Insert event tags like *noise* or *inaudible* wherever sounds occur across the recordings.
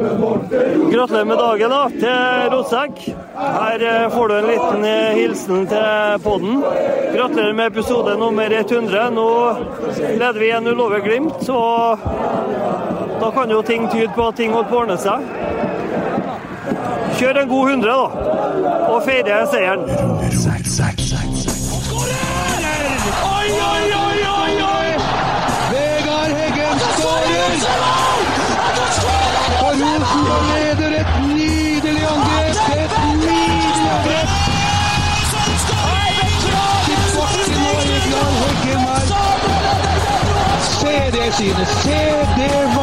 Gratulerer med dagen da, til Rotsekk. Her eh, får du en liten eh, hilsen til podden. Gratulerer med episode nummer 100. Nå leder vi 1-0 over Glimt, så da kan jo ting tyde på at ting holder på å ordne seg. Kjør en god 100, da, og feire seieren. Se det synet! Se det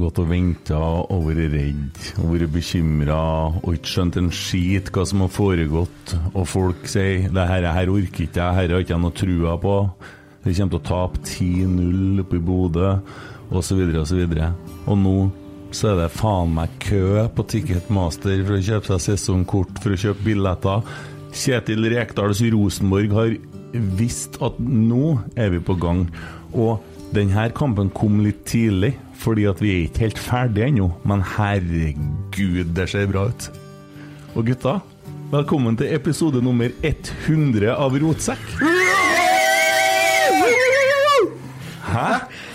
har gått og venta og vært redd og vært bekymra og ikke skjønt en skit hva som har foregått. Og folk sier det her, her orker ikke jeg, her har ikke jeg noe trua på. Vi kommer til å tape 10-0 oppe i Bodø, osv., osv. Og nå så er det faen meg kø på Ticketmaster for å kjøpe seg sesongkort, for å kjøpe billetter. Kjetil Rekdals Rosenborg har visst at nå er vi på gang. Og denne kampen kom litt tidlig, fordi at vi er ikke helt ferdige ennå. Men herregud, det ser bra ut. Og gutta, velkommen til episode nummer 100 av Rotsekk. Hæ?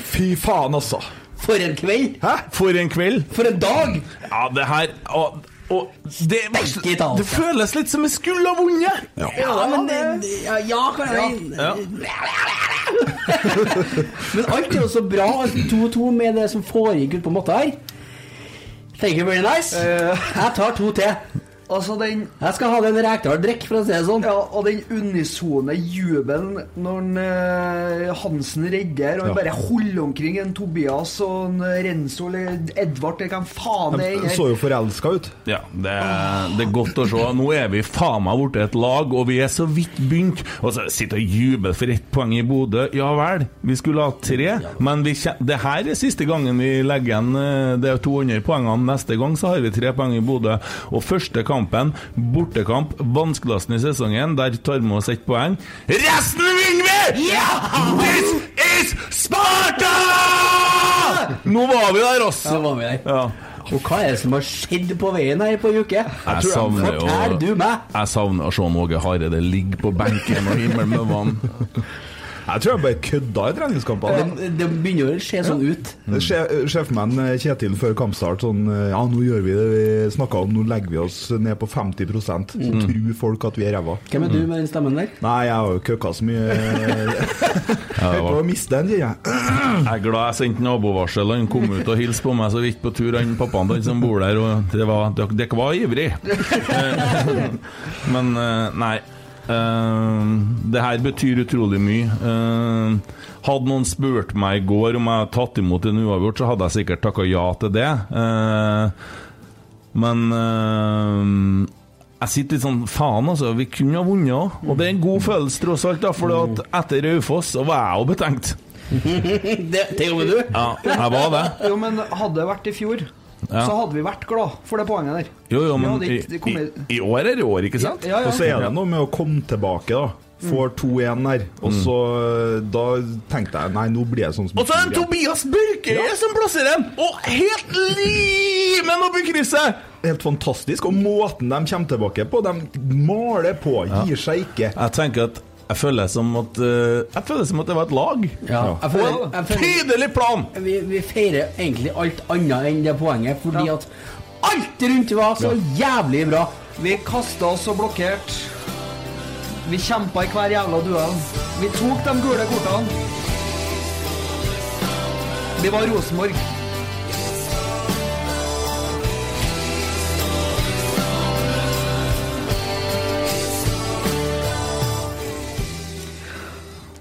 Fy faen, altså. For en kveld! Hæ? For en kveld. For en dag! Ja, det her og, og det, det, det føles litt som jeg skulle ha vunnet! Ja, men det, ja, ja, kan jeg *laughs* Men alt er jo så bra, 2-2 med det som foregikk ute på matta her. Thank you very nice. Jeg tar to til. Altså den, Jeg skal ha den Rekdal-drikk, for å si det sånn. ja, og den unisone jubelen når en, eh, Hansen redder, og han bare holder omkring en Tobias og en Renzo eller Edvard eller hvem faen det De er. så jo forelska ut. Ja, det, det er godt å se. Nå er vi faen meg blitt et lag, og vi er så vidt begynt. Og så sitter og jubler for ett poeng i Bodø. Ja vel, vi skulle ha tre, men vi kje- det her er siste gangen vi legger igjen eh, er 200 poengene. Neste gang så har vi tre poeng i Bodø. Og første kampen, bortekamp, vanskeligsten i sesongen, der tar vi oss ett poeng. Resten vinner vi! This is Sparta! Nå var vi der, altså! Ja, var vi der. Ja. Og hva er det som har skjedd på veien her på uke? Jeg savner jo Fortell du meg! Jeg savner å se Åge Hareide ligge på benken og himmel med vann. Jeg tror jeg bare kødda i treningskampene. Det, det begynner å se sånn ut. Sje- Sjefmenn eh, Kjetil før kampstart sånn eh, Ja, nå gjør vi det vi snakka om, nå legger vi oss ned på 50 Så tror folk at vi er ræva. Hvem er du med den stemmen der? Nei, jeg har jo køkka så mye. *laughs* Jeg holdt på å miste den, sier jeg. Jeg er glad jeg sendte nabovarsel. Han kom ut og hilste på meg så vidt på tur, han pappaen din som bor der. Og det var, dere, var ivrig. *laughs* Eh, *laughs* Men nei. Eh, det her betyr utrolig mye. Uh, hadde noen spurt meg i går om jeg hadde tatt imot en uavgjort, så hadde jeg sikkert takka ja til det. Uh, men jeg sitter litt sånn Faen, altså. Vi kunne ha vunnet òg. Og det er en god følelse, tross alt. da For at etter Raufoss så var jeg jo betenkt. *laughs* Det, det gjorde du? Ja, jeg var det. Jo, men hadde det vært i fjor. Så hadde vi vært glad for det poenget der. Jo, jo, men i, i, i år er det år, ikke sant? Ja, ja. Og så er det noe med å komme tilbake, da. Får 2-1 der. Og så mm. Da tenkte jeg nei, nå blir det sånn som Og så er det Tobias Børke som plasserer den! Og helt limen oppi krysset! Helt fantastisk. Og måten de kommer tilbake på, de maler på, gir seg ikke. Jeg tenker at jeg føler som at eh, Jeg føler som at det var et lag. Ja. Jeg føler, jeg føler, Tydelig plan! vi, vi feirer egentlig alt annet enn det poenget, fordi at alt rundt var så jævlig bra. Vi kasta oss og blokkerte. Vi kjempa i hver jævla duell. Vi tok de gule kortene. Vi var Rosenborg.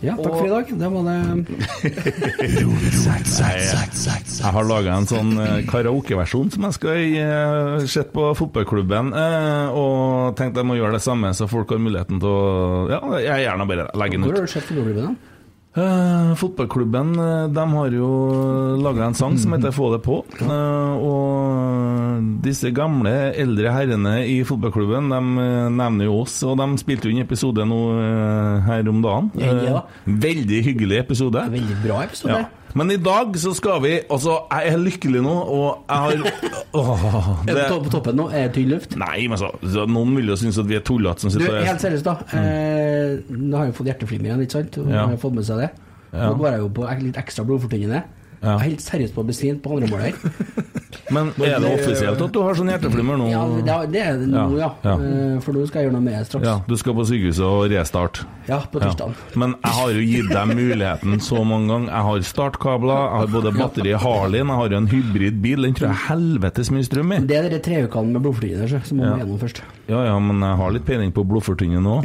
Ja, takk for i dag. Det var det Jeg har laga en sånn eh, karaokeversjon som jeg skal uh, sette på fotballklubben. eh, og tenkte jeg må gjøre det samme, så folk har muligheten til å Ja, jeg gjerne bare legge den Hvor har du sett fotballklubben, Eh, fotballklubben eh, de har jo laga en sang som heter 'Få det på'. Uh, og disse gamle, eldre herrene i fotballklubben de nevner jo oss, og de spilte jo inn episode nå uh, her om dagen. Ja, ja. Veldig hyggelig episode. Veldig bra episode. Ja. Men i dag så skal vi Altså, jeg er lykkelig nå, og jeg har *laughs* åh, Er du på toppen nå? Er det tynn luft? Nei, men så, så Noen vil jo synes at vi er tullete som sitter sitter helt seriøst, da. Eh, nå har jeg fått hjerteflimmer igjen, ikke sant? Og Ja. har fått med seg det. Ja. Nå går jeg jo på litt ekstra blodfortynnende. Ja. Jeg er helt seriøst på besvimt på andre mål her. *laughs* Men er det offisielt at du har sånn hjerteflimmer nå? Ja, det er- det nå, ja. Ja. Eh, For nå skal jeg gjøre noe med det straks. Ja, du skal på sykehuset og restarte. Ja, på Ja. Men jeg har jo gitt deg muligheten så mange ganger. Jeg har startkabler, jeg har både batteri i Harleyen, jeg har jo en hybridbil. Den tror jeg helvetes mye strøm i. Det er de tre ukene med blodfortynnende så- som må Ja. gjennom først. Ja ja, men jeg har litt peiling på blodfortynnet nå.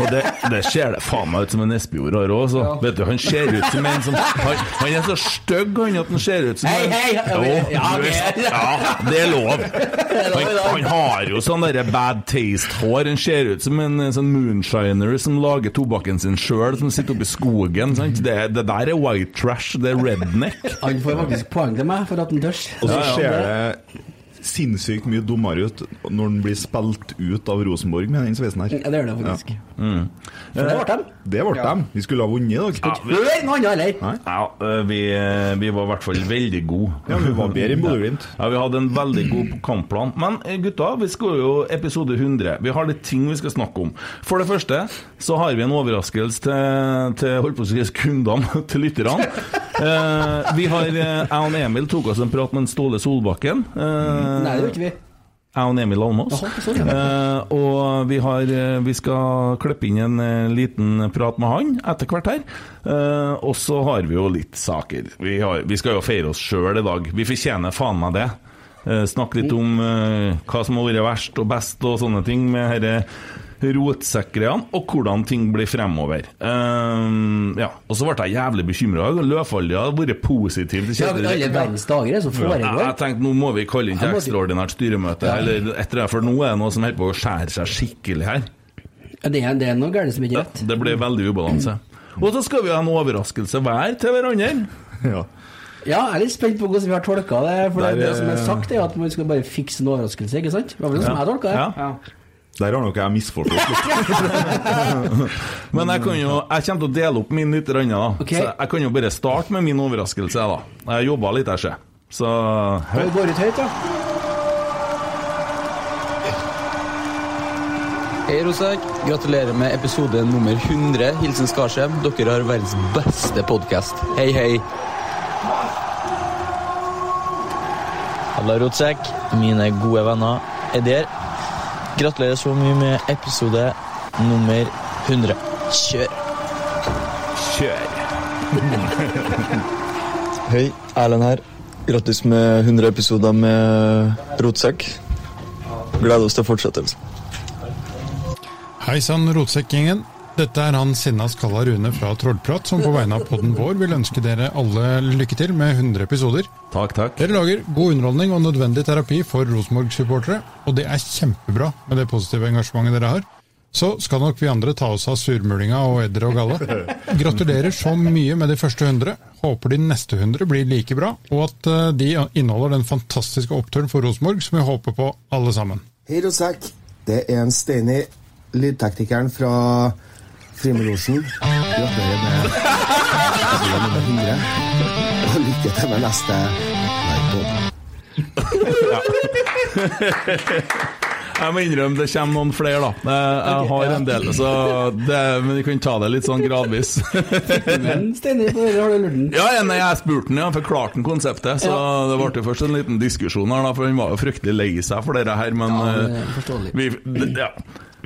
Og det, det ser det faen meg ut som en Espejord har òg, så. Vet du, han ser ut som en som Han, han er så stygg, han, at han ser ut som Hei, hei, ja, ja, *laughs* det er lov. Han, han har jo sånn derre bad taste-hår. Han ser ut som en sånn moonshiner som lager tobakken sin sjøl, som sitter oppi i skogen. Sant? Det, det der er white trash, det er redneck. Han får faktisk poeng til meg for at han tørs. Og så ser det sinnssykt mye dummere ut når den blir spilt ut av Rosenborg med den sveisen her. Ja, det gjør det faktisk. Mm. For det ble de. Det ble de. Vi skulle ha vunnet i dag. Hør noe annet heller! Ja, øh, vi, vi var i hvert fall veldig gode. Ja, vi var bedre enn Bodø-Glimt. Ja, Vi hadde en veldig god kampplan. Men eh, gutta, vi skal jo episode 100. Vi har litt ting vi skal snakke om. For det første så har vi en overraskelse til, til holdt på å si kundene, *laughs* til lytterne. Eh, vi har, eh, Jeg og Emil tok oss en prat med en Ståle Solbakken. Eh, Nei, det gjør ikke vi. jeg og Emil Almås. Eh, og vi, har, eh, vi skal klippe inn en eh, liten prat med han etter hvert her. Eh, og så har vi jo litt saker. Vi, har, vi skal jo feire oss sjøl i dag. Vi fortjener faen meg det. Eh, snakke litt om hva som har vært verst og best og sånne ting med disse rotsekkerne, og hvordan ting blir fremover. Um, ja. Og så ble jeg jævlig bekymra. Løvfallet har vært positiv til Ja, Kjetil alle Rekdal. verdens dager er det som Jeg, Ja, jeg tenkte nå må vi kalle inn til ekstraordinært styremøte, Ja. eller etter det, for nå er det noe som holder på å skjære seg skikkelig her. Ja, Det er, det er noe galt som ikke er rett. Det blir veldig ubalanse. *clears throat* Og så skal vi ha en overraskelse hver til hverandre. Ja. Ja, jeg er litt spent på hvordan vi har tolka det. For det, Der, det som er sagt, er at man skal bare fikse en overraskelse, ikke sant? Det var vel sånn som jeg tolka det. Ja. Der har nok jeg misforstått litt. *laughs* Men jeg kan jo Jeg kommer til å dele opp min litt, grann, da. Okay. Så jeg kan jo bare starte med min overraskelse, da. Jeg jobba litt her, ser. Så Og det går ut høyt, da. Hei, Rosak. Gratulerer med episode nummer 100. Hilsen Skarsheim. Dere har verdens beste podkast. Hei, hei. Halla, Rotsekk. Mine gode venner er der. Gratulerer så mye med episode nummer 100. Kjør! kjør. *laughs* Hei, Erlend her. Grattis med 100 episoder med Rotsekk. Gleder oss til fortsettelsen. Hei sann, Rotsekkgjengen. Dette er han sinna skalla Rune fra Trollprat, som på vegne av podden vår vil ønske dere alle lykke til med 100 episoder. Takk, takk. Dere lager god underholdning og nødvendig terapi for Rosenborg-supportere, og det er kjempebra med det positive engasjementet dere har. Så skal nok vi andre ta oss av surmulinga og edder og galle. Gratulerer så mye med de første 100. Håper de neste 100 blir like bra, og at eh, de inneholder den fantastiske oppturen for Rosenborg som vi håper på alle sammen. Hei, Rosak. Det er en Steini, lydteknikeren fra Frimurlosjen. Gratulerer med episode nummer 100. Og lykke til med neste livepod. *laughs* Jeg må innrømme det kommer noen flere, da. Jeg, jeg har en del, så det, men vi kan ta det litt sånn gradvis. *laughs* Men Steinar, på dere har du lurt den. Ja, ja, nei, jeg spurte han, ja, forklarte han konseptet. Så det ble først en liten diskusjon her, da, for han var jo fryktelig lei seg for dette her. Men Ja, er eh, vi, det- ja.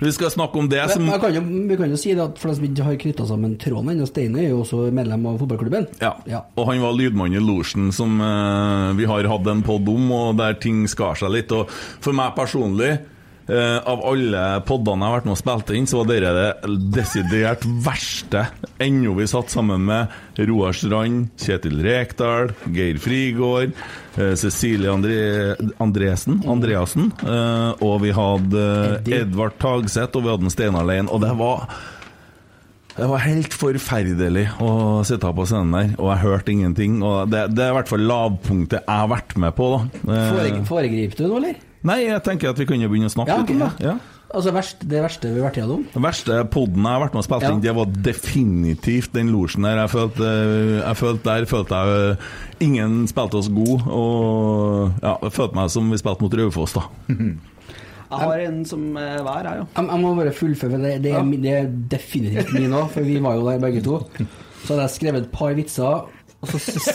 Vi skal snakke om det som Men kan jo, vi kan jo si det at for de som ikke har knytta sammen tråden ennå, Steine er jo også medlem av fotballklubben. ja. Ja. Og han var lydmann i losjen som eh, vi har hatt en pod om, og der ting skar seg litt. Og for meg personlig Eh, av alle poddene jeg har vært med og spilt inn, så var dere det desidert verste. Ennå vi satt sammen med Roar Strand, Kjetil Rekdal, Geir Frigård, uh, Cecilie Andre Andresen, Andreassen, uh, og vi hadde Edvard Tagseth, og vi hadde en Steinar Lein. Og det var det var helt forferdelig å sitte på scenen der, og jeg hørte ingenting. Og det, det er i hvert fall lavpunktet jeg har vært med på. da. Foregriper du nå, eller? Nei, jeg tenker at vi kan jo begynne å snakke Ja, litt om ok, det. Ja. Altså verst, det verste vi har vært igjennom? Den verste podden jeg har vært med og spilt Ja. inn, det var definitivt den losjen der. Jeg følte, jeg følte der følte jeg øh, ingen spilte oss god, og ja, jeg følte meg som vi spilte mot Raufoss, da. *laughs* Jeg har en som er hver, jeg, jo. Jeg, jeg må bare fullføre, det, det, er, det er definitivt min òg, for vi var jo der begge to. Så hadde jeg skrevet et par vitser, og så,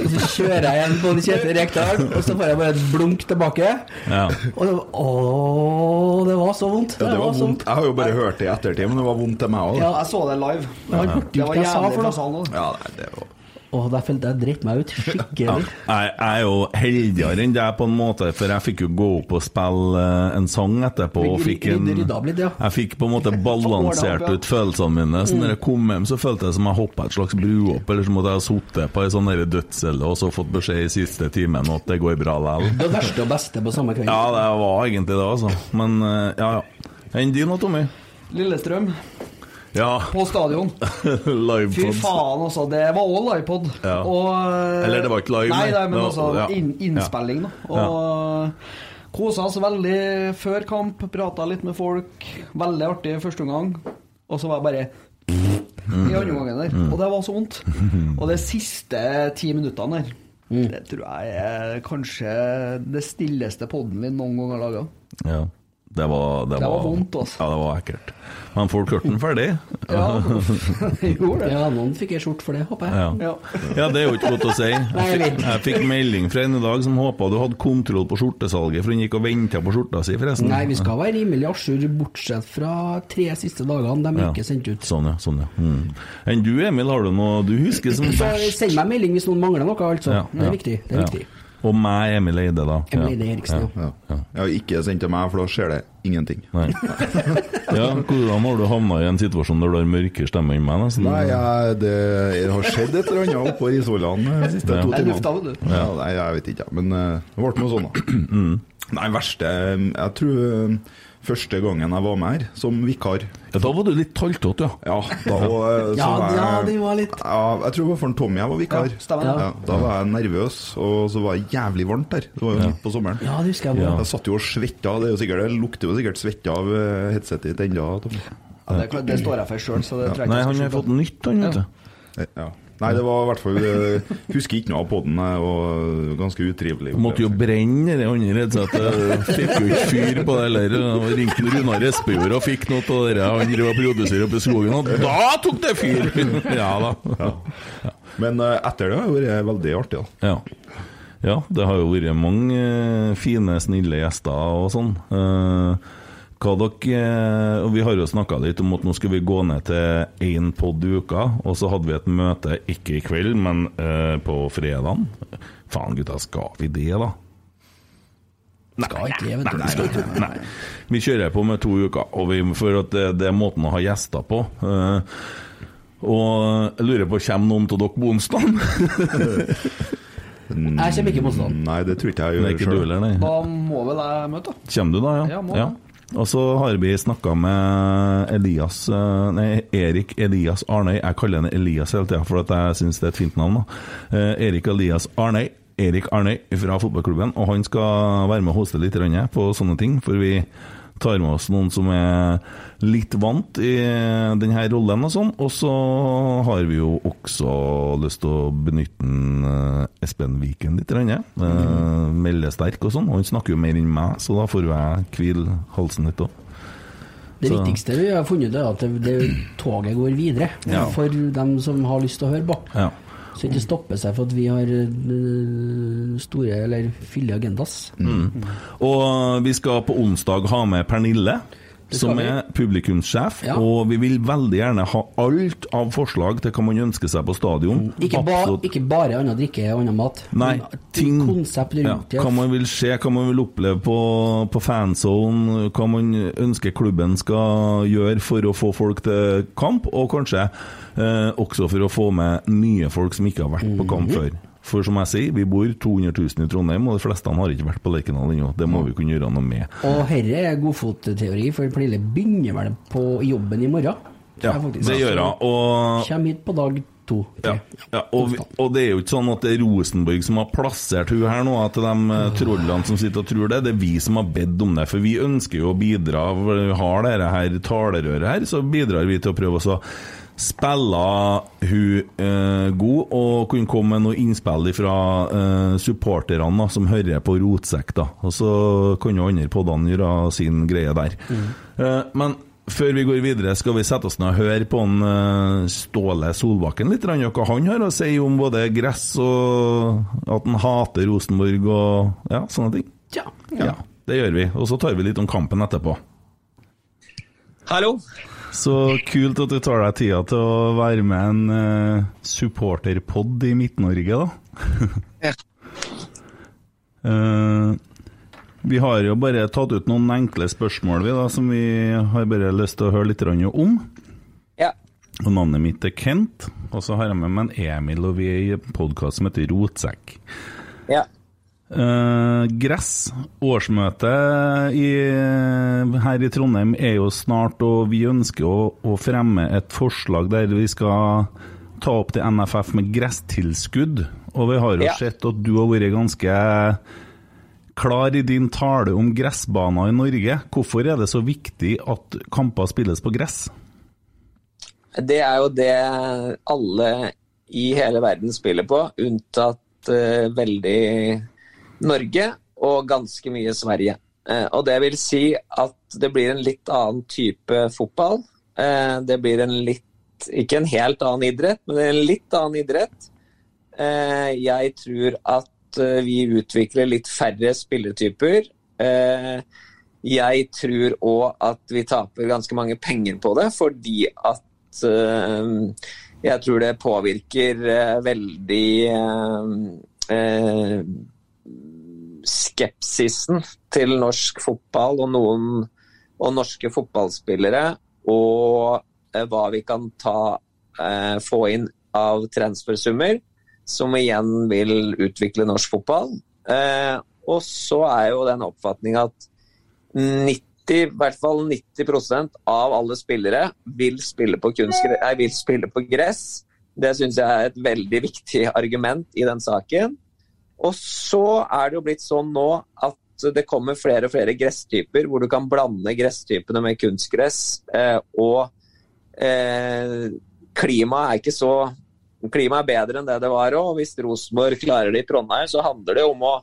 og så kjører jeg igjen på Kjetil Rekdal, og så får jeg bare et blunk tilbake. Ja. Og det var, å, det var så vondt. Ja, det var var vondt. Jeg har jo bare hørt det i ettertid, men det var vondt til meg òg. Ja. Jeg så det live. Det var, hørte Det var jævlig fra salen også. Ja, det var Åh, der følte jeg dreit meg ut Ja. skikkelig. Jeg, jeg er jo heldigere enn deg på en måte, for jeg fikk jo gå opp og spille eh, en sang etterpå. Og fikk en, ja. jeg fikk på en måte *laughs* balansert ja. ut følelsene mine. Så Mm. når jeg kom hjem, så følte jeg som jeg hoppa et slags bruopp, eller som at jeg hadde sittet på ei sånn dødscelle og så fått beskjed i siste timen at det går bra likevel. Det verste og beste på samme kveld. Ja, det var egentlig det, altså. Men eh, ja, ja. Enn din da, Tommy? Lillestrøm, Ja. på stadion. *laughs* Fy faen, altså. Det var òg livepod. Ja. Og Eller det var ikke live, Nei, nei. men altså ja. inn, innspilling, da. Og kosa oss veldig før kamp. Prata litt med folk. Veldig artig første omgang. Og så var jeg bare i andre omgangen der. Og det var så vondt. Og de siste ti minuttene der, det tror jeg er kanskje det stilleste poden vi noen gang har laga. Ja. Det var, det, Det var vondt, altså. Ja, det var ekkelt. Men folk hørte den ferdig. *laughs* Ja, *laughs* gjorde det. Ja, noen fikk ei skjort for det, håper jeg. Ja. Ja. det er jo ikke godt å si. *laughs* Jeg fikk, jeg fikk melding fra en i dag som håpa du hadde kontroll på skjortesalget, for hun gikk og venta på skjorta si, forresten. Nei, vi skal være rimelig à jour, bortsett fra tre siste dagene. De er Ja. ikke sendt ut. Sånn, ja. sånn, ja. Mm. Enn du, Emil, har du noe du husker som verst? Send meg melding hvis noen mangler noe, altså. Ja, Det er viktig. Det er Ja. viktig. Og meg, Emil Eide, da. Emil Eide Eriksen, ja. ja. ja. Ikke sendt til meg, for da skjer det ingenting. Nei. *laughs* Ja, hvordan har du havna i en situasjon der du har mørkere stemme enn meg? Nesten? Nei, jeg, det har skjedd et eller annet oppå Risvollan de siste Ja. to timene. Ja, nei, jeg vet ikke, men eh, det ble noe sånn, da. Nei, verste Jeg tror eh, første gangen jeg var med her, som vikar Ja, da var du litt taltått, ja. Ja, da var, eh, så Ja, var ja, jeg- det var litt Ja, jeg tror det var for Tommy jeg var vikar. Ja. Ja, da var jeg nervøs, og så var det jævlig varmt der. Det var jo midt på sommeren. Ja, det husker jeg. Ja. Jeg satt jo og svetta. Det, sikkert, det lukter jo sikkert svette av eh, headsetet ditt ennå, Ja, det, det står jeg for sjøl, så det tror jeg Nei, han har fått nytt, han, vet du. Ja. Nei, det var i hvert fall eh, Husker ikke noe av poden, og ganske utrivelig. Måtte jo brenne det andre headsetet. Fikk jo ikke fyr på det heller. Ringte Runar Espejord og fikk noe av det han drev og produserte oppe i skogen, og da tok det fyr! *laughs* Ja da. Men eh, etter det har det vært veldig artig. da. Ja. ja, det har jo vært mange eh, fine, snille gjester og sånn. Eh, hva dere, eh, og Vi har jo snakka litt om at nå skal vi gå ned til én pod i uka. Og så hadde vi et møte, ikke i kveld, men eh, på fredagen. Faen, gutta, skal vi det, da? Skal ikke det. Nei, nei, nei. Vi kjører på med to uker, og vi, for at det, det er måten å ha gjester på. Eh, og jeg lurer på, kommer noen av dere på onsdag? *laughs* Jeg kommer ikke på onsdag. Nei, det tror ikke jeg gjør sjøl. Da må vel jeg møte, da. Kommer du da, ja? Ja, må. Og så har vi snakka med Elias eh, Nei, Erik Elias Arnøy. Jeg kaller han Elias hele tida, for jeg syns det er et fint navn. da. Eh, Erik Elias Arnøy. Erik Arnøy fra fotballklubben, og han skal være med og hoste litt på sånne ting. For vi tar med oss noen som er litt vant i denne rollen og sånn. Og så har vi jo også lyst til å benytte en, eh, Espen Viken litt. Grann, eh, Meldesterk og sånn. Og han snakker jo mer enn meg, så da får jeg hvile halsen litt òg. Det Så- viktigste vi har funnet, er at det, det, toget går videre Ja. for dem som har lyst til å høre på. Ja. Så ikke stoppe seg for at vi har øh, store eller fulle agendas. Mm. Og vi skal på onsdag ha med Pernille. Som vi. er publikumssjef, Ja. og vi vil veldig gjerne ha alt av forslag til hva man ønsker seg på stadion. Ikke, ba, ikke bare annen drikke og annen mat. Nei, men ting Konsept rundt ja, Hva man vil se, hva man vil oppleve på, på fanzone, hva man ønsker klubben skal gjøre for å få folk til kamp, og kanskje eh, også for å få med nye folk som ikke har vært på Mhm. kamp før. For som jeg sier, vi bor 200 000 i Trondheim, og de fleste har ikke vært på Lerkendal ennå. Det må vi kunne gjøre noe med. Og herre er godfotteori, for Pernille begynner vel på jobben i morgen. Ja, det gjør hun. Og Kommer hit på dag to. Ja, ja og, vi, og det er jo ikke sånn at det er Rosenborg som har plassert hun her nå, at de eh, trollene som sitter og tror det, det er vi som har bedt om det. For vi ønsker jo å bidra, vi har dette her talerøret her, så bidrar vi til å prøve å spille hun eh, god, og kunne komme med noe innspill fra eh, supporterne da, som hører på Rotsekk. da. Og så kan jo andre podene gjøre sin greie der. Eh, men før vi går videre, skal vi sette oss ned og høre på en eh, Ståle Solbakken litt, grann, hva han har å si om både gress og at han hater Rosenborg og ja, sånne ting. Ja. Ja, det gjør vi. Og så tar vi litt om kampen etterpå. Hallo. Så kult at du tar deg tida til å være med en uh, supporterpod i Midt-Norge, da. Ja. *laughs* Eh, vi har jo bare tatt ut noen enkle spørsmål vi da, som vi har bare lyst til å høre litt om. Ja. Og Navnet mitt er Kent, og så har jeg med meg en Emil, og vi er i en podkast som heter Rotsekk. Ja. Eh, gress. Årsmøtet i, her i Trondheim er jo snart, og vi ønsker å, å fremme et forslag der vi skal ta opp til NFF med gresstilskudd. Og vi har jo Ja. sett at du har vært ganske klar i din tale om gressbaner i Norge. Hvorfor er det så viktig at kamper spilles på gress? Det er jo det alle i hele verden spiller på, unntatt uh, veldig Norge og ganske mye Sverige. Eh, og det vil si at det blir en litt annen type fotball. Eh, det blir en litt Ikke en helt annen idrett, men en litt annen idrett. Eh, jeg tror at vi utvikler litt færre spilletyper. Jeg tror òg at vi taper ganske mange penger på det, fordi at jeg tror det påvirker veldig skepsisen til norsk fotball og noen og norske fotballspillere, og eh, hva vi kan ta, eh, få inn av transfersummer, som igjen vil utvikle norsk fotball. Eh, og så er jo den oppfatninga at 90, i hvert fall 90% av alle spillere vil spille på, kunstgre- vil spille på gress. Det syns jeg er et veldig viktig argument i den saken. Og så er det jo blitt sånn nå at det kommer flere og flere gresstyper hvor du kan blande gresstypene med kunstgress. Eh, og eh, klimaet er ikke så Klimaet er bedre enn det det var òg. Hvis Rosenborg klarer det i Trondheim, så handler det om å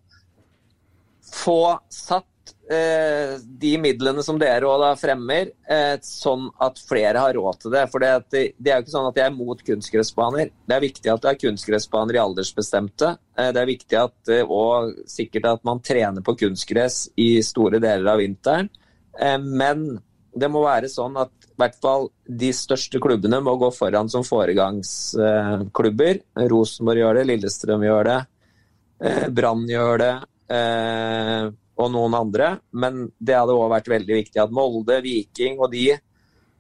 få satt eh, de midlene som dere òg fremmer, eh, sånn at flere har råd til det. For det, det, er jo ikke sånn at jeg er mot kunstgressbaner. Det er viktig at det er kunstgressbaner i aldersbestemte. Eh, det er viktig at, eh, og sikkert at man trener på kunstgress i store deler av vinteren. Eh, men det må være sånn at i hvert fall de største klubbene må gå foran som foregangsklubber. Rosenborg gjør det, Lillestrøm gjør det, eh, Brann gjør det. Og noen andre. Men det hadde òg vært veldig viktig at Molde, Viking og de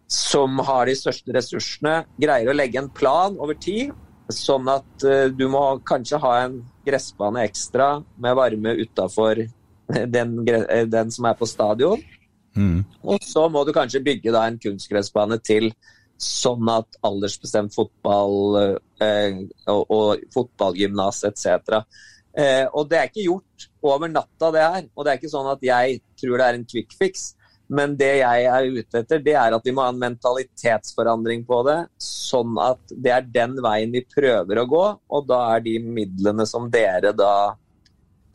som har de største ressursene, greier å legge en plan over tid. Sånn at eh, du må kanskje ha en gressbane ekstra med varme utafor den, eh, den som er på stadion. Mm. Og så må du kanskje bygge da en kunstgressbane til, sånn at aldersbestemt fotball eh, og, og fotballgymnas etc. Eh, og det er ikke gjort over natta, det her. Og det er ikke sånn at jeg tror det er en quick fix. Men det jeg er ute etter, det er at vi må ha en mentalitetsforandring på det. Sånn at det er den veien vi prøver å gå, og da er de midlene som dere da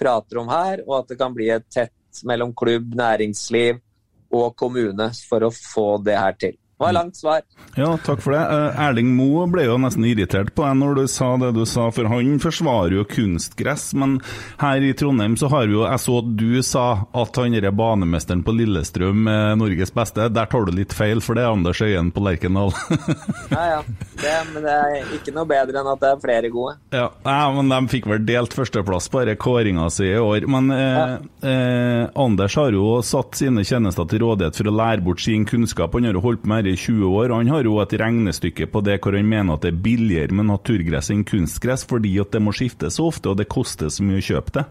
prater om her, og at det kan bli et tett mellom klubb, næringsliv og kommune for å få det her til. Det var langt svar. Ja, takk for det. Eh, Erling Moe ble jo nesten irritert på deg når du sa det du sa, for han forsvarer jo kunstgress. Men her i Trondheim så har vi jo Jeg så at du sa at han derre banemesteren på Lillestrøm er Norges beste. Der tar du litt feil, for det er Anders Øyen på Lerkendal. *laughs* Ja, ja. Det, men det er ikke noe bedre enn at det er flere gode. Ja, ja men De fikk vel delt førsteplass, bare kåringa si i år. Men eh, eh, Anders har jo satt sine tjenester til rådighet for å lære bort sin kunnskap. Han har jo holdt på med i 20 år, han har jo et regnestykke på det hvor han mener at det er billigere med naturgress enn kunstgress, fordi at det må skiftes så ofte, og det koster så mye å kjøpe det.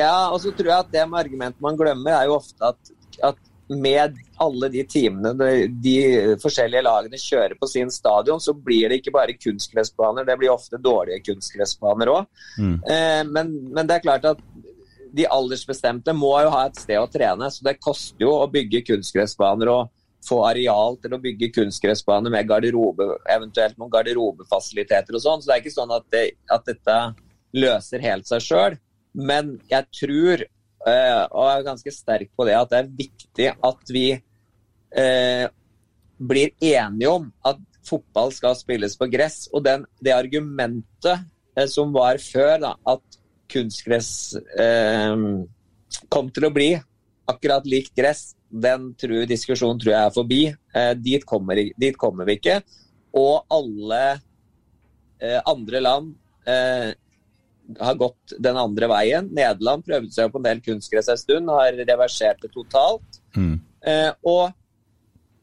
Ja, og så tror jeg at det med argumentet man glemmer, er jo ofte at, at med alle de timene de, de forskjellige lagene kjører på sin stadion, så blir det ikke bare kunstgressbaner, det blir ofte dårlige kunstgressbaner òg. Mm. Eh, men, men det er klart at de aldersbestemte må jo ha et sted å trene, så det koster jo å bygge kunstgressbaner og få areal til å bygge kunstgressbane med garderobe, eventuelt noen garderobefasiliteter og sånn. Så det er ikke sånn at, det, at dette løser helt seg sjøl. Men jeg tror, eh, og er ganske sterk på det, at det er viktig at vi eh, blir enige om at fotball skal spilles på gress. Og den, det argumentet eh, som var før, da, at kunstgress eh, kom til å bli akkurat likt gress, den tror, diskusjonen tror jeg er forbi. Eh, dit, kommer, dit, kommer, vi ikke. Og alle eh, andre land eh, har gått den andre veien. Nederland prøvde seg på en del kunstgress en stund, har reversert det totalt. Mm. og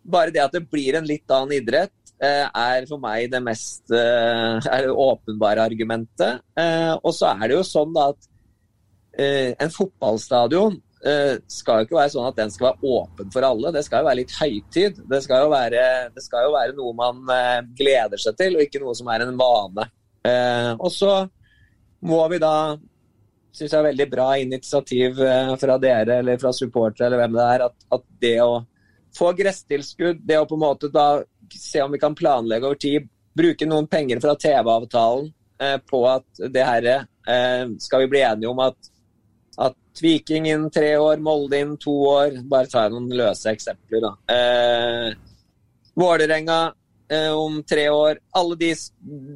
bare det at det blir en litt annen idrett, er for meg det mest det åpenbare argumentet. og så er det jo sånn at en fotballstadion skal jo ikke være sånn at den skal være åpen for alle. Det skal jo være litt høytid. Det skal jo være, skal jo være noe man gleder seg til, og ikke noe som er en vane. og så må vi da synes jeg er veldig bra initiativ fra dere eller fra supportere eller hvem det er, at, at det å få gresstilskudd, det å på en måte da se om vi kan planlegge over tid, bruke noen penger fra TV-avtalen eh, på at det her eh, skal vi bli enige om at, at Viking innen tre år, Molde innen to år Bare tar jeg noen løse eksempler, da. Eh, Vålerenga eh, om tre år. Alle de,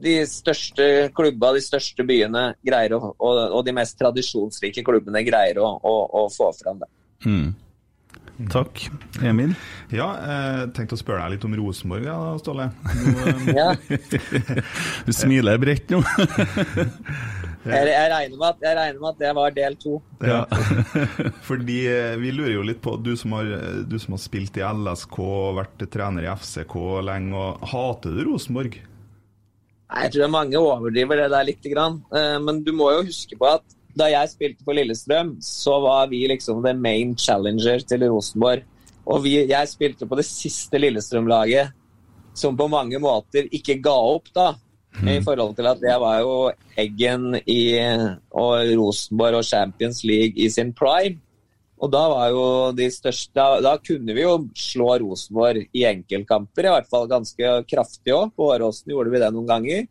de, største klubba, de største byene greier å, og, og de mest tradisjonsrike klubbene greier å, å, å få fram det. Mm. Takk. Emil? Ja, jeg tenkte å spørre deg litt om Rosenborg, ja, Ståle. *laughs* Du, Ja. *laughs* Du smiler bredt nå. *laughs* Jeg, jeg, regner med at, jeg regner med at det var del to. Ja. *laughs* Fordi eh, vi lurer jo litt på, du som har, du som har spilt i LSK, vært trener i FCK lenge, og hater du Rosenborg? Jeg tror mange overdriver det der lite grann. Eh, Men du må jo huske på at da jeg spilte på Lillestrøm, så var vi liksom the main challenger til Rosenborg. Og vi, jeg spilte på det siste Lillestrøm-laget som på mange måter ikke ga opp, da. I forhold til at det var jo Eggen i og Rosenborg og Champions League i sin prime. Og da var jo de største Da, da kunne vi jo slå Rosenborg i enkeltkamper, i hvert fall ganske kraftig òg. På Åråsen gjorde vi det noen ganger.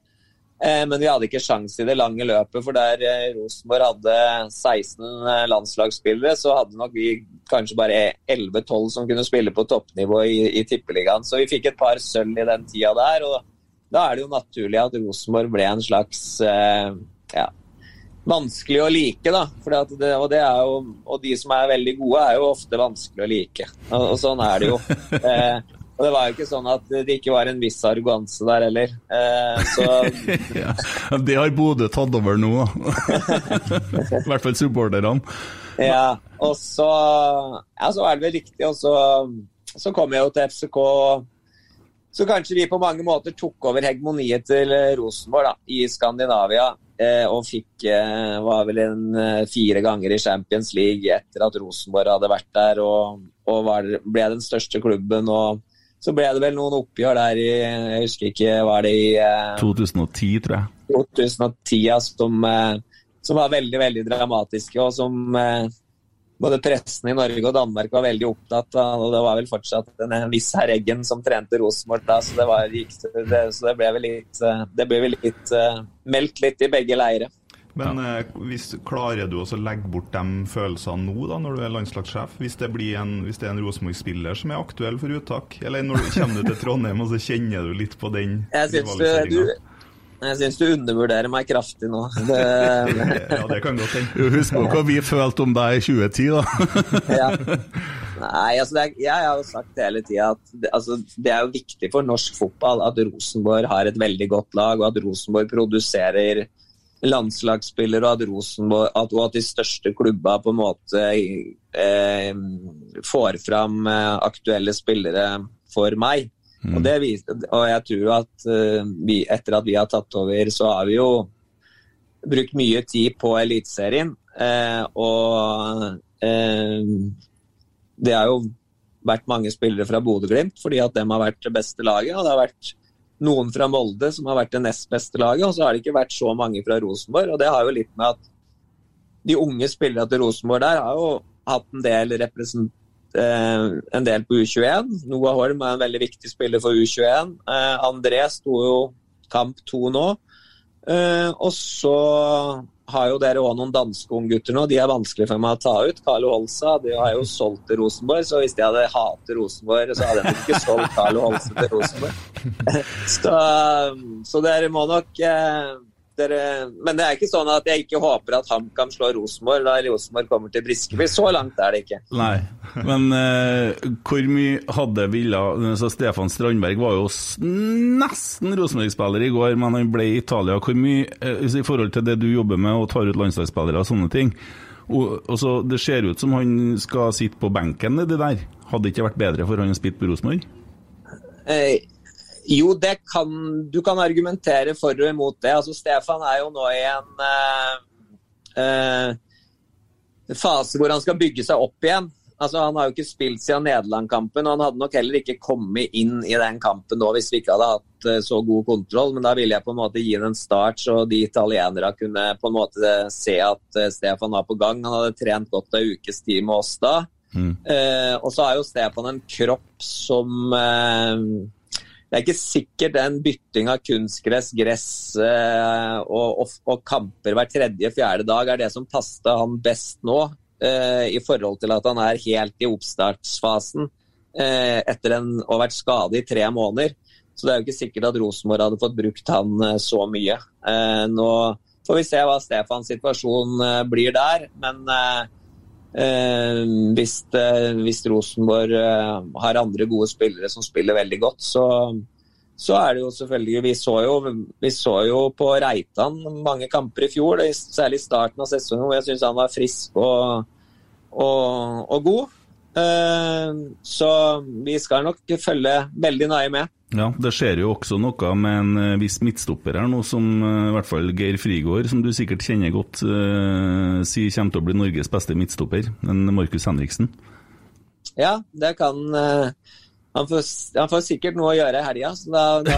Eh, men vi hadde ikke sjans i det lange løpet, for der eh, Rosenborg hadde 16 eh, landslagsspillere, så hadde nok vi kanskje bare 11-12 som kunne spille på toppnivå i, i Tippeligaen. Så vi fikk et par sølv i den tida der. og da er det jo naturlig at Rosenborg ble en slags eh, ja, vanskelig å like. da. Det, og, det jo, og de som er veldig gode, er jo ofte vanskelig å like. Og, og sånn er det jo. *laughs* Eh, og det var jo ikke sånn at det ikke var en viss arroganse der heller. Eh, så *laughs* ja, det har Bodø tatt over nå, da. I hvert fall supporterne. Ja, og så, ja, så er det vel riktig. Og så, så kom jeg jo til FCK. Så kanskje vi på mange måter tok over hegemoniet til Rosenborg da, i Skandinavia. Eh, og fikk eh, var vel en eh, fire ganger i Champions League etter at Rosenborg hadde vært der og, og var, ble den største klubben. og så ble det vel noen oppgjør der i Jeg husker ikke, var det i eh, 2010, tror jeg. 2010 ja, som, eh, som var veldig, veldig dramatiske, og som eh, både pressen i Norge og Danmark var veldig opptatt av. Og det var vel fortsatt en viss herr Eggen som trente Rosenborg da, så det, var, det, så det ble vel litt, eh, det ble vel litt eh, meldt litt i begge leire. Men eh, hvis, klarer du å legge bort de følelsene nå, da, når du er landslagssjef? Hvis det, blir en, hvis det er en Rosenborg-spiller som er aktuell for uttak? Eller når du kommer til *laughs* Trondheim og så kjenner du litt på den Jeg jeg syns du undervurderer meg kraftig nå. *laughs* Det, Ja, det kan godt hende. Husk på hva vi følte om deg i 2010, da. *laughs* ja. Nei, altså det er, jeg har jo sagt hele tida at det, altså, det er jo viktig for norsk fotball at Rosenborg har et veldig godt lag, og at Rosenborg produserer landslagsspillere, og at, Rosenborg, at, og at de største klubba på en måte eh, får fram eh, aktuelle spillere for meg. Og, det vis- og jeg tror at eh, vi, etter at vi har tatt over, så har vi jo brukt mye tid på Eliteserien. Eh, og eh, det har jo vært mange spillere fra Bodø-Glimt fordi at dem har vært det beste laget. Og det har vært noen fra Molde som har vært det nest beste laget, og så har det ikke vært så mange fra Rosenborg. Og det har jo litt med at de unge spillerne til Rosenborg der har jo hatt en del represent eh, en del på U21. Noah Holm er en veldig viktig spiller for U21. Eh, André sto jo kamp to nå. Eh, og så har jo dere òg noen danske unggutter nå. De er vanskelig for meg å ta ut. Carlo Holsa de har jo solgt til Rosenborg, så hvis de hadde hatet Rosenborg, så hadde de ikke solgt Carlo Holsa til Rosenborg. *laughs* så, så dere må nok dere, Men det er ikke sånn at jeg ikke håper at HamKam slår Rosenborg da Rosenborg kommer til Briskeby. Så langt er det ikke. Nei, men uh, hvor mye hadde villa så Stefan Strandberg var jo nesten Rosenborg-spiller i går, men han ble i Italia. Hvor mye, uh, i forhold til det du jobber med og tar ut landslagsspillere og sånne ting og, og så Det ser ut som han skal sitte på benken det der. Hadde det ikke vært bedre for han å spille på Rosenborg? Eh, jo, det kan Du kan argumentere for og imot det. Altså, Stefan er jo nå i en eh, eh, fase hvor han skal bygge seg opp igjen. Altså, Han har jo ikke spilt siden Nederland-kampen, og han hadde nok heller ikke kommet inn i den kampen nå hvis vi ikke hadde hatt eh, så god kontroll. Men da ville jeg på en måte gi den en start, så de italienere kunne på en måte se at eh, Stefan var på gang. Han hadde trent godt en ukes tid med oss da. Eh, og så har jo Stefan en kropp som eh, Det er ikke sikkert den bytting av kunstgress, gress eh, og, og, og kamper hver tredje-fjerde dag er det som passer han best nå, eh, i forhold til at han er helt i oppstartsfasen eh, etter å ha vært skadet i tre måneder. Så det er jo ikke sikkert at Rosenborg hadde fått brukt han så mye. Nå får vi se hva Stefans situasjon blir der, men eh, hvis, eh, hvis Rosenborg eh, har andre gode spillere som spiller veldig godt, så, så er det jo selvfølgelig Vi så jo, vi så jo på Reitan mange kamper i fjor, særlig i starten av sesongen, hvor jeg syns han var frisk og, og, og god. Eh, så vi skal nok følge veldig nøye med. Ja, det skjer jo også noe med en eh, viss midtstopper her nå, som eh, i hvert fall Geir Frigård, som du sikkert kjenner godt, sier kommer til å bli Norges beste midtstopper, en Markus Henriksen. Ja, det kan eh, han, får, han får sikkert noe å gjøre i helga, så da, da,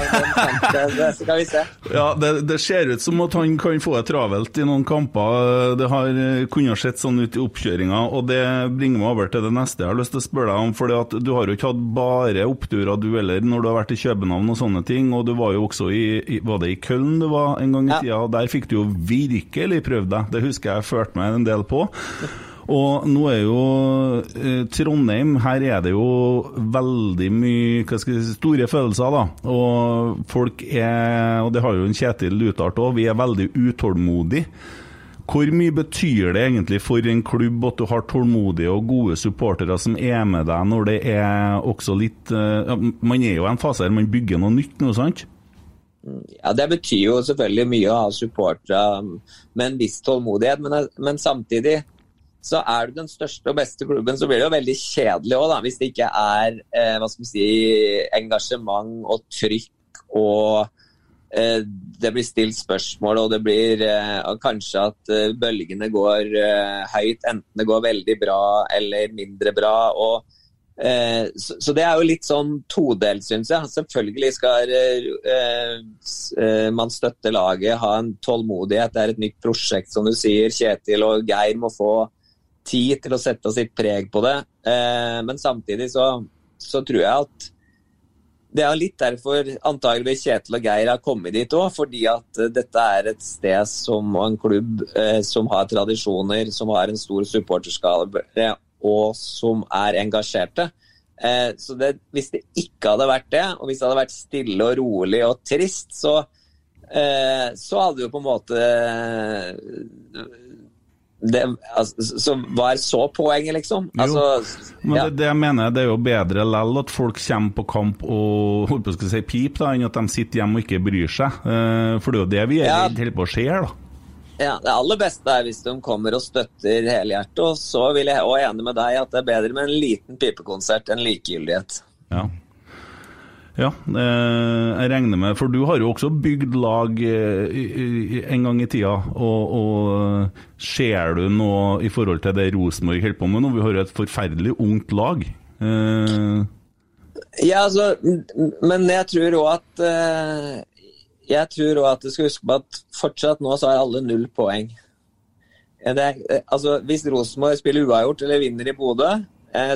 da det skal vi se. Ja, det, det ser ut som at han kan få det travelt i noen kamper. Det har eh, kunne sett sånn ut i oppkjøringa, og det bringer meg over til det neste jeg har lyst til å spørre deg om. For du har jo ikke hatt bare oppturer du heller, når du har vært i København og sånne ting. Og du var jo også i, i Var det i Køln du var en gang i tida? og Der fikk du jo virkelig prøvd deg. Det husker jeg førte meg en del på. Og nå er jo eh, Trondheim Her er det jo veldig mye hva skal jeg si, store følelser, da. Og folk er Og det har jo en Kjetil uttalt òg, vi er veldig utålmodige. Hvor mye betyr det egentlig for en klubb at du har tålmodige og gode supportere som er med deg når det er også litt eh, Man er jo i en fase der man bygger noe nytt nå, sant? Ja, Det betyr jo selvfølgelig mye å ha supportere med en viss tålmodighet, men, men samtidig så er du den største og beste klubben, så blir det jo veldig kjedelig òg, hvis det ikke er eh, hva skal vi si, engasjement og trykk og eh, det blir stilt spørsmål, og det blir eh, kanskje at eh, bølgene går eh, høyt, enten det går veldig bra eller mindre bra. og så, så det er jo litt sånn todelt, syns jeg. Selvfølgelig skal man støtte laget, ha en tålmodighet. Det er et nytt prosjekt, som du sier. Kjetil og Geir må få tid til å sette sitt preg på det. Eh, men samtidig så, så tror jeg at det er litt derfor antageligvis Kjetil og Geir har kommet dit òg, fordi at eh, dette er et sted som, og en klubb eh, som har tradisjoner, som har en stor supporterskale og som er engasjerte. Så det, hvis det ikke hadde vært det, og hvis det hadde vært stille og rolig og trist, så, så hadde jo på en måte det, altså, Så hva er så poenget, liksom? Altså, Men ja. det, det jeg mener, det er jo bedre lell at folk kommer på kamp og *laughs* holdt på å si pip, da, enn at de sitter hjemme og ikke bryr seg. Eh, for det er jo det vi er Ja. holder på å skje, da. Ja, Det aller beste er hvis de kommer og støtter helhjertet. Og så vil jeg også enig med deg at det er bedre med en liten pipekonsert enn likegyldighet. Ja. Ja, eh, jeg regner med For du har jo også bygd lag eh, en gang i tida. Og, og ser du noe i forhold til det Rosenborg holder på med nå? Vi har jo et forferdelig ungt lag. Eh, Ja, altså, men jeg tror òg at eh, Jeg tror også at du skal huske på at fortsatt nå så har alle null poeng. Eh, Det, eh, altså, hvis Rosenborg spiller uavgjort eller vinner i Bodø, eh,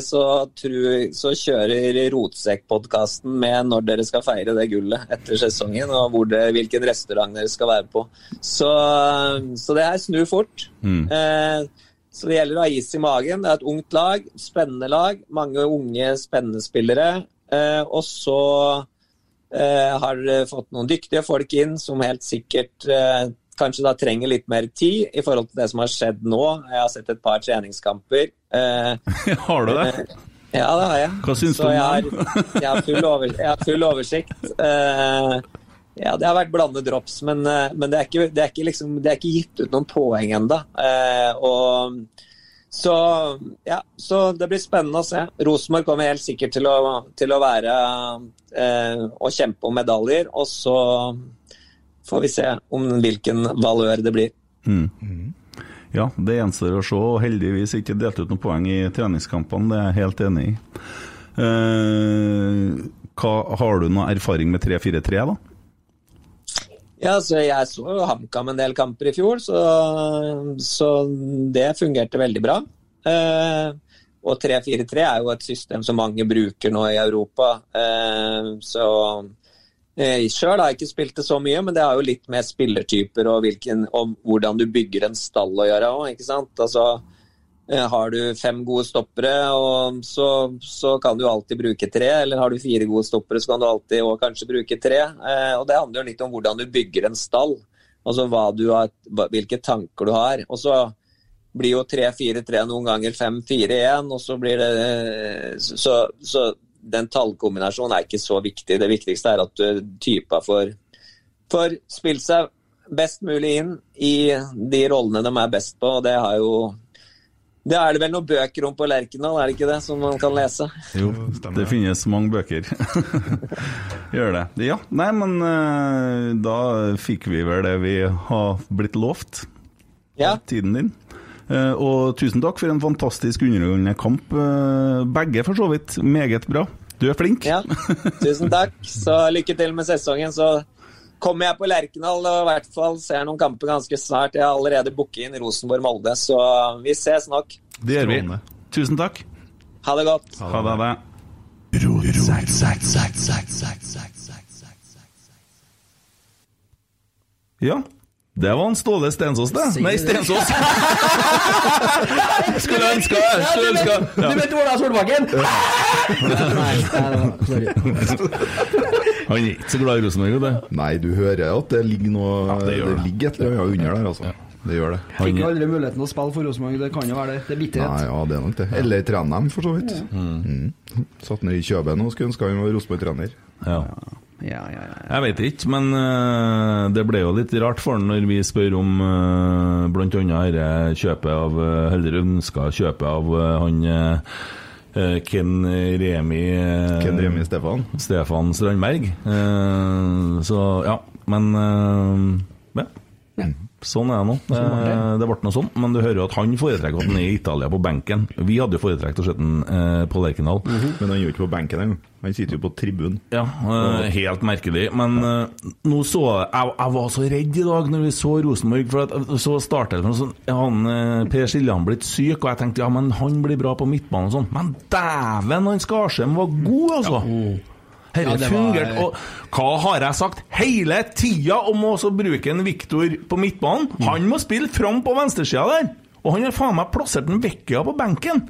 så, tror, så kjører Rotsekk-podkasten med når dere skal feire det gullet etter sesongen, og hvor det, hvilken restaurant dere skal være på. Så, så det her snur fort. Mm. Eh, så det gjelder å ha is i magen. Det er et ungt lag, spennende lag. Mange unge, spennende spillere. Eh, og så eh, har fått noen dyktige folk inn som helt sikkert eh, kanskje da trenger litt mer tid i forhold til det som har skjedd nå. Jeg har sett et par treningskamper. Eh, *laughs* har du det? ja, det har jeg. Hva syns du om det? jeg har, full, over, jeg har full oversikt. Eh, ja, det har vært blandede drops, men, eh, men det, er ikke, det, er ikke liksom, det er ikke gitt ut noen poeng ennå. så, ja, så det blir spennende å se. Rosenborg kommer helt sikkert til å, til å være eh, og kjempe om medaljer. Og så får vi se om hvilken valør det blir. Mm. Ja, det gjenstår å se. og Heldigvis ikke delt ut noen poeng i treningskampene, det er jeg helt enig i. Eh, hva, har du noe erfaring med 3-4-3, da? Ja, så Jeg så jo HamKam en del kamper i fjor, så, så det fungerte veldig bra. Eh, og 3-4-3 er jo et system som mange bruker nå i Europa. Eh, så Sjøl har jeg ikke spilt det så mye, men det har jo litt med spillertyper og, hvilken, og hvordan du bygger en stall å gjøre òg, ikke sant. Altså, eh, har du fem gode stoppere, og så, så kan du alltid bruke tre. Eller har du fire gode stoppere, så kan du alltid også kanskje bruke tre. Eh, og Det handler jo litt om hvordan du bygger en stall. Altså har, hvilke tanker du har. Og så blir jo 3-4-3 noen ganger 5-4-1, og så blir det eh, Så, så den tallkombinasjonen er ikke så viktig. Det viktigste er at du typer får, får spilt seg best mulig inn i de rollene de er best på, og det har jo det er det vel noen bøker om på Lerkendal, er det ikke det, som man kan lese? Jo, det finnes mange bøker. *laughs* Gjør det. Ja, nei, men eh, da fikk vi vel det vi har blitt lovt. Ja. Tiden din. Eh, og tusen takk for en fantastisk underholdende kamp. eh, begge, for så vidt. Meget bra. Du er flink. Ja, tusen takk. Så lykke til med sesongen. Så kommer jeg på Lerkendal og i hvert fall ser noen kamper ganske snart. Jeg har allerede booket inn Rosenborg-Molde, så vi ses nok. Det gjør vi. Tusen takk. Ha det godt. Ha det. det. Ja. Det var en Ståle Stensås, det. Nei, Stensås! *laughs* Skulle ønske du, vet, Du vet Ola Solbakken? Han er ikke så glad i Rosenborg, det. Nei, du hører at det ligger noe det det, det. ligger et eller annet under der, altså. Det gjør det. Fikk jo aldri muligheten å spille for Rosenborg, det kan jo være det. Det er bitterhet. Nei, ja, det er nok det. Eller trene dem, for så vidt. Mm. Satt ned i Kjøben og skulle ønske han var Rosenborg-trener. Ja. Ja, ja, ja. Jeg vet ikke, men uh, det ble jo litt rart for han når vi spør om uh, bl.a. dette kjøpet av uh, Eller ønska kjøpet av uh, han eh, eh, Ken Remi eh, Ken Remi Stefan. Stefan Strandberg. Eh, så ja, men ja. ja. Sånn er det nå. Det, det ble noe sånn, men du hører jo at han foretrekker at han er i Italia på benken. Vi hadde jo foretrekt å se den eh, på Lerkendal. Men han gjør ikke på benken engang. Han sitter jo på tribunen. Ja, eh, helt merkelig. Men eh, nå så jeg, jeg var så redd i dag når vi så Rosenborg. For at, eh, så startet det med sånn ja, han, eh, Per Siljan blitt syk, og jeg tenkte ja, men han blir bra på midtbanen og sånn. Men dæven, han Skarsheim var god, altså! Dette Ja, det var- Og hva har jeg sagt hele tida om å bruke en Viktor på midtbanen? Han må spille fram på venstresida der! Og han har faen meg plassert en Vecchia på benken!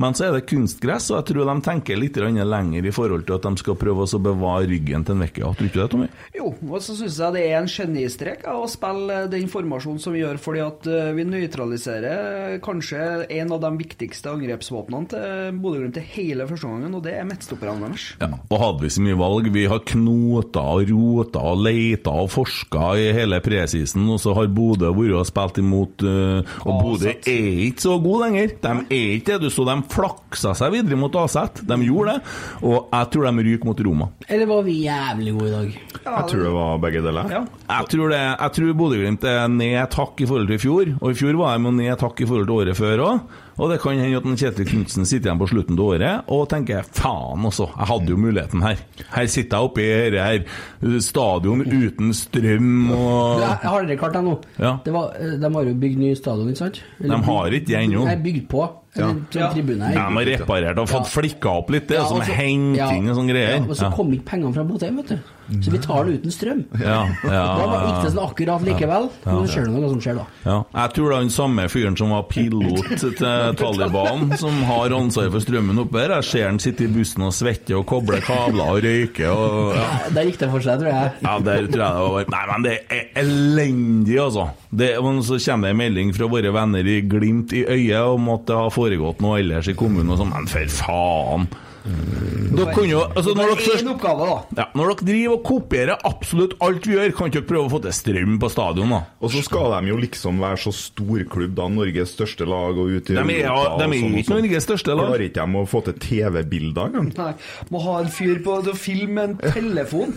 Men så er det kunstgress, og jeg tror de tenker litt lenger i forhold til at de skal prøve å bevare ryggen til en Vecchia. Tror du ikke det, Tommy? Jo, og så syns jeg det er en genistrek å spille den formasjonen som vi gjør, fordi at eh, vi nøytraliserer kanskje en av de viktigste angrepsvåpnene til Bodø-Glimt til hele første gangen, og det er midtstopperne deres. Ja, og hadde vi så mye valg. Vi har knota og rota og leita og forska i hele presisen, og så har Bodø vært og spilt imot uh, Og Bodø er ikke så god lenger. De er ikke det. Du så de flaksa seg videre mot Aset. De gjorde det. Og jeg tror de ryker mot Roma. Eller var vi jævlig gode i dag? Jeg tror det var begge deler. Jeg tror, det, jeg tror Bodø-Glimt er ned et hakk i forhold til i fjor, og i fjor var de ned et hakk i forhold til året før òg. Og det kan hende at en Kjetil Knutsen sitter igjen på slutten av året og tenker faen også, jeg hadde jo muligheten her. Her sitter jeg oppe i dette her stadion uten strøm og jeg, har dere klart det nå? Ja. Det var, eh, de har jo bygd ny stadion, ikke sant? De har ikke det ennå. Nei, bygd på. Sånn tribune her. De har reparert og fått flikka opp litt, det, Ja, og så og henting og sånne greier. Ja, og så Ja. kom ikke pengene fra Botheim, vet du. Så vi tar det uten strøm. Ja, ja, *laughs* da gikk det sånn akkurat likevel. Ja. Men skjer det noe som skjer da. Ja, jeg tror det er den samme fyren som var pilot til Taliban, som har ansvar for strømmen oppe her. Jeg ser han sitte i bussen og svette og kobler kabler og røyker og ja. Der gikk det for seg, tror jeg. Ja, der tror jeg det var Nei, men det er elendig, altså. Det, så kommer det en melding fra våre venner i Glimt i øyet om at det har foregått noe ellers i kommunen og sånn. Men for faen! Dere kunne jo altså, når, dere først, oppgave, da. ja, når dere driver og kopierer absolutt alt vi gjør, kan ikke dere prøve å få til strøm på stadion, da? Og så skal de jo liksom være så storklubb, da. Norges største lag og ute i De er- ja, de er og sånn ikke sånn. Norges største lag. Klarer ikke de å få til TV-bilder engang? Nei, må ha en fyr på til å filme en telefon.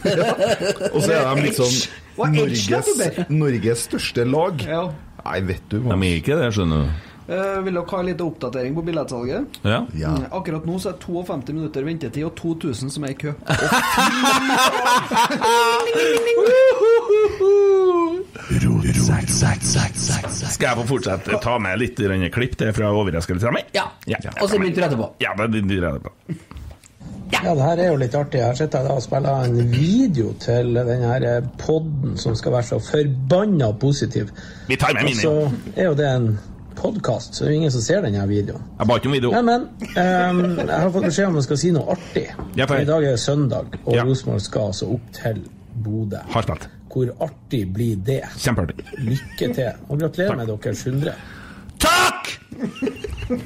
*laughs* Og så er de liksom Norges, Norges største lag. Nei, vet du hva. De er ikke det, skjønner du. Eh, vil dere ha en liten oppdatering på billettsalget? Ja. ja. Akkurat nå så er det 52 minutter ventetid og 2000 som er i kø. Skal jeg få fortsette? Ta med litt i denne klipp til fra overraskelsen til meg? Ja. Og så begynner du etterpå. Ja, det begynner jeg etterpå. Ja, det her er jo litt artig. Jeg sitter og spiller en video til den her podden som skal være så forbanna positiv. Vi tar med Og så er jo det en podkast, så det er jo ingen som ser denne videoen. Jeg ba ikke om video. Nei, men. um, jeg har fått beskjed om jeg skal si noe artig. Ja, for- I dag er det søndag, og Rosenborg skal altså opp til Bodø. Har spilt. Hvor artig blir det? Kjempeartig. Lykke til, og gratulerer med deres 100.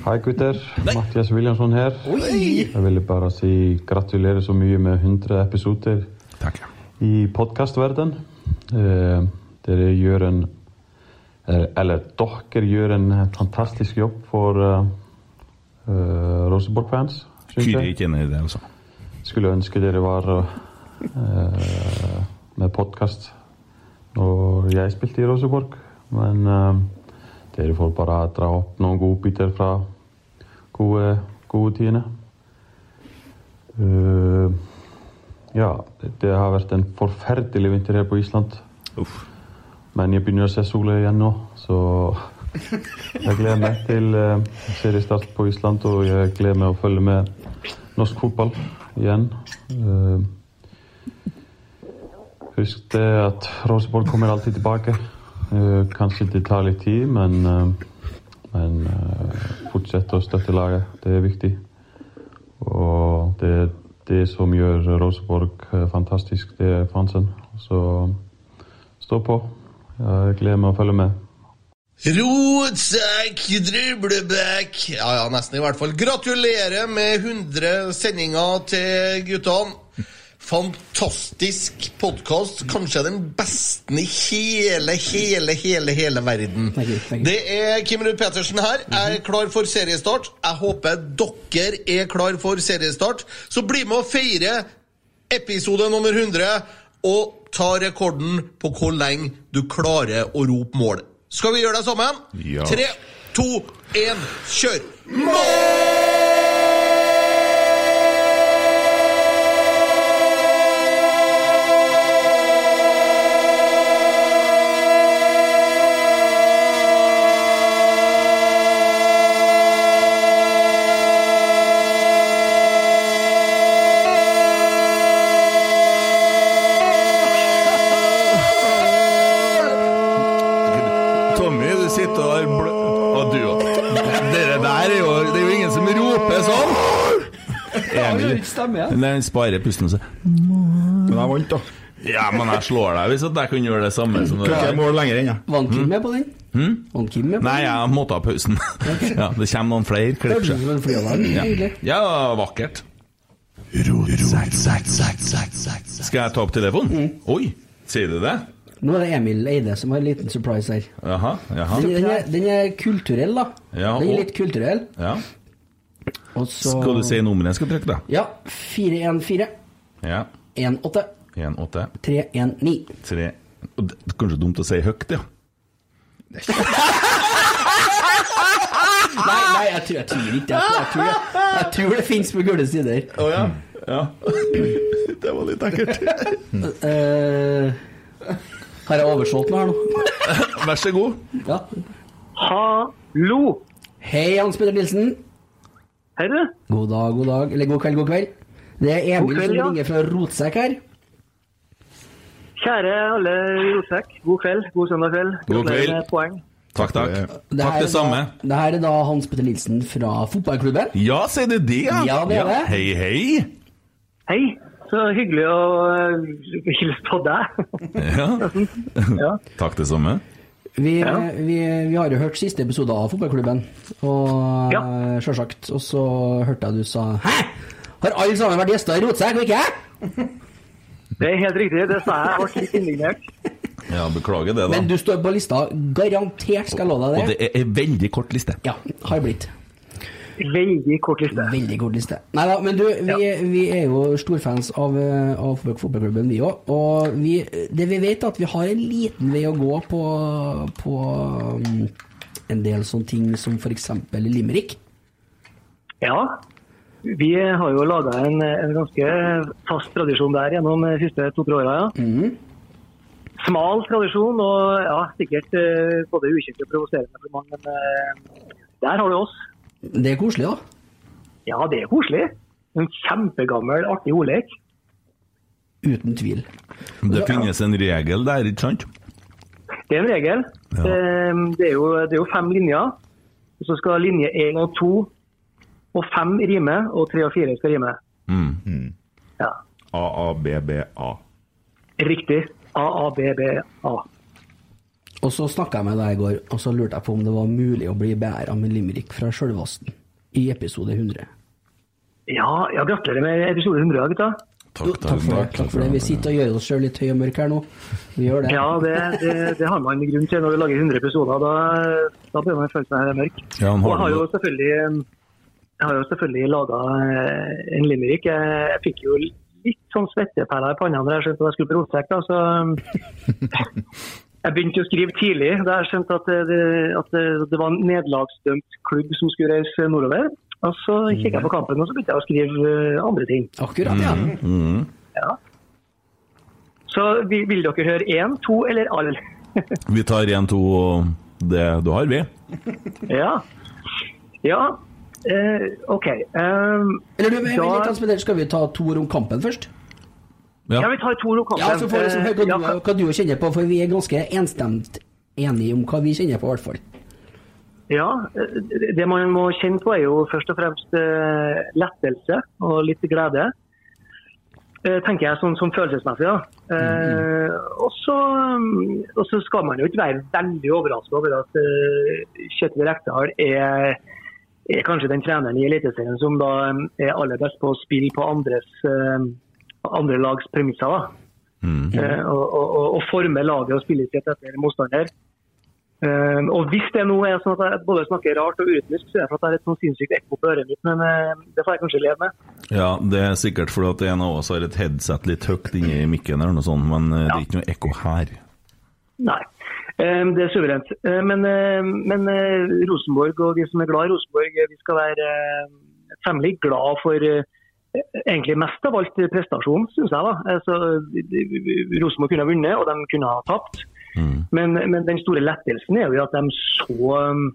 Hei gutter, Mathias Williamson her. Oi! Jeg ville bare si gratulerer så mye med 100 episoder i podkastverdenen. Eh, dere gjør en Eller dere gjør en fantastisk jobb for uh, Rosenborg-fans, syns Kyrre er ikke enig i det, altså. Skulle ønske dere var uh, med podkast når jeg spilte i Rosenborg, men uh, dere får bare dra opp noen godbiter fra gode, gode tidene. Uh, ja, det, har vært en forferdelig vinter her på Island. Men jeg begynner å se sola igjen nå, så jeg gleder meg til uh, seriestart på Island, og jeg gleder meg å følge med norsk fotball igjen. Eh, husk det at Rosenborg kommer alltid tilbake. Eh, kanskje det tar litt tid, men, men fortsett å støtte laget. Det er viktig. Og det er det som gjør Rosenborg eh, fantastisk, det er fansen. Så stå på. Jeg gleder meg å følge med. Rotsekk, driblebekk Ja, ja, nesten i hvert fall. Gratulerer med 100 sendinger til guttene. Fantastisk podkast. Kanskje den beste i hele, hele, hele hele verden. Det er Kim Ruud Petersen her. Jeg er klar for seriestart. Jeg håper dere er klar for seriestart. Så bli med og feire episode nummer 100, og ta rekorden på hvor lenge du klarer å rope mål. Skal vi gjøre det sammen? Ja. Tre, to, én, kjør! det Emil ikke stemme. Nei, han sparer pusten og så Men jeg vant, da. Ja, men jeg slår deg hvis at jeg kan gjøre det samme som Kan ikke jeg måle lenger enn jeg. Var Kim med på den? Hmm? Var Kim med på Nei, jeg må ta pausen. *laughs* ja, det kommer noen flere klipp. Ja. ja, vakkert. Skal jeg ta opp telefonen? Oi, sier du det? Nå er det Emil Eide som har en liten surprise her. Jaha, jaha. Den, den, er, den er kulturell, da. Ja, den er litt kulturell. Ja. Og så Skal du si nummeret jeg skal trykke, da? Ja. 414 Ja. 18 1, 8, 319. 3 Og det er Kanskje dumt å si høyt, ja. *laughs* Nei, nei, jeg tror, jeg tror ikke det. Jeg tror, jeg, jeg tror det fins på gule sider. Å ja. ja. *laughs* det var litt ekkelt. Eh, har jeg oversolgt noe her nå? Vær så god. Ja. Hallo! Hei, Hans Petter Nilsen. Hei, du. God dag, god dag. Eller god kveld, god kveld. Det er Emil kveld, som ja. ringer fra Rotsekk her. Kjære alle i Rotsekk. God kveld. God søndag kveld. God kveld. poeng. Takk, takk. Det Takk, det samme. Da, det her er da Hans Petter Nilsen fra fotballklubben. Ja, sier du det, ja? Ja, det er det. Hei, hei. Hei. Så hyggelig å hilse på deg. Ja. *laughs* Ja. Takk, det samme. Vi, Ja. vi, vi har jo hørt siste episode av fotballklubben, og Ja. sjølsagt. Og så hørte jeg du sa Hæ? Har alle sammen vært gjester i Rotsekk, og ikke jeg? Det er helt riktig. Det sa jeg. Jeg ble litt indignert. Ja, beklager det, da. Men du står på lista. Garantert skal jeg love deg det Og det. er en veldig kort liste. Ja, har blitt. Veldig kort liste. Veldig kort liste. Nei da, men du, vi, vi er jo storfans av, eh, av fotballklubben, vi òg. Og vi, det vi vet, er at vi har en liten vei å gå på, på um, en del sånne ting som f.eks. Limerick. Ja. Vi har jo laga en, en ganske fast tradisjon der gjennom de siste to-tre åra. Ja. Smal tradisjon og ja, sikkert uh, både ukjent og provoserende for mange, men uh, der har du oss. Det er koselig, da. Ja, det er koselig. En kjempegammel, artig ordlek. Uten tvil. Det finnes en regel der, ikke sant? Det er en regel. Ja. Eh, Det, er jo, det er jo fem linjer. Og så skal linje én og to og fem rime, og tre og fire skal rime. Mm. Ja. A. Riktig. A, A, B, B, A. Og så snakka jeg med deg i går, og så lurte jeg på om det var mulig å bli beæra med limerick fra Sjølvasten i episode 100. Ja, ja, gratulerer med episode 100, da, gutta. Takk, takk, for det. takk for det. Vi sitter og gjør oss sjøl litt høy og mørk her nå. Vi gjør det. Ja, det, det, det har man grunn til når du lager 100 episoder. Da, da bør man føle seg mørk. Ja, og jeg har jo selvfølgelig, jeg har jo selvfølgelig laga en limerick. Jeg, jeg fikk jo litt sånn svetteperler i panna da jeg skjønte at jeg skulle på rotsekk. *laughs* Jeg begynte å skrive tidlig da jeg skjønte at det, at det, var en nederlagsdømt klubb som skulle reise nordover. Og så kikket jeg på kampen og så begynte jeg å skrive eh, andre ting. Akkurat, ja. Mm. Ja. Så vil, dere høre én, to eller all? *laughs* Vi tar én, to, og det du har, vi. ja. Ja. Eh, OK. Um, Eller du, da... litt, skal vi ta to ord om kampen først? Ja. vi tar to ord. Ja, så får vi liksom høre hva, Eh, du, hva du kjenner på, for vi er ganske enstemt enige om hva vi kjenner på, i hvert fall. Ja, eh, det man må kjenne på er jo først og fremst eh, lettelse og litt glede. Eh, tenker jeg sånn som følelsesmessig. da. Eh, og, så, mm, og så skal man jo ikke være veldig overrasket over at uh, Kjetil Rekdal er, er kanskje den treneren i Eliteserien som da mm, er aller best på å spille på andres, eh, andre lags premisser. da. Eh, og, og, og, forme laget og spillet sitt etter motstander. Eh, og hvis det nå er sånn at jeg både snakker rart og urytmisk, så er det for at jeg har et sånn sinnssykt ekko på øret mitt, men eh, det får jeg kanskje leve med. Ja, det er sikkert fordi at en av oss har et headset litt høyt inni mikken, eller noe sånt, men eh, det er ikke noe ekko her. Nei, eh, det er suverent. Eh, men men Rosenborg og de som er glad i Rosenborg, vi skal være temmelig glad for egentlig mest av alt prestasjon, syns jeg. da. Altså, Rosenborg kunne ha vunnet, og de kunne ha tapt. Men, men den store lettelsen er jo at de så um,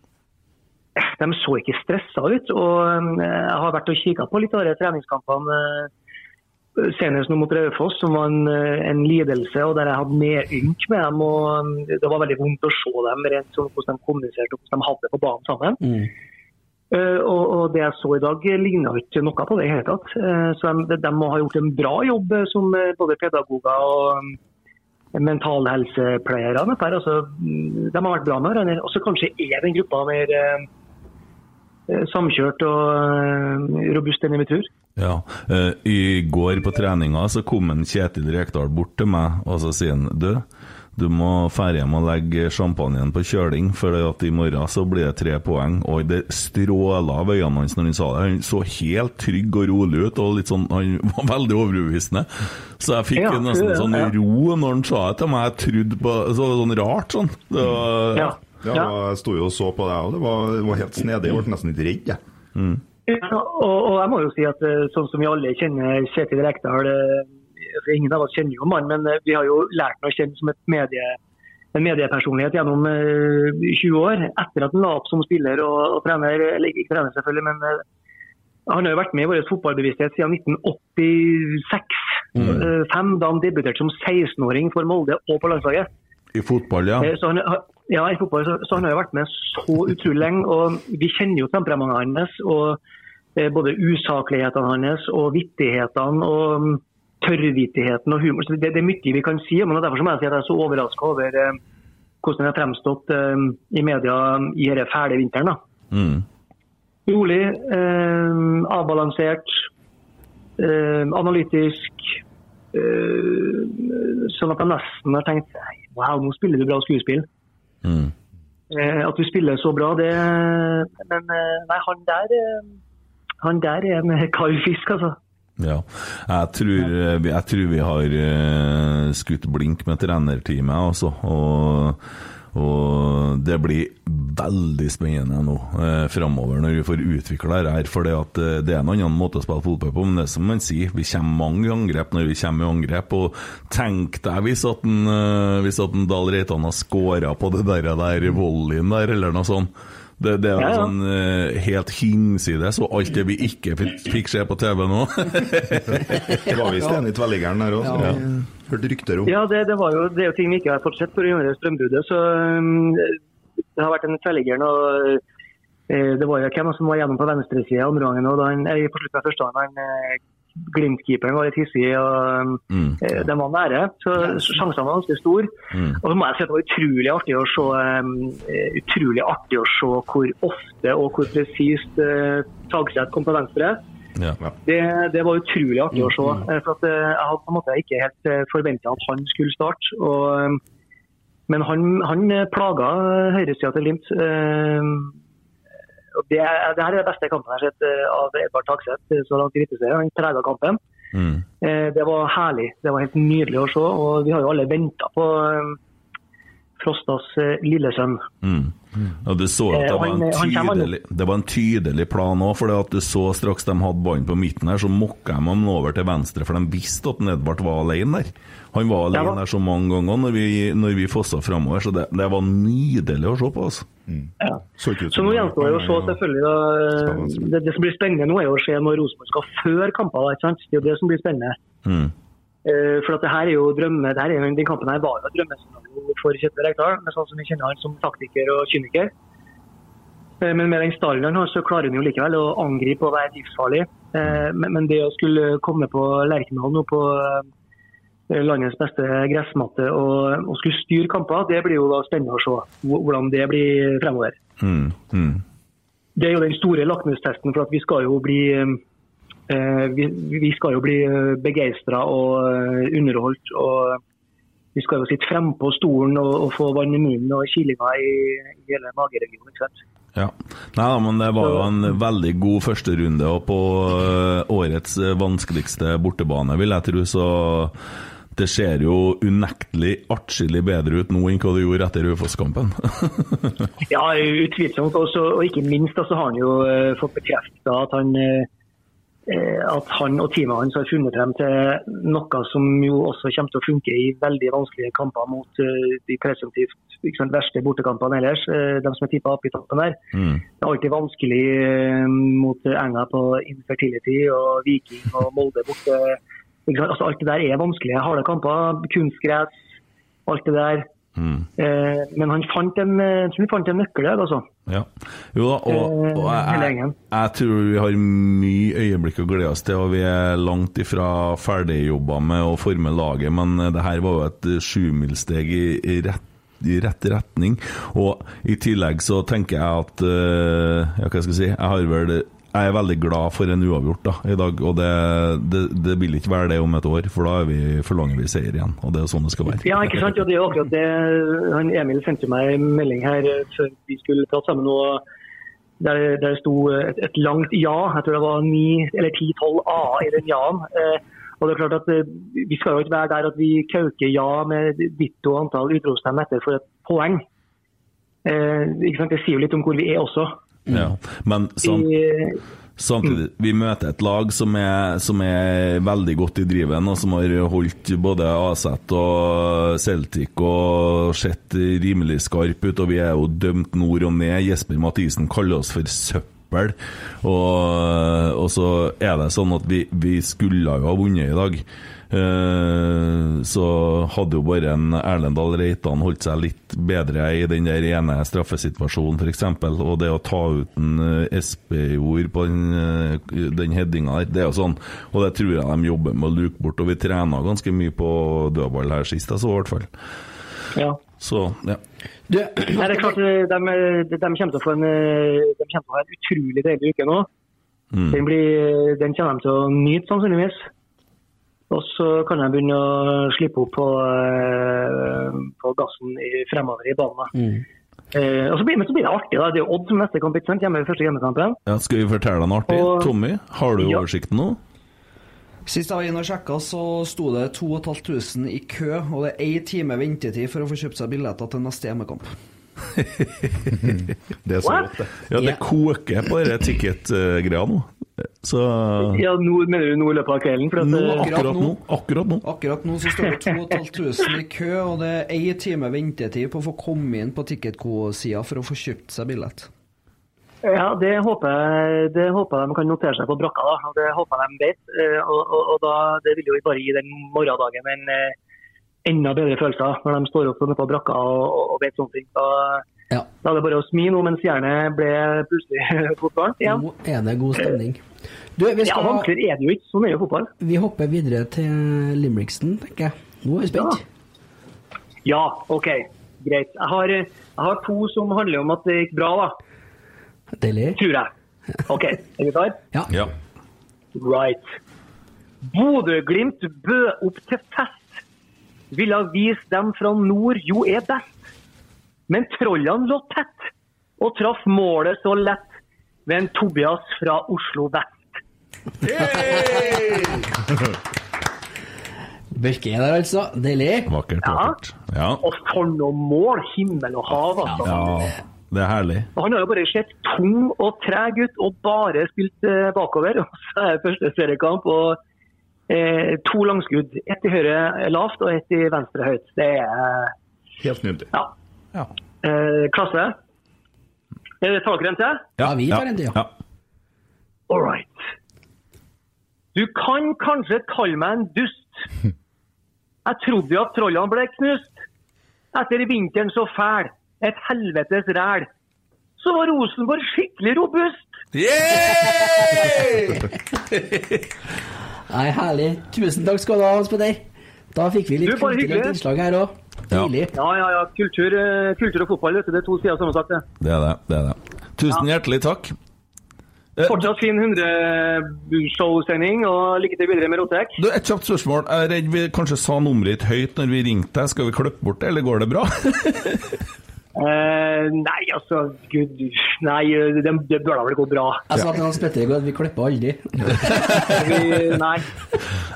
de så ikke stressa ut. og um, Jeg har vært og kikka på litt av de treningskampene eh, senest nå mot Raufoss, som var en, eh, en lidelse, og der jeg hadde medynk med dem. og um, Det var veldig vondt å se dem rent sånn hvordan de kommuniserte og hvordan de hadde det på banen sammen. Eh, og, og det jeg så i dag, ligna ikke noe på det i hele tatt. Eh, så de, de må ha gjort en bra jobb eh, som eh, både pedagoger og mentalhelsepleiere. Altså, mm, de har vært bra med hverandre. Og så kanskje er den gruppa mer eh, eh, samkjørt og eh, robust enn i mitt tur. Ja. eh, I går på treninga så kom en Kjetil Rekdal bort til meg og så sier han du, du må fære hjem og legge champagnen på kjøling, for at i morgen så blir det tre poeng. Og det stråla av øynene hans når han sa det. Han så helt trygg og rolig ut, og litt sånn, han *laughs* var veldig overbevisende. Så jeg fikk Ja, nesten sånn ja. ro når han sa det til meg. Jeg trodde på så var sånn rart sånn. Det var, Ja. Ja, jeg sto jo og så på deg, og det var, det var helt snedig. Jeg ble nesten litt redd, jeg. Mm. Ja, og, og jeg må jo si at eh, sånn som vi alle kjenner Kjetil Rekdal eh, for Ingen av oss kjenner jo mannen, men eh, vi har jo lært ham å kjenne som medie, en mediepersonlighet gjennom eh, 20 år. Etter at han la opp som spiller og, og trener, eller ikke trener selvfølgelig, men eh, han har jo vært med i vår fotballbevissthet siden 1986. Mm. eh, Fem, da han debuterte som 16-åring for Molde og på landslaget. I fotball, ja. Eh, Så han, ja, i fotball, så, så han har jo vært med så utrolig lenge. og Vi kjenner jo temperamentet hans. og eh, Både usaklighetene hans og vittighetene og mm, tørrvittigheten og humor. Så det, det er mye vi kan si om han, Derfor må jeg si at jeg er så overraska over eh, hvordan den har fremstått eh, i media i denne fæle vinteren. Mm. Rolig, eh, avbalansert, eh, analytisk. Eh, sånn at jeg nesten har tenkt wow, nå spiller du bra skuespill. Mm. Eh, at du spiller så bra, det Men nei, han der Han der er en *laughs* kald fisk, altså. Ja. Jeg tror, eh, jeg tror vi har eh, skutt blink med trenerteamet, altså. Og, og det blir veldig spennende nå eh, framover når vi får utvikla det her. For eh, det er en annen måte å spille fotball på, men det er som man sier, vi kommer mange angrep når vi kommer i angrep. Og tenk deg hvis at en, hvis at en Dahl Reitan har scora på det der, der volleyen der, eller noe sånt. Det, det er Ja, ja. sånn uh, helt hinsides, og alt det vi ikke fikk, se på TV nå. *laughs* Det var visst en i tverrliggeren der òg, Ja. hørte rykter om. Ja, det, det, var jo, det er jo ting vi ikke har fått sett pga. strømbruddet. Så um, det har vært en tverrligger nå. uh, Det var jo hvem som var gjennom på venstresida andre gangen. og da han, På slutten av første han Glimt-keeperen var litt hissig, og um, Mm. ja. den var nære. Så sjansene var ganske store. Mm. Og så må jeg si at det var utrolig artig å se um, eh, utrolig artig å se hvor ofte og hvor presist uh, Tagseth kom på venstre. Ja. Det, det var utrolig artig å se. eh, For at, eh, jeg hadde på en måte ikke helt forventa at han skulle starte. Og, eh, men han, han eh, plaga høyresida til Glimt. eh, og Det, er- det her er det beste kampen jeg har sett eh, av Edvard Tagseth eh, så langt i Eliteserien. Han prega kampen. Mm. Eh, Det var herlig. Det var helt nydelig å se. Og vi har jo alle venta på Frostas lille lillesønn. Mm. Og du så at det var en tydelig, det var en tydelig plan òg, for du så straks de hadde ballen på midten her, så mokka de ham over til venstre, for de visste at Edvard var alene der. Han var alene der så mange ganger når vi, når vi fossa framover, så det, det var nydelig å se på. Altså. Ja. Så Så nå gjenstår det å se selvfølgelig da, det, det som blir spennende nå er å se når Rosenborg skal føre kamper. ikke sant? Det er jo det som blir spennende. Mm. Uh, For at det her er jo drømme, det her er jo, Den kampen her var jo drømmescenario for Kjetil Rekdal, men sånn som vi kjenner han som taktiker og kyniker. Eh, Men med den stallen han har, så klarer han jo likevel å angripe og være livsfarlig. Eh, Men men det å skulle komme på Lerkendal nå på landets beste gressmatte og, og skulle styre kamper, det blir jo da spennende å se hvordan det blir fremover. Mm. Mm. Det er jo den store lakmustesten, for at vi skal jo bli eh, vi, vi skal jo bli begeistra og eh, underholdt. og Vi skal jo sitte frempå stolen og, og få vann i munnen og kilinga i, i hele mageregionen. ikke sant? Ja. Nei da, men det var jo en veldig god førsterunde og på øh, årets vanskeligste bortebane, vil jeg tro. Så det ser jo unektelig atskillig bedre ut nå enn hva det gjorde etter Raufoss-kampen. *laughs* Ja, utvilsomt. Også, og ikke minst så har han jo eh, fått bekrefta at han eh, at han og teamet hans har funnet frem til noe som jo også kommer til å funke i veldig vanskelige kamper mot eh, de presumptivt sant, verste bortekampene ellers, de som er tippa opp i toppen der. Mm. Det er alltid vanskelig mot Enga på Infertility og Viking og Molde borte. Altså, alt det der er vanskelige harde kamper. Kunstgress, alt det der. Mm. Eh, men han fant en, eh, jeg han fant en nøkkel der, altså. Ja. Jo da, og, og Eh, jeg, jeg tror vi har mye øyeblikk å glede oss til, og vi er langt ifra ferdigjobba med å forme laget, men det her var jo et sjumilssteg i, i, rett, i rett retning. Og i tillegg så tenker jeg at uh, Ja, hva skal jeg si? Jeg har vel jeg er veldig glad for en uavgjort da, i dag, og det, det, det vil ikke være det om et år, for da er vi, forlanger vi seier igjen. Og det er sånn det skal være. Ja, ikke sant? Ja, det er akkurat det. Han Emil sendte meg en melding her eh, før vi skulle prate sammen. og der, der sto et, et langt ja. Jeg tror det var ni eller ti-tolv A i den ja-en. Eh, og det er klart at eh, Vi skal jo ikke være der at vi kauker ja med ditto antall utropstegn etter for et poeng. Eh? Det sier jo litt om hvor vi er også. Ja. Men samt, samtidig, vi møter et lag som er, som er veldig godt i driven, og som har holdt både Aset og Celtic og sett rimelig skarp ut, og vi er jo dømt nord og ned. Jesper Mathisen kaller oss for søppel. Og, og så er det sånn at vi, vi skulle jo ha vunnet i dag. Eh, så hadde jo bare en Erlendal Reitan holdt seg litt bedre i den der ene straffesituasjonen, f.eks. Og det å ta ut en eh, Espejord på den, eh, den headinga der, det er jo sånn. Og det tror jeg de jobber med å luke bort. Og vi trena ganske mye på dødball her sist, så i hvert fall. ja. Så, ja. Nei, det er klart de, de, de kommer til å få en, de kommer til å ha en utrolig deilig uke nå. Mm. Den, blir, den kommer de til å nyte, sannsynligvis. Og så kan jeg begynne å slippe opp på, eh, på gassen i, fremover i banen. Eh, og så blir, men så blir det artig. da. Det er Odd som neste kamp, ikke sant? Hjemme i første hjemmekampen. ja. Skal vi fortelle deg noe artig? Og- Tommy, har du Ja. oversikten nå? Sist jeg var inne og sjekka, så sto det 2500 i kø, og det er én time ventetid for å få kjøpt seg billetter til neste hjemmekamp. *laughs* Det er så What? godt, det. Ja, det koker på denne ticket-greia nå. Så Ja, nå, Mener du nå i løpet av kvelden? For at, Nå, eh, akkurat nå. Akkurat nå. Akkurat nå så står det 2500 i kø, og det er én time ventetid på å få komme inn på Ticketco-sida for å få kjøpt seg billett. Ja, det håper, jeg, det håper jeg de kan notere seg på brakka. da, Det håper jeg de vet. Eh, Og, og, og da, Det vil jo bare gi den morgendagen en eh, enda bedre følelse når de står opp på brakka og, og, vet sånne ting. Da, da er det bare å smi nå mens jernet ble plutselig *laughs* fotball igjen. Nå er det god stemning. Du, vi, Ja, skal, vanskeligere er det jo ikke. Sånn er jo fotball. vi hopper videre til Limriksen, tenker jeg. Nå er vi spent. Ja, OK. Greit. Jeg har, jeg har to som handler om at det gikk bra, da. Deilig. Tror jeg. OK, er vi klare? *laughs* Ja. Ja. Right. Bodø-Glimt bød opp til fest. Ville vise dem fra nord jo er best. Men trollene lå tett og traff målet så lett ved en Tobias fra Oslo vest. Børke er der, altså. Deilig. Vakkert, Ja. vakkert. Ja. Og for noe mål! Himmel og hav, altså. ja. Det er herlig. Han har jo bare sett tung og treg ut og bare spilt eh, bakover. *laughs* Og så er det første seriekamp og eh, to langskudd. Ett i høyre lavt og ett i venstre høyt. Det er Helt nydelig. ja. Eh, klasse. Er det en til? Ja, vi tar en til, ja. All right. Du kan kanskje kalle meg en dust. *laughs* Jeg trodde jo at trollene ble knust. Etter vinteren så fæl, et helvetes ræl, så var Rosenborg skikkelig robust. *laughs* Nei, herlig. Tusen takk skal du ha, Hans Petter. Da fikk vi litt kulturelt innslag her òg. Ja. Ja, ja, ja. Kultur, eh, kultur og fotball, vet du. Det er to sider av samme sak, det. Det er det. det, er det. Tusen hjertelig takk. Fortsatt fin 100-showsending, og lykke til videre med Rotek. Du, Et kjapt spørsmål. Jeg er redd vi kanskje sa nummeret ditt høyt når vi ringte deg. Skal vi klippe bort det, eller går det bra? *laughs* Eh, nei, altså Gud Nei, det, det bør da vel gå bra. Jeg sa til Hans Petter i går at vi klipper aldri. Vi, nei.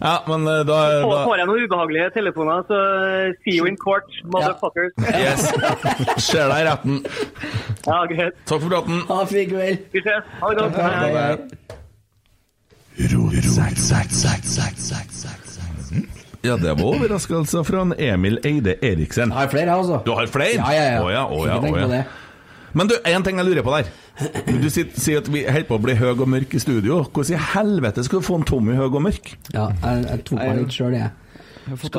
Ja, men eh, da, Får, da får jeg noen ubehagelige telefoner, så eh, see you in court, motherfuckers. Yes. Ser deg i retten. Ja, greit. Takk for praten. Ha en fin kveld. Vi ses. Ha det godt. Hei, hei. Ja, det var overraskelser fra en Emil Eide Eriksen. Jeg har flere, jeg, altså. Du har flere? Ja, ja, ja. Å ja, å ja, å ja. Men du, en ting jeg lurer på der. Du sier, at vi holder på å bli høy og mørk i studio. Hvordan i helvete skal du få en Tommy høy og mørk? Ja, jeg, jeg tok meg litt sjøl, jeg. Jeg har fått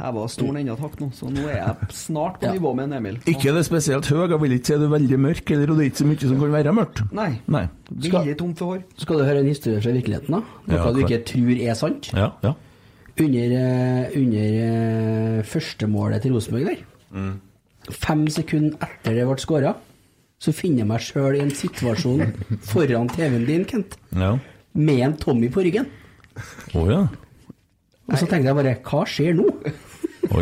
heva stolen enda et hakk nå, så nå er jeg snart på nivå med en Emil. Ikke det spesielt høy, jeg vil ikke si du er veldig mørk, eller og det er ikke så mye som kan være mørkt. Nei. Nei. Veldig tomt for hår. Skal du høre en historie fra virkeligheten, da? Noe Ja, du ikke tror er sant? Ja, ja. Under, eh, under eh, førstemålet til Rosenborg der, Mm. fem sekunder etter det ble skåra, så finner jeg meg sjøl i en situasjon *laughs* foran TV-en din, Kent, Ja. med en Tommy på ryggen. Å ja. Og så tenkte jeg bare Hva skjer nå?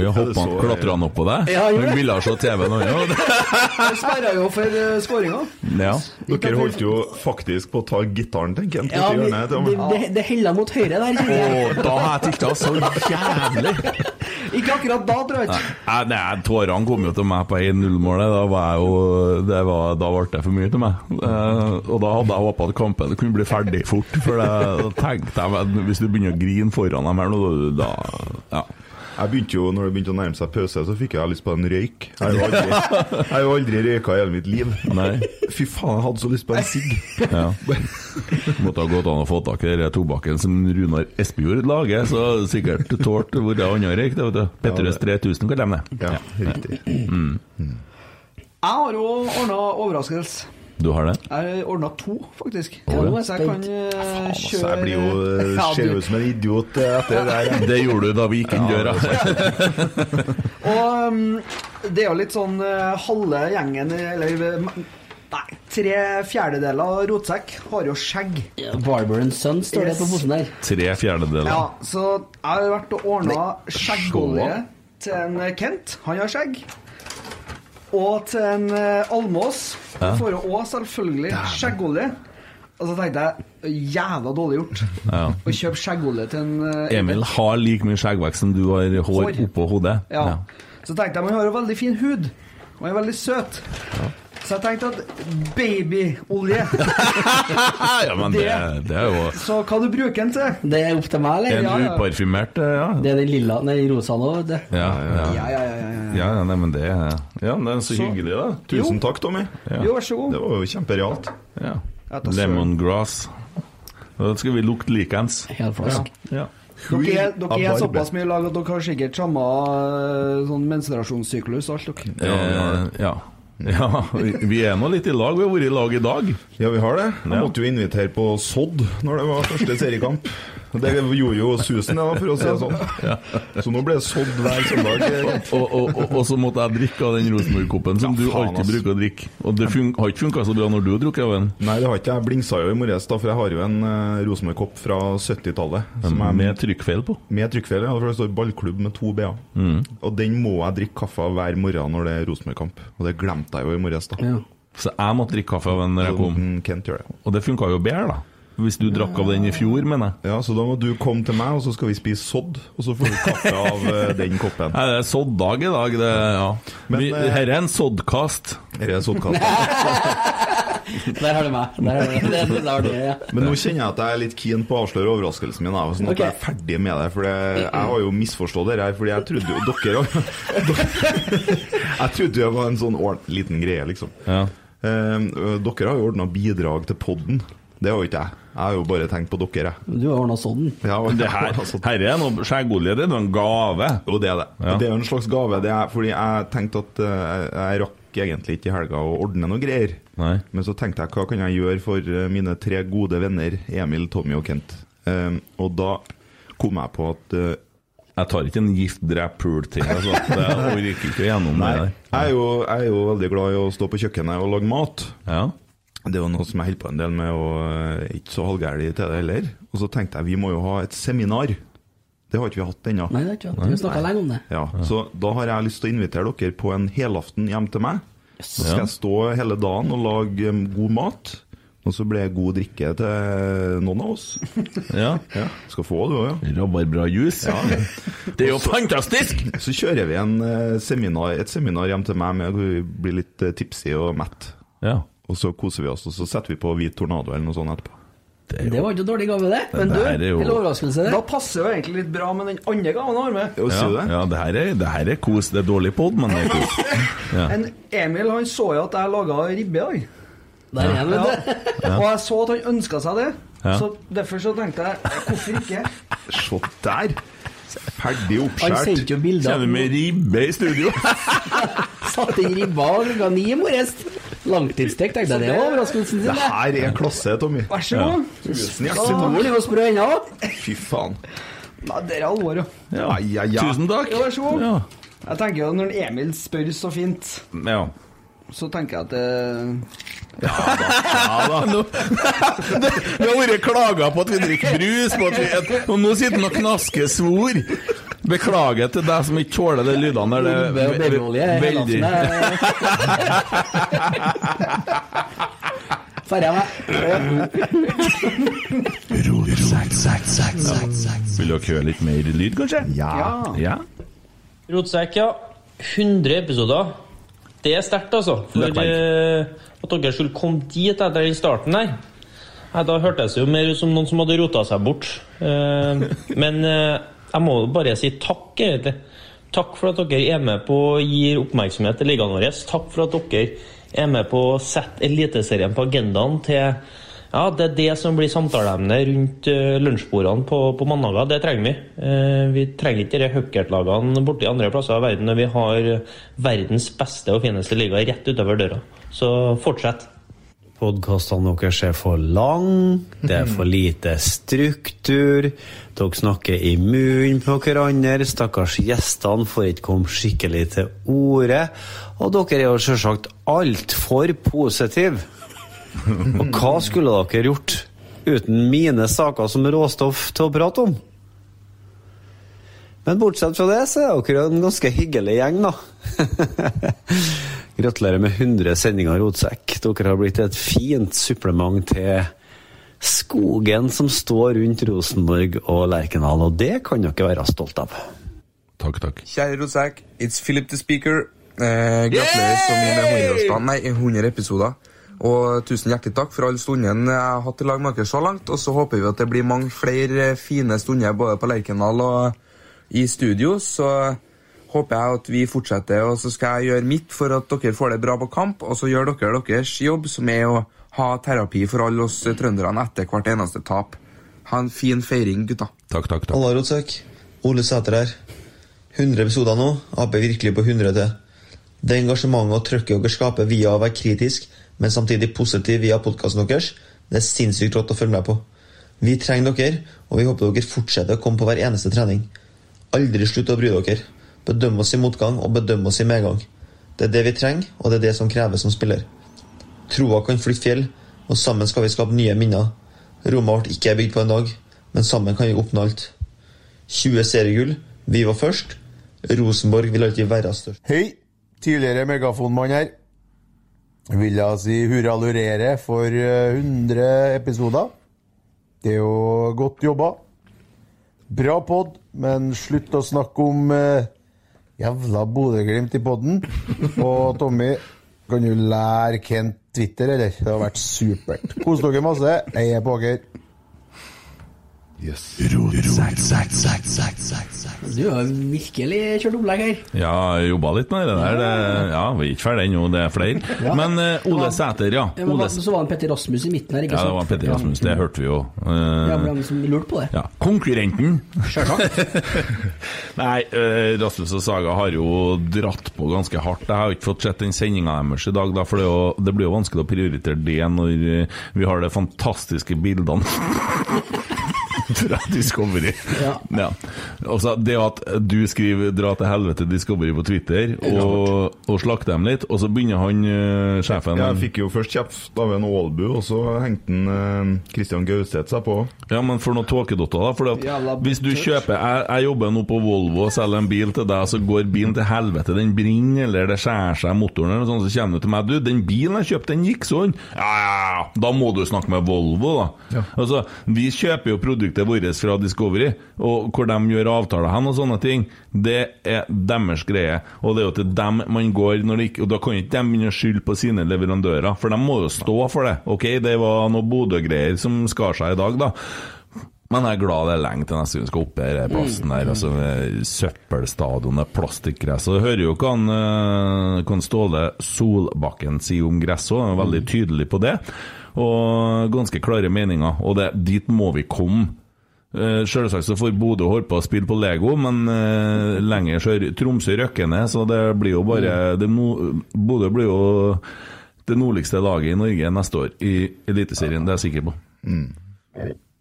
Ja, hoppa han, klatra han opp på deg? Ja, han ville ha se TV-en han òg. Jeg sperra jo for uh, skåringa. Ja. Dere holdt jo faktisk på å ta gitaren, til jeg. Ja, borti hjørnet, det, det, det heller mot høyre der. kjenner jeg. Å, da har jeg tilta så jævlig! *laughs* Ikke akkurat da, tror jeg ikke. Nei, nei, Tårene kom jo til meg på 1-0-målet. Da var jeg jo det var, Da ble det for mye til meg. Eh, og da hadde jeg håpa at kampen kunne bli ferdig fort. For det, da tenkte jeg hvis du begynner å grine foran dem her nå, da ja. Jeg begynte jo, når det begynte å nærme seg pause, så fikk jeg lyst på en røyk. Jeg har jo aldri, jeg jo aldri røyka i hele mitt liv. *laughs* Fy faen, jeg hadde så lyst på en sigg. Ja. Måtte ha gått an å få tak i den tobakken som Runar Espejord lager, så sikkert tålt det er annen røyk. det vet du. Petrus 3000 kan de det. Ja, riktig. Mm. Jeg har jo ordna overraskelse. Du har det? Jeg ordna to, faktisk. Oh, ja. Så jeg kan uh, kjøre jeg blir jo, eh, *laughs* Ja, ser ut som en idiot eh, etter det der. *laughs* Det gjorde du da vi gikk inn døra. *laughs* Og um, det er jo litt sånn uh, halve gjengen, eller Nei, tre fjerdedeler av rotsekk har jo skjegg. Barber and Son står det på posen der. Tre fjerdedeler. Ja, så jeg har vært og ordna skjeggolje til en eh, Kent. Han har skjegg. Og til en eh, Almås. Ja. For å òg selvfølgelig skjeggolje. Og så tenkte jeg jævla dårlig gjort Ja. å kjøpe skjeggolje til en uh, Emil har like mye skjeggvekst som du har hår Hår. oppå hodet. Ja. Så tenkte jeg, men han har jo veldig fin hud. Og er veldig søt. Så jeg tenkte at babyolje *laughs* ja, men det, det er jo Så hva du bruker den til? Det er opp til meg, eller? En Ja, ja. uparfymert, eh, ja. Det er den lilla, nei, rosa nå, vet du. Ja, ja. Ja, ja, ja, ja, ja. Ja, ja, nei, men det Ja, det er så, Så- hyggelig, da. Tusen takk, Tommy. Ja. Jo, vær så god. Det var jo kjemperealt. Ja. Lemongrass. Da skal vi lukte likeens. Helflask. Ja. Dere er, dere er såpass mye i lag at dere har sikkert samme eh, sånn menstruasjonssyklus og alt dere. Eh, ja. Ja. Vi er nå litt i lag. Vi har vært i lag i dag. Ja, vi har det. Jeg måtte jo invitere på Sodd når det var første seriekamp. Det gjorde jo susen, ja, for å si det sånn. Så nå ble det sådd hver søndag. Og, og, og, og så måtte jeg drikke av den Rosenborg-koppen som du alltid ass. bruker å drikke. Og det fun har ikke funka så bra når du har drukket av den. Nei, det har ikke jeg. Blingsa jo i morges, da, for jeg har jo en uh, Rosenborg-kopp fra 70-tallet. som er- Med trykkfeil på. Med trykkfeil, ja. For det står ballklubb med to b-er. Mm. Og den må jeg drikke kaffe av hver morgen når det er Rosenborg-kamp. Og det glemte jeg jo i morges, da. Ja. Så jeg måtte drikke kaffe av den når jeg kom. Mm, Kent gjør det. Og det funka jo bedre, da. Hvis du drakk av den i fjor, mener jeg. Ja, så da må du komme til meg, og så skal vi spise sodd. Og så får du kaffe av eh, *laughs* den koppen. Nei, det er sodddag i dag. Det, ja. Men, Vi, eh, her er en soddkast. Her er soddkast. *laughs* Der har du meg. Der har du, det, det, der har du, ja. Men nå kjenner jeg at jeg er litt keen på å avsløre overraskelsen min. Sånn at okay. jeg er ferdig med det. For jeg har jo misforstått det her. Fordi jeg trodde jo dere *laughs* Jeg trodde det var en sånn liten greie, liksom. Ja. Eh, dere har jo ordna bidrag til podden. Det har jo ikke jeg. Jeg har jo bare tenkt på dere. jeg. Du har ordna sånn. Ja, Det her, her er noe skjeggolje. Det er noe en gave. Jo, det er det. Ja. Det er jo en slags gave. Det er fordi jeg tenkte at eh, jeg, jeg rakk egentlig ikke i helga å ordne noe greier. Nei. Men så tenkte jeg hva kan jeg gjøre for eh, mine tre gode venner Emil, Tommy og Kent. Um, og da kom jeg på at uh, Jeg tar ikke en gift, drep-pool-ting. Altså. *laughs* Det orker ikke gjennom Nei, det der. jeg er, jo, jeg er jo veldig glad i å stå på kjøkkenet og lage mat. Ja. Det var noe som jeg holdt på en del med, og eh, ikke så halvgærlig til det heller. Og så tenkte jeg vi må jo ha et seminar. Det har ikke vi hatt ennå. Nei, det har ikke hatt. Vi har lenge om det. Ja, Så da har jeg lyst til å invitere dere på en helaften hjem til meg. Så skal jeg stå hele dagen og lage um, god mat. Og så blir det god drikke til noen av oss. *laughs* ja. Ja, Skal få du òg, ja. Rabarbrajus. *laughs* Det er jo fantastisk! Så kjører vi en, eh, seminar, et seminar hjem til meg med hvor vi blir litt eh, tipsy og mett. Ja. Og så koser vi oss, og så setter vi på Hvit tornado eller noe sånt etterpå. Det var ikke en dårlig gave, det. Men du, Det du, jo- eller overraskelse, Da passer jo egentlig litt bra med den andre gaven han har med. Jo, Ja, det? ja det, her er, det her er kos. Det er dårlig pod, men det er kos. *laughs* Ja. En Emil han så jo at jeg laga ribbe i dag. Der er Ja. vet du. Og jeg så at han ønska seg det. Ja. Så derfor så tenkte jeg hvorfor ikke? *laughs* Se der! Ferdig Han jo bilder. Kjenner med ribbe i studio? *laughs* Satte inn ribba klokka ni i morges. Langtidsstekt, tenkte jeg. Det var overraskelsen din. Det her er klasse, Tommy. Vær så god. Tusen Stolen er jo sprø ennå. Fy faen. Nei, det er alvor, ja. Ja, ja, ja. Tusen takk. Ja, vær så god. Ja. Jeg tenker jo Når Emil spør så fint, Ja. så tenker jeg at det Ja da. Nå, det, vi har vært klaga på at vi drikker brus, på at vi, et, og nå sitter han og knasker svor. Beklager til deg som ikke tåler de lydene der. Det er babyolje i veldig Ferdig meg. Vil dere høre litt mer lyd, kanskje? Ja. ja. Rotsekk, ja. 100 episoder. Det er sterkt, altså. For eh, at dere skulle komme dit etter den starten der. Nei, da hørtes det jo mer ut som noen som hadde rota seg bort. Eh, *laughs* men eh, jeg må bare si takk, egentlig. Takk for at dere er med på å gi oppmerksomhet til ligaen vår. Takk for at dere er med på å sette Eliteserien på agendaen til ja, det er det som blir samtaleemnet rundt uh, lunsjbordene på, på mandager. Det trenger vi. Eh, vi trenger ikke de hookertlagene borti andre plasser i verden når vi har verdens beste og fineste liga rett utover døra. Så fortsett. Podkastene deres er for lang, det er for lite struktur. Dere snakker i munnen på hverandre, stakkars gjestene får ikke komme skikkelig til orde. Og dere er jo selvsagt altfor positive. *laughs* Og hva skulle dere gjort uten mine saker som råstoff til å prate om? Men bortsett fra det, så er dere en ganske hyggelig gjeng, da. *laughs* Gratulerer med 100 sendinger Rotsekk. Dere har blitt et fint supplement til skogen som står rundt Rosenborg og Lerkendal, og det kan dere være stolt av. Takk, takk. Kjære Rotsekk, it's Philip the Speaker. Eh, gratulerer så mye med 100-årsdagen, nei, 100 episoder. Og tusen hjertelig takk for alle stundene jeg har hatt i lag med dere så langt. Og så håper vi at det blir mange flere fine stunder både på Lerkendal og i studio. Så håper jeg at vi fortsetter, og så skal jeg gjøre mitt for at dere får det bra på kamp. Og så gjør dere deres jobb, som er å ha terapi for alle oss trønderne etter hvert eneste tap. Ha en fin feiring, gutta. Takk, takk, takk. Halla, Rotsøk. Ole Sæter her. 100 episoder nå. Aper virkelig på 100 til. Det engasjementet og trøkket dere skaper via å være kritisk, men samtidig positiv via podkasten deres, det er sinnssykt rått å følge med på. Vi trenger dere, og vi håper dere fortsetter å komme på hver eneste trening. Aldri slutt å bry dere. Bedøm oss i motgang, og bedøm oss i medgang. Det er det vi trenger, og det er det som kreves som spiller. Troa kan flytte fjell, og sammen skal vi skape nye minner. Roma ble ikke bygd på en dag, men sammen kan vi oppnå alt. 20 seriegull, vi var først. Rosenborg vil alltid være størst. Hei, tidligere megafonmann her. Vil jeg si hurralurere for eh, 100 episoder. Det er jo godt jobba. Bra pod, men slutt å snakke om eh, jævla Bodø-Glimt i podden. Og Tommy, kan du lære Kent Twitter, eller? Det har vært supert. Kos dere masse. Jeg er på dere. Yes. Du har virkelig kjørt opplegg her. Ja, jobba litt med det der. Det, ja, Vi er ikke ferdig ennå, det er flere. Ja. Men uh, Ole Sæter, ja. Ja, Ole, så var det Petter Rasmus i midten her, ikke sant? ja, det var Petter Rasmus, det hørte vi jo. Uh, Ja, men liksom lurt på det. Ja, Konkurrenten! *laughs* Nei, uh, Rasmus og Saga har jo dratt på ganske hardt. Jeg har jo ikke fått sett den sendinga deres i dag, da, for det, jo, det blir jo vanskelig å prioritere det når vi har de fantastiske bildene *laughs* fra Discovery. Ja. Altså, det at du skriver 'dra til helvete Discovery' på Twitter og, og slakter dem litt, og så begynner han uh, sjefen Jeg fikk jo først kjeft av en Aalbu, og så hengte en, uh, Christian Gauseth seg på. Ja, men for noen tåkedotter, da. For hvis du kjøper jeg, jeg jobber nå på Volvo og selger en bil til deg, så går bilen til helvete. Den brenner, eller det skjærer seg i motoren, eller sånn, så kommer du til meg. Du, den bilen jeg kjøpte, den gikk sånn. Ja, ja, ja. Da må du snakke med Volvo, da. Altså, vi kjøper jo produktet vårt fra Discovery, og hvor de gjør avtaler hen og sånne ting. Det er deres greie. Og det er jo til dem man går når det ikke Og da kan ikke de begynne å skylde på sine leverandører, for de må jo stå for det. Ok, det var noe Bodø-greier som skar seg i dag, da. Men jeg er glad det er lenge til neste gang skal opp i plassen der. altså med Søppelstadionet, plastikkgress. Og jeg hører jo hva han, kan hva han Ståle Solbakken sier om gress òg, han er veldig tydelig på det. Og ganske klare meninger. Og det, dit må vi komme. Eh, Selvsagt så får Bodø holde på å spille på Lego, men uh, lenger så er Tromsø røkker ned, så det blir jo bare det no, Bodø blir jo det nordligste laget i Norge neste år i Eliteserien, det er jeg sikker på.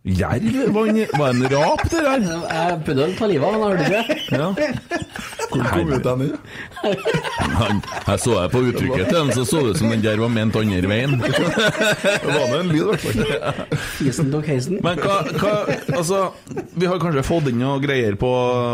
Jerv? Var en, var en rap, det der? Jeg prøvde å ta livet av han, hørte du det? Ja. Hvor kom ut den i? Han, jeg så det på uttrykket til den, så så det ut som den der var ment andre veien. *laughs* det var nå en lyd, i hvert fall. Heisen tok heisen. Men hva, hva Altså, vi har kanskje fått inn noe greier på,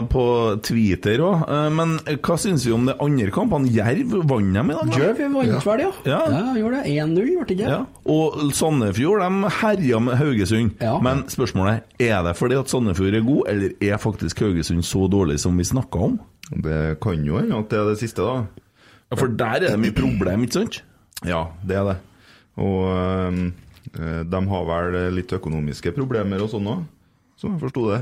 på Twitter òg, men hva syns vi om de andre kampene? Jerv vant dem i dag? Jerv vant vel, ja. Ja. ja gjorde det. 1-0, ble det ikke? Ja. Og Sandefjord de herja med Haugesund. Men spørsmålet er det fordi at Sandefjord er god, eller er faktisk Haugesund så dårlig som vi snakka om? Det kan jo hende at det er det siste, da. Ja, For der er det mye problem, ikke sant? Ja, det er det. Og øh, de har vel litt økonomiske problemer og sånn òg, som jeg forsto det.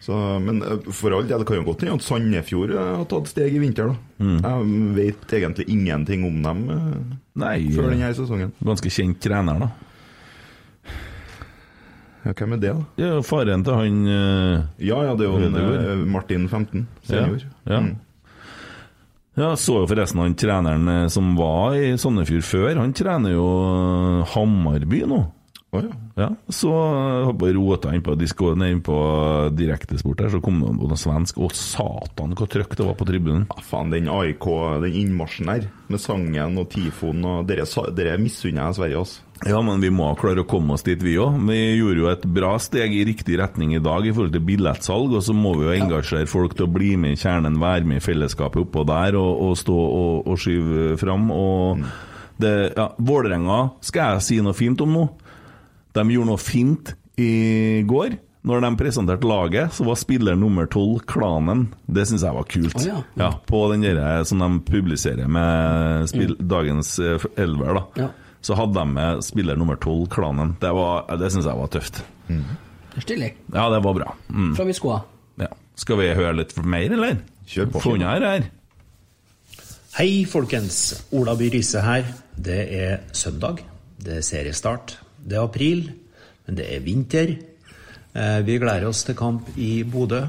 Så, men øh, for all del, det kan jo godt hende at Sandefjord har tatt steg i vinter, da. Mm. Jeg vet egentlig ingenting om dem øh, Nei, før denne sesongen. Ganske kjent trener, da. Ja, hvem er det, da? Ja, faren til han uh, Ja, ja, det er jo han, øh, Martin 15, senior. Ja, ja. Mm. Ja, så jo forresten han treneren eh, som var i Sandefjord før, han trener jo eh, Hammarby nå. Å ja. Ja, så jeg rota inn på, disko, inn på direktesport her, så kom det noen svensk. Å, satan, hvor trøkk det var på tribunen. Ja, faen, den AIK, den innmarsjen der, med sangen og tifoen og Dere, dere misunner jeg Sverige, altså. Ja, men vi må klare å komme oss dit, vi òg. Vi gjorde jo et bra steg i riktig retning i dag i forhold til billettsalg, og så må vi jo engasjere folk til å bli med i kjernen, være med i fellesskapet oppå der og, og stå og, og skyve fram. Og det, ja, Vålerenga skal jeg si noe fint om nå. De gjorde noe fint i går. Når de presenterte laget, så var spiller nummer tolv Klanen. Det syns jeg var kult. Oh, ja. Ja, på den der som de publiserer med spill, dagens eh, elver, da. Ja. Så hadde de med spiller nummer tolv, Klanen. Det, var- det syns jeg var tøft. Stilig. Ja, det var bra. Mm. Fra vi skoa. Ja. Skal vi høre litt mer, eller? Kjør på. Funnet her, her. Hei, folkens. Ola By Riise her. Det er søndag. Det er seriestart. Det er april, men det er vinter. Eh, Vi gleder oss til kamp i Bodø.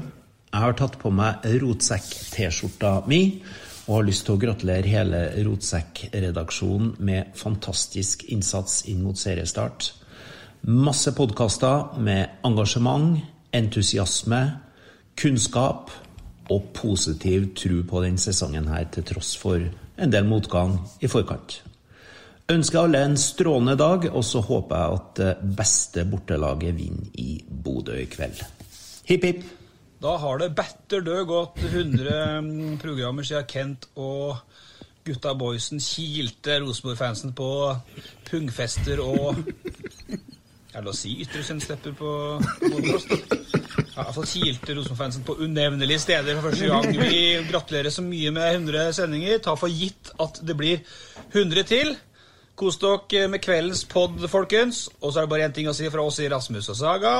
Jeg har tatt på meg rotsekk-T-skjorta mi og har lyst til å gratulere hele Rotsekk-redaksjonen med fantastisk innsats inn mot seriestart. Masse podkaster med engasjement, entusiasme, kunnskap og positiv tro på den sesongen her, til tross for en del motgang i forkant. Ønsker alle en strålende dag, og så håper jeg at beste bortelaget vinner i Bodø i kveld. Hipp, hipp! Da har det better død gått 100 programmer siden Kent og gutta boysen kilte Rosenborg-fansen på pungfester og Er det å si ytterstepper på podkast? Ja, iallfall kilte Rosenborg-fansen på unevnelige steder for første gang. Vi gratulerer så mye med 100 sendinger. Ta for gitt at det blir 100 til. Kos dere med kveldens pod, folkens. Og så er det bare én ting å si fra oss i Rasmus og Saga.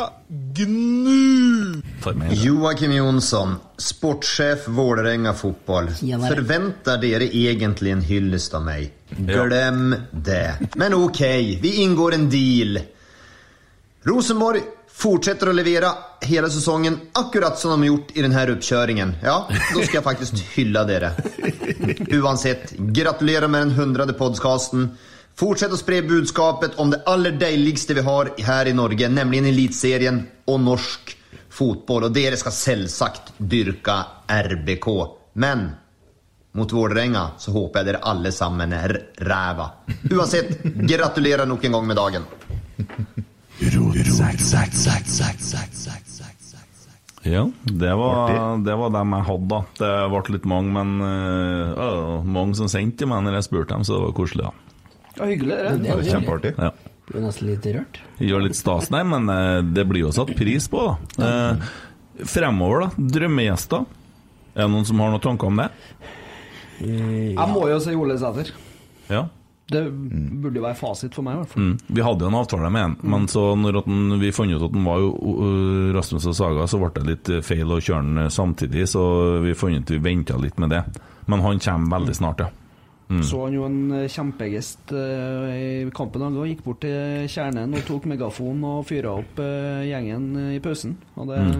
Gnu! Joakim Jonsson, sportssjef Vålerenga fotball. Forventer Förväntar dere egentlig en hyllest av meg? Glem det. Men ok, vi inngår en deal. Rosenborg fortsetter å levere hele sesongen akkurat som de har gjort i denne oppkjøringen. Ja, da skal jeg faktisk hylle dere. *laughs* Uansett, gratulerer med den hundrede podcasten. Fortsett å spre budskapet om det aller deiligste vi har her i Norge, nemlig Elitserien og norsk fotball. Og dere skal selvsagt dyrke RBK. Men mot Vålerenga så håper jeg dere alle sammen er ræva. Uansett, gratulerer nok en gang med dagen. Ja, det var, det var dem jeg hadde, da. Det ble litt mange, men øh, mange som sendte til meg når jeg spurte dem, så det var koselig, da. Ja, hyggelig. Det, Det var kjempeartig. Ja. Blir nesten litt rørt. Gjør litt stas, nei, men eh, det blir jo satt pris på, da. Eh, fremover, da. Drømmegjester. Er det noen som har noen tanker om det? Jeg må jo si Ole Sæter. Ja. Det burde jo være fasit for meg, i hvert fall. Mm. Vi hadde jo en avtale med han, men så når at den, vi fant ut at han var jo uh, Rasmus og Saga, så ble det litt uh, feil å kjøre han uh, samtidig, så vi fant ut vi venta litt med det. Men han kommer veldig snart, ja. Mm. Så han jo en eh, kjempegest uh, i kampen. Han gikk bort til kjernen og tok megafon og fyra opp uh, gjengen i pausen. Og det Mm.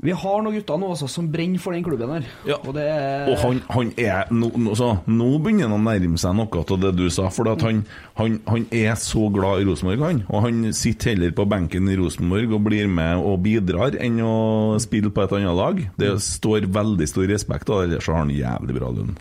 Vi har noen gutter nå også som brenner for den klubben her. Og det er Og han, han er nå, no, så, nå begynner han å nærme seg noe av det du sa. For at han, han, han er så glad i Rosenborg, han. Og han sitter heller på benken i Rosenborg og blir med og bidrar, enn å spille på et annet lag. Det står veldig stor respekt av det, ellers har han jævlig bra lønn.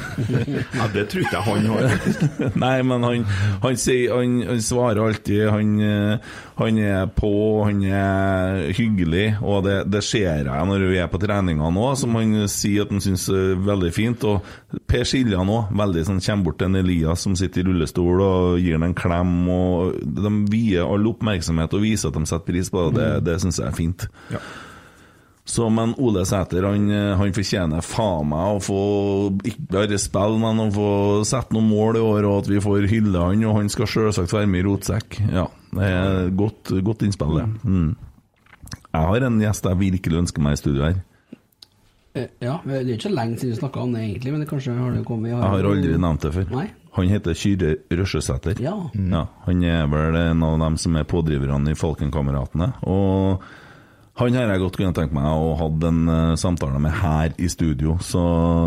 *laughs* ja, det tror ikke jeg han har. *laughs* Nei, men han, han, sier, han, han svarer alltid. Han, eh, han er på, han er hyggelig, og det, det ser jeg når vi er på treninga nå, som han sier at han syns er veldig fint. Og Per Siljan òg, veldig sånn, kommer bort til en Elias som sitter i rullestol og gir ham en klem. og De vier all oppmerksomhet og viser at de setter pris på det. Det, det syns jeg er fint. Så, men Ole Sæter han, han fortjener faen meg å få ikke bare spille, men å få sette noen mål i år, og at vi får hylle han, og han skal selvsagt være med i Rotsekk. Ja, det er godt, godt innspill, det. Mm. Jeg har en gjest jeg virkelig ønsker meg i studio her. Eh, Ja, det er ikke så lenge siden vi snakka om det, egentlig, men det kanskje har det kommet Jeg har aldri nevnt det før. Nei. Han heter Kyrre Røsjesæter. Ja. Ja, han er vel en av dem som er pådriverne i Falkenkameratene. Og han har jeg godt kunne tenkt meg å ha en uh, samtale med her i studio. Så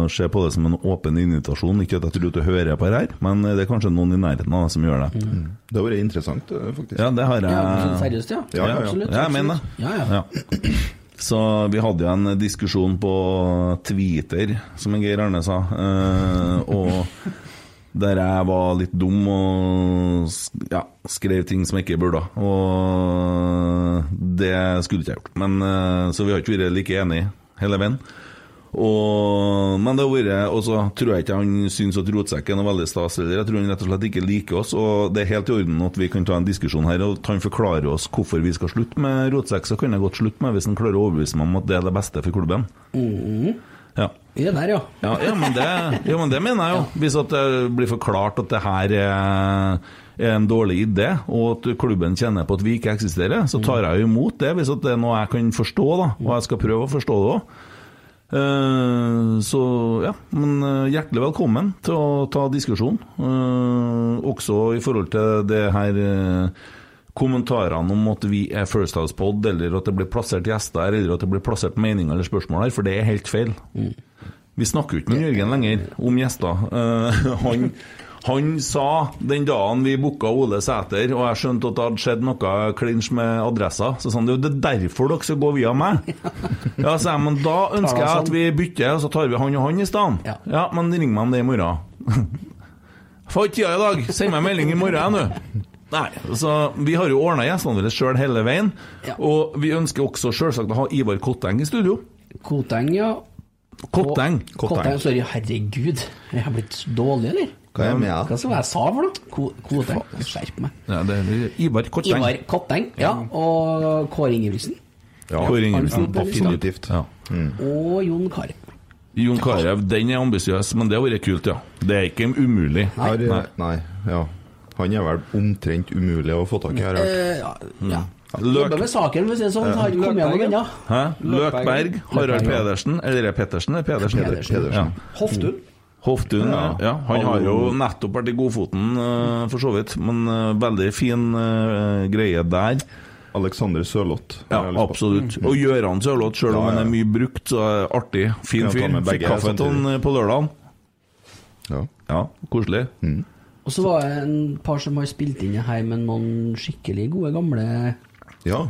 se på det som en åpen invitasjon. Ikke at jeg tror du hører på det her, men det er kanskje noen i nærheten av deg som gjør det. Det har vært interessant, eh, faktisk. Ja, det har jeg. Ja, seriøst, ja. Ja, ja, ja. Absolutt, Ja, jeg mener det. Ja, ja. Så vi hadde jo en diskusjon på Twitter, som Geir Arne sa, uh, og der jeg var litt dum og ja, skrev ting som jeg ikke burde. Og det skulle ikke jeg gjort. Men, eh, så vi har ikke vært like enige hele veien. Og, men det har vært Og så tror jeg ikke han syns at rotsekken er veldig stas. Jeg tror han rett og slett ikke liker oss. Og det er helt i orden at vi kan ta en diskusjon her, og at han forklarer oss hvorfor vi skal slutte med rotsekk. Så kan jeg godt slutte med hvis han klarer å overbevise meg om at det er det beste for klubben. Mhm. Ja. Vi er der, ja. Ja, ja, men det, ja, men det mener jeg jo. Hvis at det blir forklart at det her er, en dårlig idé, og at klubben kjenner på at vi ikke eksisterer, så tar jeg jo imot det, hvis det er noe jeg kan forstå, da. Og jeg skal prøve å forstå det òg. så ja, men eh, hjertelig velkommen til å ta diskusjon. Eh, også i forhold til det her eh, kommentarene om at vi er First House Pod, eller at det blir plassert gjester her, eller at det blir plassert meninger eller spørsmål her, for det er helt feil. Vi snakker jo ikke med Jørgen lenger om gjester. Uh, *laughs* han, han sa den dagen vi booka Ole Sæter, og jeg skjønte at det hadde skjedd noe klinsj med adressa, så sa han det er derfor dere skal gå via meg. *laughs* Ja, sa jeg, men da ønsker jeg at vi bytter, og så tar vi han og han i stedet. Ja. men ring meg om det i morgen. *laughs* Får ikke tida i dag, send meg melding i morgen, du. Nei, så Vi har jo ordna gjestene våre sjøl hele veien. Og vi ønsker også selvsagt å ha Ivar Kotteng i studio. Kotteng, ja. Kotteng. Kotteng, sorry, herregud. Jeg har blitt dårlig, eller? Hva er det med, da? Hva skal jeg sa for noe? Kotteng. Skjerp meg. Ja, det er Ivar Kotteng. Ivar Kotteng, ja. Og Kåre Ingebrigtsen. Ja, Kåre Ingebrigtsen. Definitivt. Ja. Og Jon Carew. Jon Carew, den er ambisiøs, men det har vært kult, ja. Det er ikke umulig. Nei, nei. ja. Han er vel omtrent umulig å få tak i, har jeg hørt. Eh, ja, ja. Jobber med saken, for å si det sånn. Har ikke kommet gjennom ennå. Løkberg, Harald Pedersen, eller er det Pettersen eller Pedersen? Pedersen. Ja. Hoftun. Hoftun, ja. Ja. Han har jo nettopp vært i Godfoten, eh, for så vidt. Men eh, veldig fin eh, greie der. Alexander Sørloth. Ja, absolutt. Og Gøran Sørloth, selv om han er mye brukt, så er artig. Fin fyr. Fikk kaffe til han eh, på lørdagen. Ja. ja koselig. Og så var det en par som har spilt inn her med noen skikkelig gode, gamle Ja.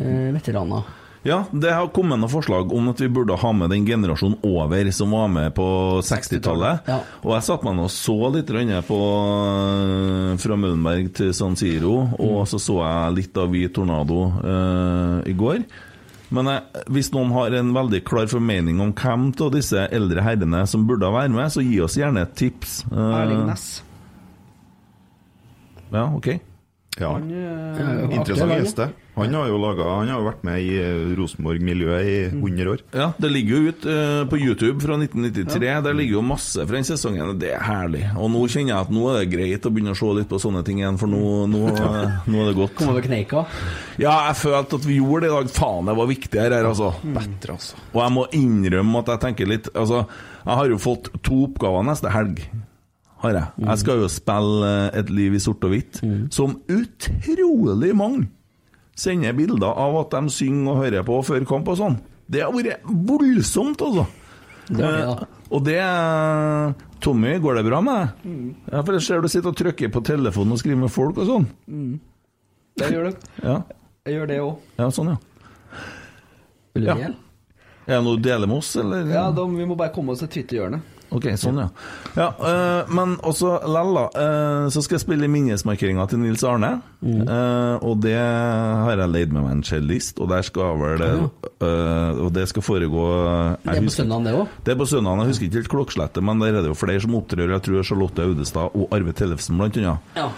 eh, veteraner. Ja, det har kommet noen forslag om at vi burde ha med den generasjonen over som var med på 60-tallet. Ja. Og jeg satt meg og så litt på eh, fra Møllenberg til San Siro, og så så jeg litt av Vi Tornado eh, i går. Men jeg, hvis noen har en veldig klar formening om hvem av disse eldre herrene som burde være med, så gi oss gjerne et tips. Eh, Erling Næss. Ja, ok. Ja. Han, eh, Interessant gjeste. Han har jo laget, han har vært med i eh, Rosenborg-miljøet i 100 år. Ja, det ligger jo ut uh, på YouTube fra 1993. Der ligger jo masse fra den sesongen. Det er herlig. Og nå kjenner jeg at nå er det greit å begynne å se litt på sånne ting igjen, for nå, nå, *laughs* nå er det godt. Kom over kneika. Ja, jeg følte at vi gjorde det i dag. Faen, det var viktig her, altså. Bedre, altså. Og jeg må innrømme at jeg tenker litt Altså, jeg har jo fått to oppgaver neste helg. Har jeg. Jeg skal jo spille eh, Et liv i sort og hvitt, som utrolig mange sender bilder av at de synger og hører på før kamp og sånn. Det har vært voldsomt, altså. Det er det, da. Eh, og det Tommy, går det bra med deg? Mm. Ja, for jeg ser du sitter og trykker på telefonen og skriver med folk og sånn. Mm. Det gjør det. *laughs* Ja, Jeg gjør det òg. ja sånn, ja. Vil du Ja. Er det noe du deler med oss, eller? Ja, da, vi må bare komme oss til Twitter-hjørnet. Ok, sånn ja. ja eh, men også Lella, eh, så skal jeg spille minnesmarkeringa til Nils Arne. Eh, og det har jeg leid med meg en cellist, og der skal vel Og det skal foregå Det er på søndagen, det òg? Det er på søndagen, jeg husker ikke helt klokkeslettet, men der er det jo flere som opptrer. Jeg tror Charlotte Audestad og Arve Tellefsen, blant annet. Ja.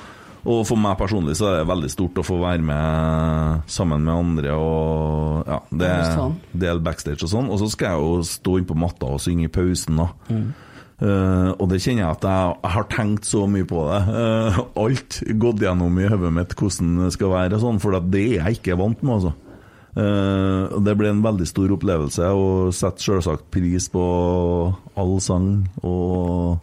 Og for meg personlig så er det veldig stort å få være med sammen med andre og ja, det del backstage og sånn. Og så skal jeg jo stå inn på matta og synge i pausen, da. Eh, og det kjenner jeg at jeg har tenkt så mye på det. Uh, alt gått gjennom i hodet mitt hvordan det skal være sånn, for det er jeg ikke vant med, altså. Uh, det ble en veldig stor opplevelse, og setter selvsagt pris på all sang, og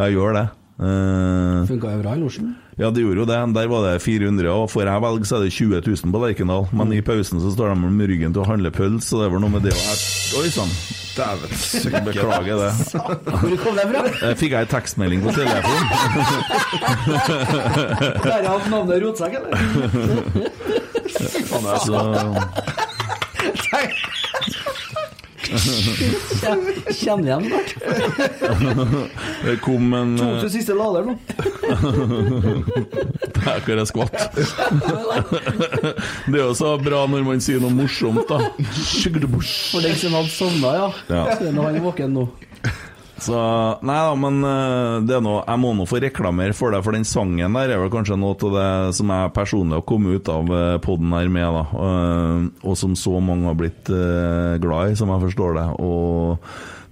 jeg gjør det. Uh, Funka jo bra i losjen. Ja, det gjorde jo det. Der var det 400, og får jeg velge, så er det 20 000 på Lerkendal. Men i pausen så står de med ryggen til å handle pøls, så det var noe med det å Oi sann! Dæven, søkke, beklager det. Hvor kom det fra? Fikk jeg en tekstmelding på telefonen? Der har hatt navnet Rotsekk, eller? Faen, altså. Kjenner igjen snart. Det kom en To til siste lader nå. *laughs* Der hvor jeg skvatt. Det er jo så bra når man sier noe morsomt, da. For den som hadde sovna, ja. Ja. Så er han våken nå. Så Nei da, men eh, det er noe, jeg må nå få reklamere for det, for den sangen der er vel kanskje noe av det som jeg personlig har kommet ut av poden podden her med, da. Eh, Og som så mange har blitt eh, glad i, som jeg forstår det. Og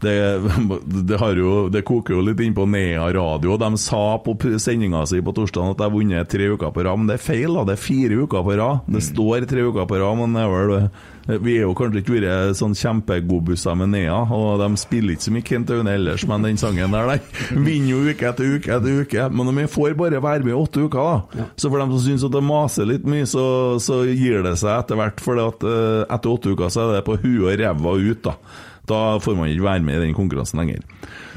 det, *laughs* det, har jo, det koker jo litt inn på Nea radio. De sa på sendinga si på torsdag at jeg har vunnet tre uker på rad, men det er feil. da, Det er fire uker på rad. Det står tre uker på rad, men det er vel vi er jo kanskje ikke vært sånn kjempegodbusser med Nea, og de spiller ikke så mye Kent Aune ellers, men den sangen der, de vinner jo uke etter uke etter uke. Men vi får bare være med i åtte uker, da, så for dem som syns at det maser litt mye, så, så gir det seg etter hvert. For eh, etter åtte uker så er det på huet og ræva ut, da. Da får man ikke være med i den konkurransen lenger.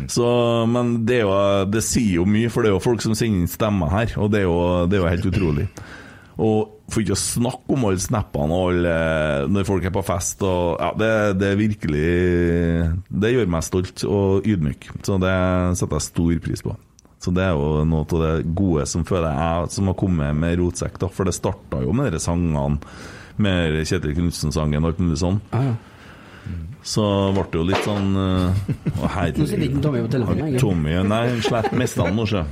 Så, men det, jo, det sier jo mye, for det er jo folk som sender inn stemmer her, og det er jo, det er jo helt utrolig. Og for ikke å snakke om alle snappene og alle når folk er på fest og Ja, det, det er virkelig Det gjør meg stolt og ydmyk. Så det setter jeg stor pris på. Så det er jo noe av det gode som føler jeg som har kommet med Rotsekk, da. For det starta jo med de sangene, med Kjetil Knutsen-sangen og alt mulig sånn. Så ble det jo litt sånn uh, Å, Nå sitter ikke Tommy på telefonen lenger. Tommy Nei, slett mista han nå, sjø.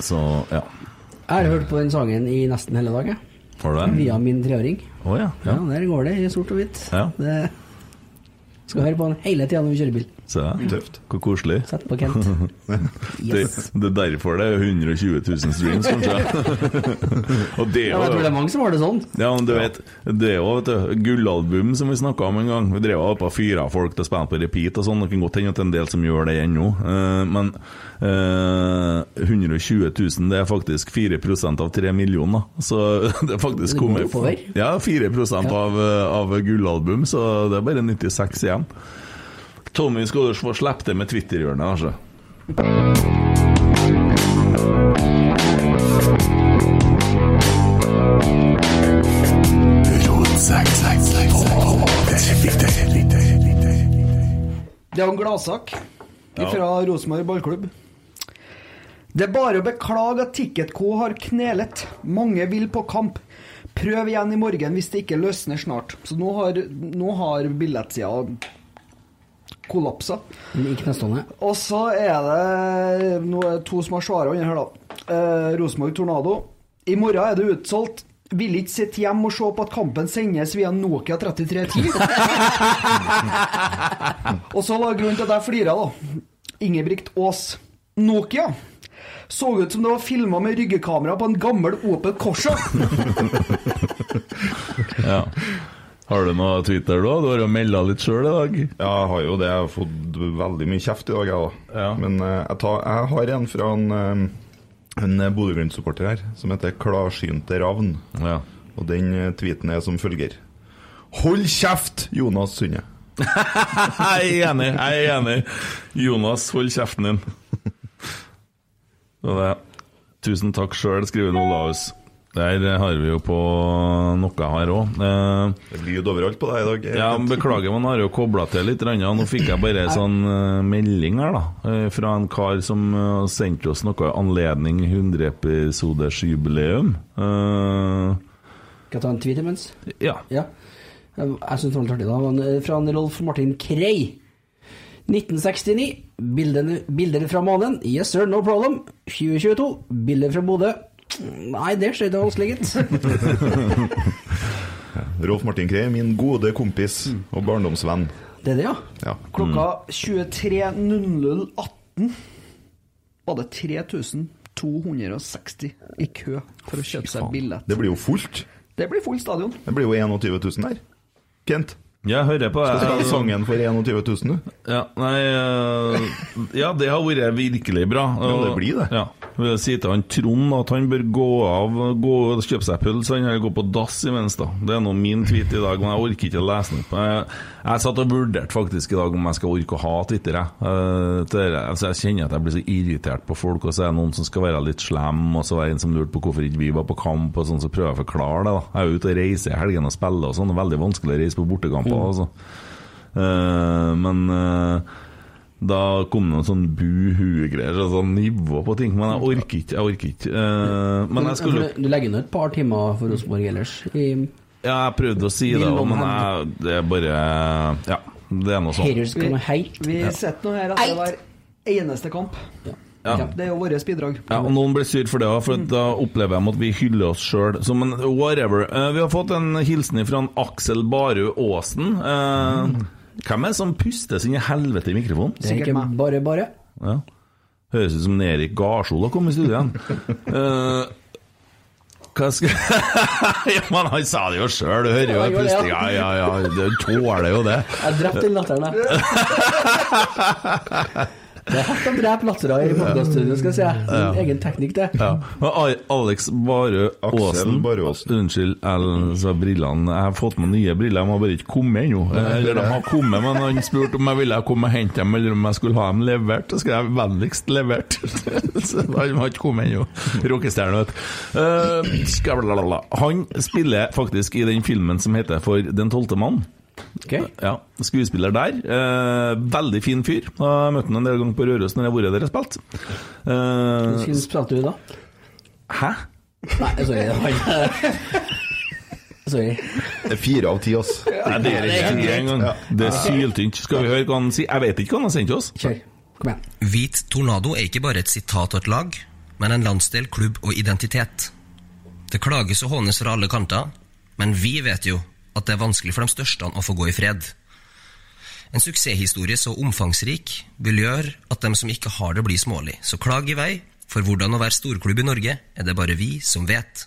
Så, ja. Jeg har hørt på den sangen i nesten hele dag, jeg. Har du det? Via min treåring. Å ja. Ja, der går det i sort og hvitt. Ja. Det skal høre på den hele tida når vi kjører bil. Se. Tøft. Hvor koselig. Sett på Kent. *laughs* det, det er derfor det er 120 000 streams, kanskje. *laughs* Og det er Ja, jeg tror det er mange som har det sånn. ja, men du vet, Det er jo et gullalbum som vi snakka om en gang. Vi drev opp og fyra folk til å spille på repeat og sånn. Det kan godt hende at det er en del som gjør det ennå. Eh, men eh, 120 000, det er faktisk 4% av 3 millioner. Så *laughs* det er faktisk kommet. Ja, 4% av, av gullalbum, så det er bare 96 igjen. Tommy, skal du få slippe det med Twitter-hjørnet, altså. Det er en gladsak Ja. fra Rosenborg ballklubb. Det er bare å beklage at Ticket Co har knelet. Mange vil på kamp. Prøv igjen i morgen hvis det ikke løsner snart. Så nå har, nå har billettsida kollapsa. Ikke nestående. Og så er det nå er det to som har svara under her, da. Eh, Rosenborg Tornado. I morgen er det utsolgt. Vil ikke sitte hjemme og se på at kampen sendes via Nokia 3310. *laughs* og så var grunnen til at jeg flira, da. Ingebrigt Aas. Nokia. Så ut som det var filma med ryggekamera på en gammel Opel Corsa. *laughs* Ja. Har du noe Twitter da? Du har jo melda litt sjøl i dag. Ja, jeg har jo det. Jeg har fått veldig mye kjeft i dag, jeg da. Men eh, jeg, tar, jeg har en fra en, eh, en Bodø-Glimt-supporter her, som heter Klarsynte Ravn. Og den eh, tweeten er som følger. Hold kjeft, Jonas Sunde! *laughs* jeg er enig. Jeg er enig. Jonas, hold kjeften din. Det det. Tusen takk sjøl, skriver Olaus. Der har vi jo på noe her òg. Det blir jo overalt på deg i dag. Ja, Beklager, man har jo kobla til litt. Nå fikk jeg bare en sånn eh, melding her, da. eh, Fra en kar som sendte oss noe anledning 100-episodesjubileum. Uh, Skal jeg ta en tweet imens? Ja. Jeg syns det var litt artig, da. Eh, Fra en Rolf Martin Krei. 1969. Bilder, bilder fra månen. Yes sir, no problem. 2022. Bilder fra Bodø. Nei, det skjedde vanskelig, gitt. *laughs* Rolf Martin Krei, min gode kompis og barndomsvenn. Det er det, ja. Ja. Klokka 23.00.18 var det 3260 i kø for å kjøpe seg billett. Det blir jo fullt. Det blir full stadion. Det blir jo 21 000 der. Kent? Jeg hører på Skal spille sangen for 21 000, du? Ja, nei eh, Ja, det har vært virkelig bra. Ja, det blir det. Ja. Jeg si til han Trond at han bør gå av gå og kjøpe seg pølse. Han eller gå på dass imens, da. Det er nå min tweet i dag, men jeg orker ikke å lese den opp. Jeg, jeg satt og vurderte faktisk i dag om jeg skal orke å ha Twitter. Jeg. Eh, altså, jeg kjenner at jeg blir så irritert på folk, og så er det noen som skal være litt slem, og så er det en som lurte på hvorfor ikke vi var på kamp, og sånn, så prøver jeg å forklare det. da. Jeg er ute og reiser i helgene og spiller og sånn. Veldig vanskelig å reise på bortekamper. Mm. altså. Uh, men uh, da kom det noen sånn bu-hue-greier. så sånn nivå på ting. Men jeg orker ikke. jeg orker ikke Eh, Men jeg skulle Du legger ned et par timer for Rosenborg ellers. I Ja, jeg prøvde å si det, også, men jeg, det er bare Ja, det er noe sånt. Vi, vi Ja. sitter nå her at det var eneste kamp. Ja. Det er jo vårt bidrag. Ja, og Noen blir sur for det òg, for da opplever de at vi hyller oss sjøl. Men whatever. Uh, vi har fått en hilsen fra Aksel Barø Aasen. Eh, Hvem er det som puster sin helvete i mikrofonen? Det er ikke bare bare. Ja. Høres ut som Erik Garsol har kommet i studio igjen. uh, *laughs* hva skal *laughs* Ja, men han sa det jo sjøl, du hører jo Ja, ja. pustinga. Ja, ja, ja, du tåler jo det. Jeg drepte den latteren, jeg. *laughs* Det er hardt å drepe lattera i podkaststudio, skal jeg si. En Ja. Egen teknikk, det. Ja. Men Alex Barø Aksel Aasen Unnskyld, jeg sa brillene. Jeg har fått med nye briller, de har bare ikke kommet ennå. Eller de har kommet, men han spurte om jeg ville komme og hente dem, eller om jeg skulle ha dem levert. Så skrev jeg vennligst levert. *laughs* Så de har ikke kommet ennå. Rockestjerne, vet du. Eh. Han spiller faktisk i den filmen som heter For den tolvte mann. Ja, Skuespiller der. Eh, veldig fin fyr. Jeg har møtt ham en del ganger på Røros når jeg har vært der og spilt. Eh, Hvordan spilte du da? Hæ? Nei, sorry. det var ikke- Sorry. Det er fire av ti, ass. Ja, det er ikke det engang. Det er syltynt. Skal vi høre hva han sier? Jeg vet ikke hva han har sendt oss. Kjør. Kom igjen. Hvit Tornado er ikke bare et sitat og et lag, men en landsdel, klubb og identitet. Det klages og hånes fra alle kanter, men vi vet jo at det er vanskelig for de største å få gå i fred. En suksesshistorie så omfangsrik vil gjøre at dem som ikke har det, blir smålig. Så klag i vei, for hvordan å være storklubb i Norge er det bare vi som vet.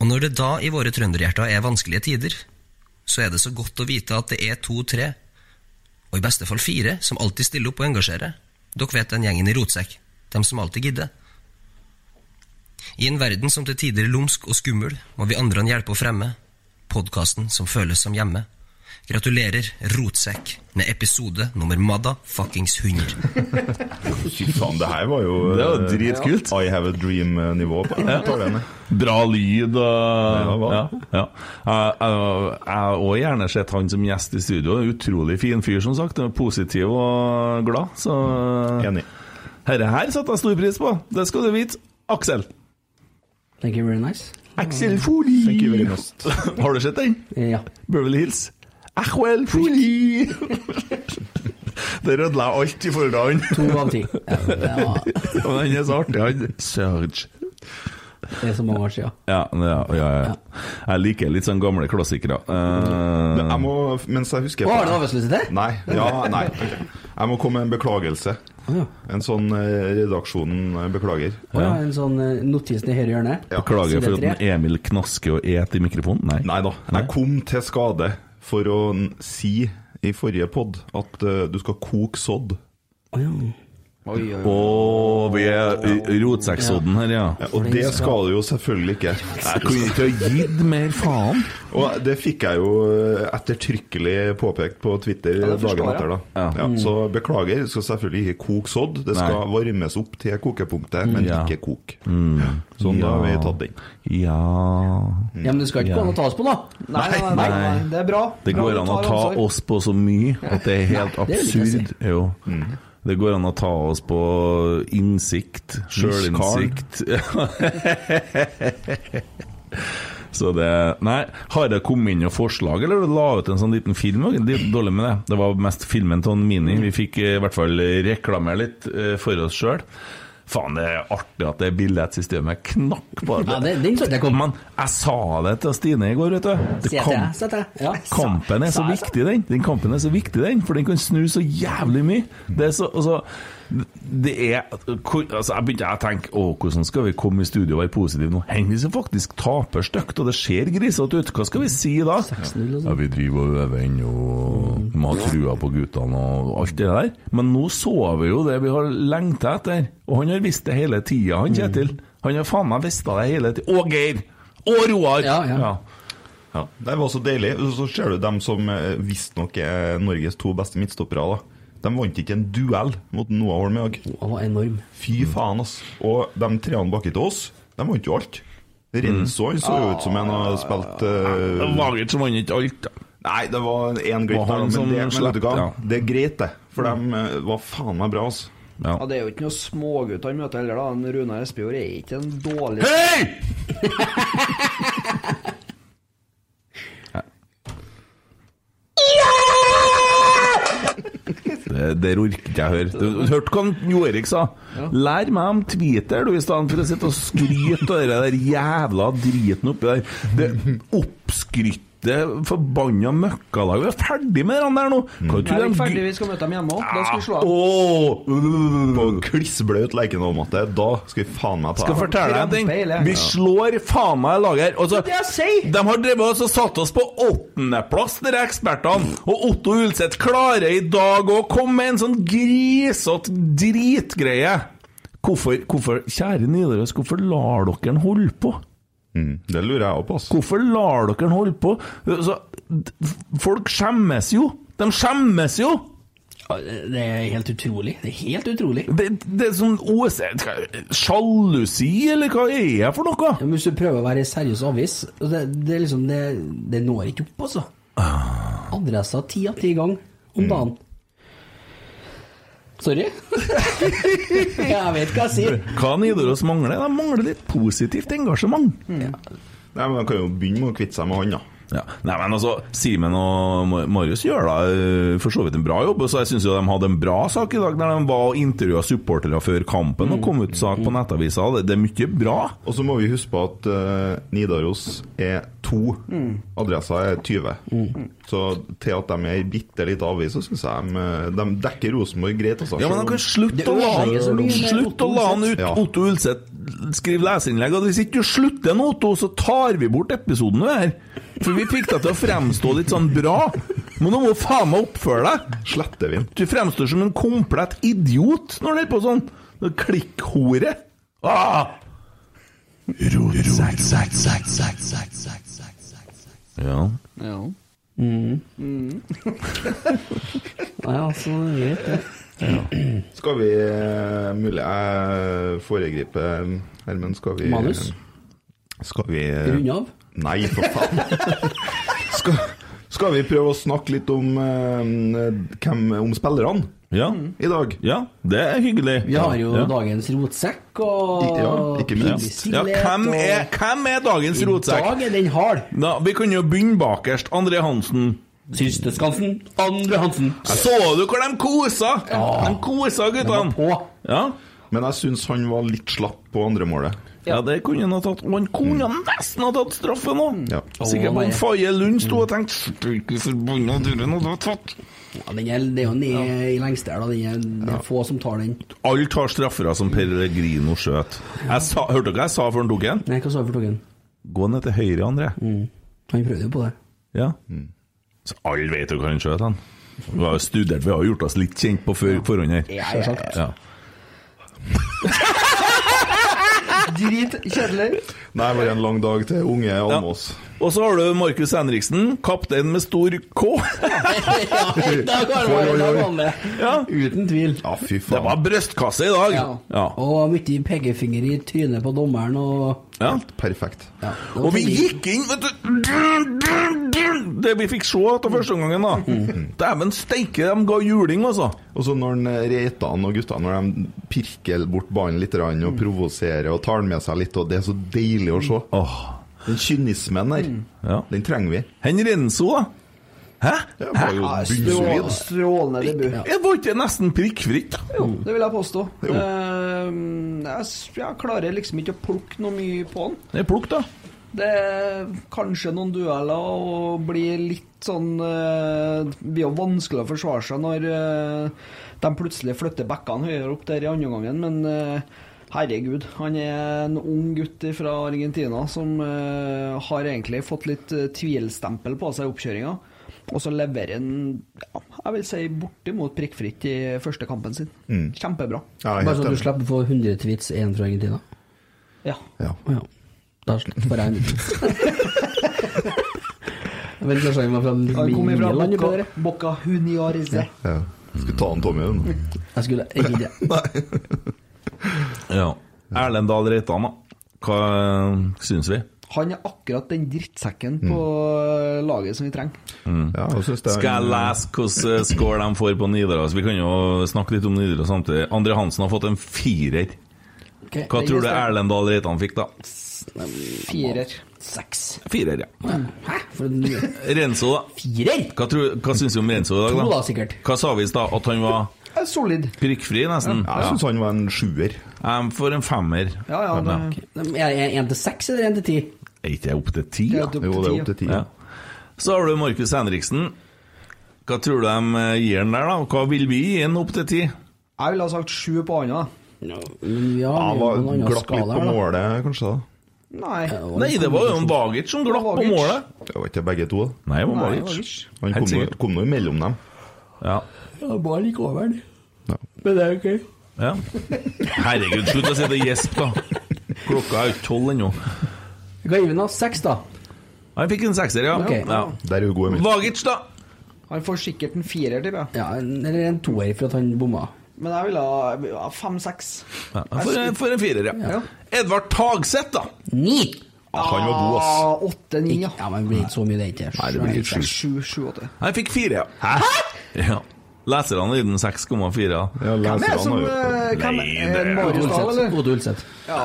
Og når det da i våre trønderhjerter er vanskelige tider, så er det så godt å vite at det er to-tre, og i beste fall fire, som alltid stiller opp og engasjerer. Dere vet den gjengen i rotsekk, dem som alltid gidder. I en verden som til tider er lumsk og skummel, må vi andre hjelpe å fremme podkasten som føles som hjemme. Gratulerer, Rotsekk, med episode nummer madda fuckings 100. *laughs* Fy faen, det her var jo Det var eh, dritkult. I have a dream-nivå på Ja. den. Bra lyd og ja, ja. Jeg har òg gjerne sett han som gjest i studio. Utrolig fin fyr, som sagt. Positiv og glad. Så Enig. Herre her satte jeg stor pris på. Det skal du vite. Aksel. Thank you very nice. Axel Foli. Thank you very much. *laughs* Har du sett den? Ja. Beverly Hills. Axel Foli. *laughs* Det rødla alt i forhold til han. To av ti. *laughs* Ja. Men han er så artig, han. Serge. Det er så mange år siden. Ja, ja, ja, ja. Jeg liker litt sånn gamle klassikere. Uh, Men jeg må, mens jeg husker Å, har du arbeidsløshet? Nei. Ja, nei. Jeg må komme med en beklagelse. En sånn eh, redaksjonen eh, beklager. Å ja, en sånn eh, notisen i høyre hjørne. Beklager for at Emil knasker og et i mikrofonen. Nei. Nei da. Jeg kom til skade for å si i forrige pod at eh, du skal koke sodd. Og vi er i rotsekksodden her, ja. Ja, og det skal du jo selvfølgelig ikke. Jeg kunne ikke ha gitt mer faen. Og det fikk jeg jo eh, ettertrykkelig påpekt på Twitter Ja, dagen etter. da Ja. ja, Mm. Så beklager, du skal selvfølgelig ikke koke sodd. Det skal Nei. varmes opp til kokepunktet, men ikke kok. Mm. Sånn, da har vi tatt den. Ja Ja, men det skal ikke gå an å ta oss på, da. Nei, nei, det er bra. Det går an å ta oss på så mye at det er *laughs* helt det absurd. Jo. Det går an å ta oss på innsikt, sjølinnsikt *laughs* Så det Nei, har det kommet inn noe forslag, eller du la ut en sånn liten film? Det er dårlig med det. Det var mest filmen til Mini. Vi fikk i hvert fall reklamere litt eh, for oss sjøl. Faen, det er artig at det billettsystemet knakk på det. Ja, det- det, det kom. Men jeg sa det til Stine i går, vet du. Det kom-. Ja. Kampen er så viktig, den. Den kampen er så viktig, den, for den kan snu så jævlig mye. Det er så altså, Det er hvor- altså, Jeg begynte å tenke Å, hvordan skal vi komme i studio og være positive nå? Enn hvis vi faktisk taper stygt, og det ser grisete ut? Hva skal vi si da? Ja, vi driver og øver ennå, må ha trua på guttene og alt det der. Men nå så vi jo det vi har lengta etter, og han har visst det hele tida, han Kjetil. Han har faen meg visst det hele tida. Og Geir! Og Roar! Ja. Ja, Det var så deilig. Så ser du dem som eh, visstnok er Norges to beste midtstoppere. da De vant ikke en duell mot Noah Holm i dag. Han var enorm. Fy faen, ass. Og de treene baki til oss, de vant jo alt. Renzo han så jo ut som en har spilt uh, Det var ikke som vant ikke alt, da. Nei, det var én glipp der, men, det, men slapp, ja. Det er greit, det. For de eh, var faen meg bra, altså. Ja, Det er jo ikke noen smågutt han møter heller, da. En Runar Espejord er ikke en dårlig Hei! *laughs* Det der orker ikke jeg høre. Du, hørte hva Jo Erik sa? Lær meg om Twitter, du, i stedet for å sitte og skryte av der jævla driten oppi der. Det oppskrytte forbanna møkkalag. Vi er ferdig med det der nå! Hva Vi tror er du ikke ferdig, vi skal møte dem hjemme òg. Da skal vi slå av. På klissblaut Lerkendal-matte, da skal vi faen meg ta Skal fortelle deg en ting? Vi slår faen meg laget her. Altså, Det jeg de har drevet oss og satt oss på åttendeplass, dere ekspertene. Og Otto Ulseth klarer i dag å komme med en sånn grisete dritgreie. Hvorfor, hvorfor, kjære Nidaros, hvorfor lar dere han holde på? Mm, det lurer jeg òg på. Altså. Hvorfor lar dere den holde på? Så, folk skjemmes jo! De skjemmes jo! Det er helt utrolig. Det er helt utrolig. Det, det er sånn OS Sjalusi, eller hva er jeg for noe? Ja, men hvis du prøver å være seriøs avis det, det, liksom, det, det når ikke opp, altså. Adressa ti av ti gang om dagen. Sorry. *laughs* jeg vet hva jeg sier. Hva Nidaros mangler? De mangler litt positivt engasjement. Nei, men Man kan jo begynne med å kvitte seg med han, da. Ja. Nei, men altså, Simen og Marius gjør da eh, for så vidt en bra jobb. Så jeg syns de hadde en bra sak i dag, når de var og intervjua supportere før kampen og kom ut sak på nettavisa. Det, det er mye bra. Og så må vi huske på at uh, Nidaros er to. Adressa er 20. Så til at de er ei bitte lita avis, så syns jeg de, de dekker Rosenborg greit. Altså. Ja, men de kan slutte å la han Slutt å la han ut Ja. Otto Ulseth skrive leserinnlegg. Og hvis ikke du slutter nå, Otto, så tar vi bort episoden du er. For vi fikk deg til å fremstå litt sånn bra. Men du må faen meg oppføre deg. Sletter vi Du fremstår som en komplett idiot når du holder på sånn. Klikkhore. Ah! Ja. Ja. Mm. Nei, altså, jeg vet det. Skal vi eh, Mulig jeg foregriper Hermen, skal vi Manus? Skal vi eh, Runde av? Nei, for faen. *laughs* skal, skal vi prøve å snakke litt om eh, hvem Om spillerne Ja. i dag? Ja, det er hyggelig. Vi har jo Ja. dagens rotsekk og Ja, ikke minst. Ja, hvem, er, hvem er dagens I rotsekk? dag er den hard. Da, vi kan jo begynne bakerst. André Hansen. Siste Skansen, Andre Hansen. Så du hvor de kosa? De kosa, guttene. Ja. Men jeg syns han var litt slapp på andremålet. Ja. Ja, det kunne han ha tatt. Og han kunne nesten ha tatt straffe nå! Ja. Sikkert på Faye Lund sto og tenkte Stryke forbanna duren hadde tatt. Ja, den er, det er jo ned i lengste her, da. Den er, det er få som tar den. Alle tar straffer som Pellegrino skjøt. Jeg sa, hørte dere hva jeg sa før han tok den? Nei, hva sa du tok en? Gå ned til høyre, André. Han prøvde jo på det. Ja. Så alle vet jo hva han skjøt, han. Vi har jo studert, vi har jo gjort oss litt kjent på for, forhånd her. Ja, ja, ja. Ja. Drit kjedelig. Nei, bare en lang dag til unge Almås. Og så har du Markus Henriksen, kaptein med stor K. *laughs* Da. Uten tvil. Ja, fy Det var brystkasse i dag. Ja. Ja. Og mye pekefinger i trynet på dommeren og Ja. Perfekt. ja, Og vi gikk inn, vet du Det vi fikk se etter første gangen, da. Dæven steike, de ga juling, altså. Og så når eh, Reitan og gutta når de pirker bort ballen litt og provoserer og tar den med seg litt, og det er så deilig å se. Den kynismen der, den trenger vi. Hen Renzo, da? Hæ? Det var jo Hæ? Strålende debut. Det var ikke nesten prikkfritt? Jo, det vil jeg påstå. Eh, jeg, jeg klarer liksom ikke å plukke noe mye på han. Det er plukk, da. Det er kanskje noen dueller og blir litt sånn eh, Det blir jo vanskelig å forsvare seg når eh, de plutselig flytter bekkene høyere opp der i andre gangen, men eh, herregud, han er en ung gutt fra Argentina som uh, har egentlig fått litt uh, tvilstempel på seg i oppkjøringa. Og så leverer han ja, jeg vil si bortimot prikkfritt i første kampen sin. Mm. Kjempebra. Bare så du slipper å få 100 tweets, én fra Argentina. Ja. Ja. Ja. Da får jeg en Jeg vet kanskje han var fra Milan, Boca. Boca Juniorse. Ja. Skulle ta han Tommy, du. Jeg skulle ikke det. Ja. Erlend Dahl Reitan, da. Hva eh, syns vi? Han er akkurat den drittsekken på laget som vi trenger. Ja, jeg er- Skal jeg lese hvordan score de får på Nidaros? Vi kan jo snakke litt om Nidaros samtidig. Andre Hansen har fått en firer. Okay, Hva tror du. Erlend Dahl Reitan fikk, da? Firer. Seks. Firer, ja. Hæ? For en Renzo, da? Firer? Hva, tror, hva syns du om Renzo i dag, To, da? da, sikkert. Hva sa vi i stad? At han var Eh, Solid. prikkfri, nesten? Jeg syns han var en sjuer. Jeg får en femmer. Ja, ja, det, Er det én til seks eller én til ti? Er ikke det opp til ti? Er Jo, det er opp til ti. Ja. Så har du Markus Henriksen. Hva tror du de eh, gir den der, da? Hva vil vi gi han opp til ti? jeg ville ha sagt sju på han. da. Ja, Han var glatt glapp litt på målet, kanskje. da Nei. Nei, det var jo en Vagic som glapp på målet. Det var ikke begge to. Nei, det var Bagic. Han kom, mellom kom nå imellom dem. Ja. Ja, var like over den. Ja. Men det er ok. ja. Herregud, slutt å si det gjesp, da. Klokka er jo ikke tolv ennå. Hva gir vi nå? Seks, da? Han fikk en sekser, ja. Okay. ja. Der er jo god, Emil. Vagic, da? Han får sikkert en firer, tipper jeg. Ja, eller en toer for at han bomma. Men jeg vil ha fem-seks. Ja, for, en- for en firer, ja. Ja. Edvard Tagseth, da? Ni! Han var god, ass. Åtte-ni, ja. Ja, men det blir ikke så mye, det ikke Nei, det blir ikke sju. Sju, sju, åtte. Han fikk fire, ja. Hæ? Ja. Leserne gir den 6,4. Ja, Hvem er det som jo eh, hvem, er det det Marius Dahl, eller? Ode Ulseth. Ja,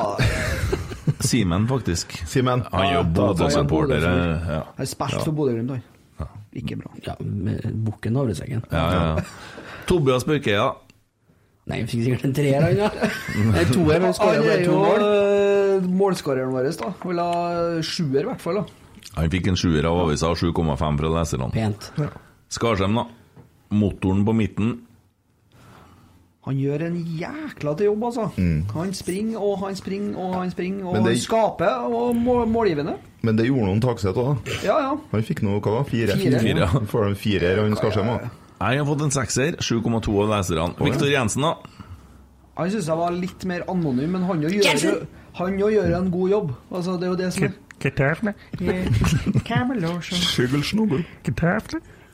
*laughs* Simen, faktisk. Simen. Han er jo Bodø-supporter. Ja. har spilt for Bodø-Glimt, han. Ikke bra. Ja, med bukken Havresekken. Ja, ja, ja. Tobias Børkeia. Nei, han fikk sikkert en treer, han, ja. *laughs* Nei, toer, Han skåret er bare to jo mål. eh, målskåreren vår, da. Vil ha sjuer, i hvert fall. da. Han fikk en sjuer av avisa og 7,5 fra leserne. Pent. Skarsheim, da. Motoren på midten. Han gjør en jækla til jobb, altså. Han springer og han springer og han springer, og det- han skaper og må- målgivende. Men det gjorde noen Takseth òg. Ja, ja. Han fikk noe, hva var det? Fire? Fire. Fire, ja. fire får en firer, han skal òg. Jeg har fått en sekser. 7,2 av leserne. Viktor Jensen, da. Han syns jeg var litt mer anonym, men han jo gjør, han jo gjør en god jobb. Altså, det er jo det som er Skygelsnogel.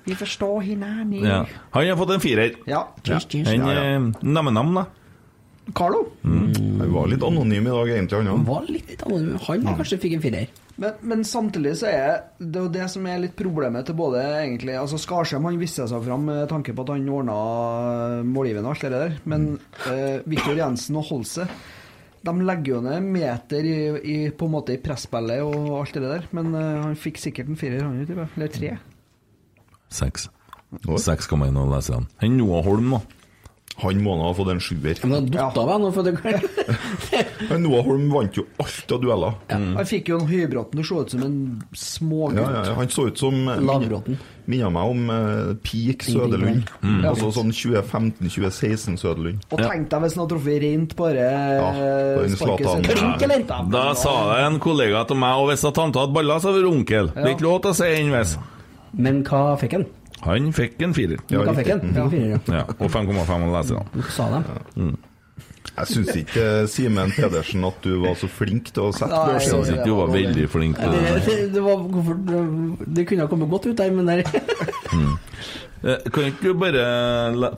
Vi forstår hverandre. Ja. Han har fått en firer. Ja. Ja, ja. eh, Nam-Nam, da. Carlo. Han var litt anonym i dag, egentlig, han Han var litt anonym. Han kanskje fikk en firer. Men, men samtidig så er det jo det som er litt problemet til både egentlig Altså Skarsheim han viste seg fram med tanke på at han ordna målgivende og alt det der, men eh, Viktor Jensen og Holse de legger jo ned meter i, i, på en måte i presspillet og alt det der, men eh, han fikk sikkert en firer, han. Eller tre. Seks. 6,1 av leserne. Han Noah Holm, da. Han må nå ha fått en sjuer. Men datt av nå, for det *laughs* Men Noah Holm vant jo alt av dueller. Han fikk jo en Høybråten til å se ut som en smågutt. Ja, ja, ja. Han så ut som Lavbråten. Minna meg om uh, peak Søderlund. Mm. Altså sånn 2015-2016 Søderlund. Og tenk deg hvis han hadde truffet rent bare den sparket sitt. Klink, eller? Da sa det en kollega til meg, og hvis tante hadde baller, så hadde det vært onkel. Det er ikke lov til å si innvis. Men hva fikk han? Han fikk en firer. Ja, hva fikk han? Firer, ja. ja. Og 5,5 av leserne. Sa de? Mm. Jeg syns ikke, eh, Simen Pedersen, at du var så flink til å sette Nei, Jeg børsen. syns ikke du var veldig flink til Det, det. var, det kunne ha kommet godt ut der, men der mm. Kan ikke du bare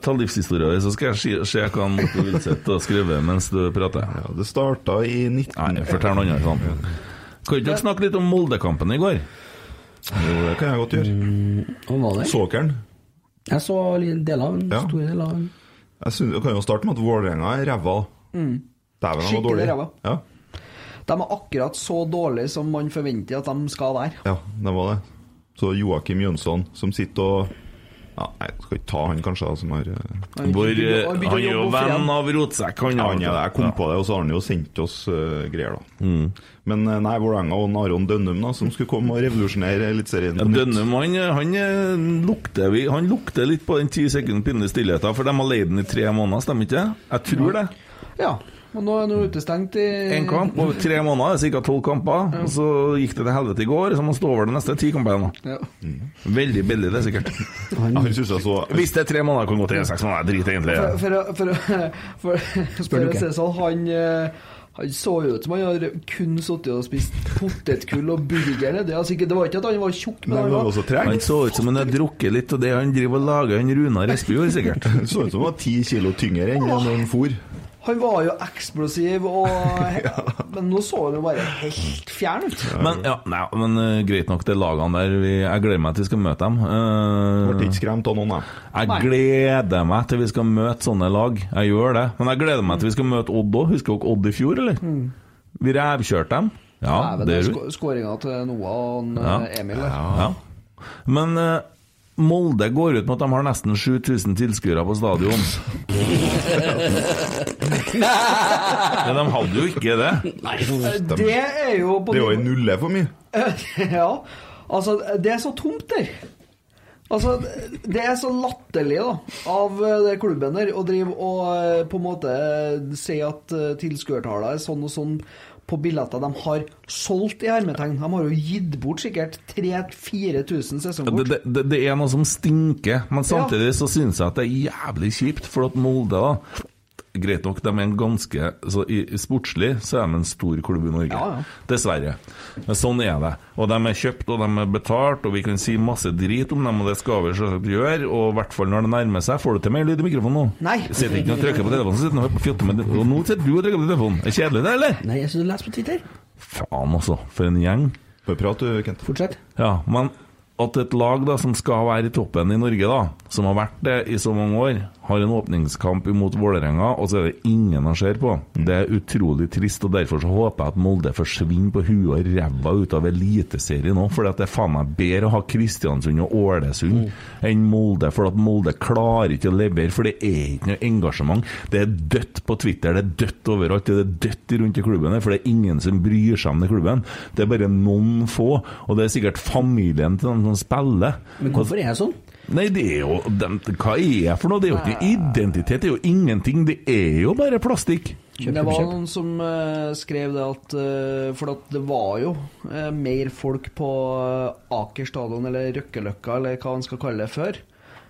ta livshistoria di, så skal jeg se- hva han Morten Wilseth har skrevet mens du prater? Ja, det starta i 19... Nei, fortell noe annet. Sånn. Kan ikke dere snakke litt om Moldekampen i går? Jo, det kan jeg godt gjøre. Hva var det? Såkeren. Jeg så deler av den. Ja. Store deler av den. Jeg, synes, jeg kan jo starte med at Vålerenga er ræva. Mm. Dæven, de var Skikkelig dårlige. ræva. Ja. De er akkurat så dårlige som man forventer at de skal være. ja, det var det. Så Joakim Jønsson, som sitter og ja, Nei, jeg skal ikke ta han, kanskje, da, som har eh, Han Hvor, eh, han er jo venn av Rotsekk, han. Ja, han er det. Jeg kom på det, og så har han jo sendt oss uh, greier, da. Mm. Men nei, Vålerenga og Aron Dønnum, da, som skulle komme og revolusjonere Eliteserien. Ja, på nytt. Dønnum han, han, lukter, han lukter litt på den ti sekunder pinlige stillheten, for de har leid den i tre måneder, stemmer ikke det? Jeg tror det. Ja, og nå er han utestengt i Én kamp og tre måneder, er ca. tolv kamper. Og så gikk det til helvete i går, så må han stå over de neste ti kampene. Ja. Veldig billig, det er sikkert. Han synes jeg så Hvis det er tre måneder, kan det gå til seks måneder. Drit egentlig. For, for, for, for, for, å si sånn, han, eh, han så jo ut som han hadde kun sittet og spist potetgull og burger. Det, altså, ikke- det var ikke at han var tjukk, men han var Han så ut som han hadde drukket litt, og det han driver og lager, han Runar Espejord, sikkert. *laughs* Så ut som han var ti kilo tyngre enn når han for. Han var jo eksplosiv, og, *laughs* men nå så han jo bare helt fjern ut. Men, ja, nei, men uh, greit nok, det lagene der. Vi, jeg gleder meg til vi skal møte dem. Uh, Ble ikke skremt av noen, jeg. Jeg gleder meg til vi skal møte sånne lag. Jeg gjør det. Men jeg gleder meg til vi skal møte Odd òg. Husker dere Odd i fjor, eller? Mm. Vi revkjørte dem. Ja, Nei, det er vi. sk skåringa til Noah og Ja. eh, Emil. der. Ja. Men eh, Molde går ut med at de har nesten 7000 tilskuere på stadion. Men de hadde jo ikke det. Det er jo på Det er jo en nulle for mye. *laughs* ja, altså det er så tomt der. Altså, Det er så latterlig da av eh, det klubben der å drive og eh, på en måte si at eh, tilskuertallene er sånn og sånn på billetter de har solgt i hermetegn. De har jo gitt bort sikkert 3000-4000 sesongkort. Ja, det, det, det er noe som stinker, men samtidig så syns jeg at det er jævlig kjipt, for at Molde da Greit nok, de er en ganske så i, Sportslig så er de en stor klubb i Norge. Ja, ja. Dessverre. Men sånn er det. Og de er kjøpt, og de er betalt, og vi kan si masse drit om dem, og det skal vi selvsagt gjøre. Og i hvert fall når det nærmer seg. Får du til mer lyd i mikrofonen nå? Nei. Sitter ikke og trykker på telefonen, så sitter du og fjotter med Og nå sitter du og trykker på telefonen. Er det kjedelig, det, eller? Nei, jeg synes du leser på Twitter. Faen, altså. For en gjeng. Bare prat du, Kent. Fortsett. Ja, men at et lag da som skal være i toppen i Norge, da, som har vært det i så mange år, har en åpningskamp imot Vålerenga, og så er det ingen han ser på. Det er utrolig trist, og derfor så håper jeg at Molde forsvinner på huet og ræva ut av Eliteserien nå, for det er faen meg bedre å ha Kristiansund og Ålesund enn Molde, for at Molde klarer ikke å levere, for det er ikke noe engasjement. Det er dødt på Twitter, det er dødt overalt, det er dødt rundt i klubben, for det er ingen som bryr seg om den klubben. Det er bare noen få, og det er sikkert familien til dem som spiller. Men hvorfor er det sånn? Nei, det er jo dem- Hva er jeg for noe? Det er jo ikke identitet, det er jo ingenting. Det er jo bare plastikk. det var noen som uh, skrev det at uh, For at det var jo uh, mer folk på Aker stadion, eller Røkkeløkka, eller hva man skal kalle det, før.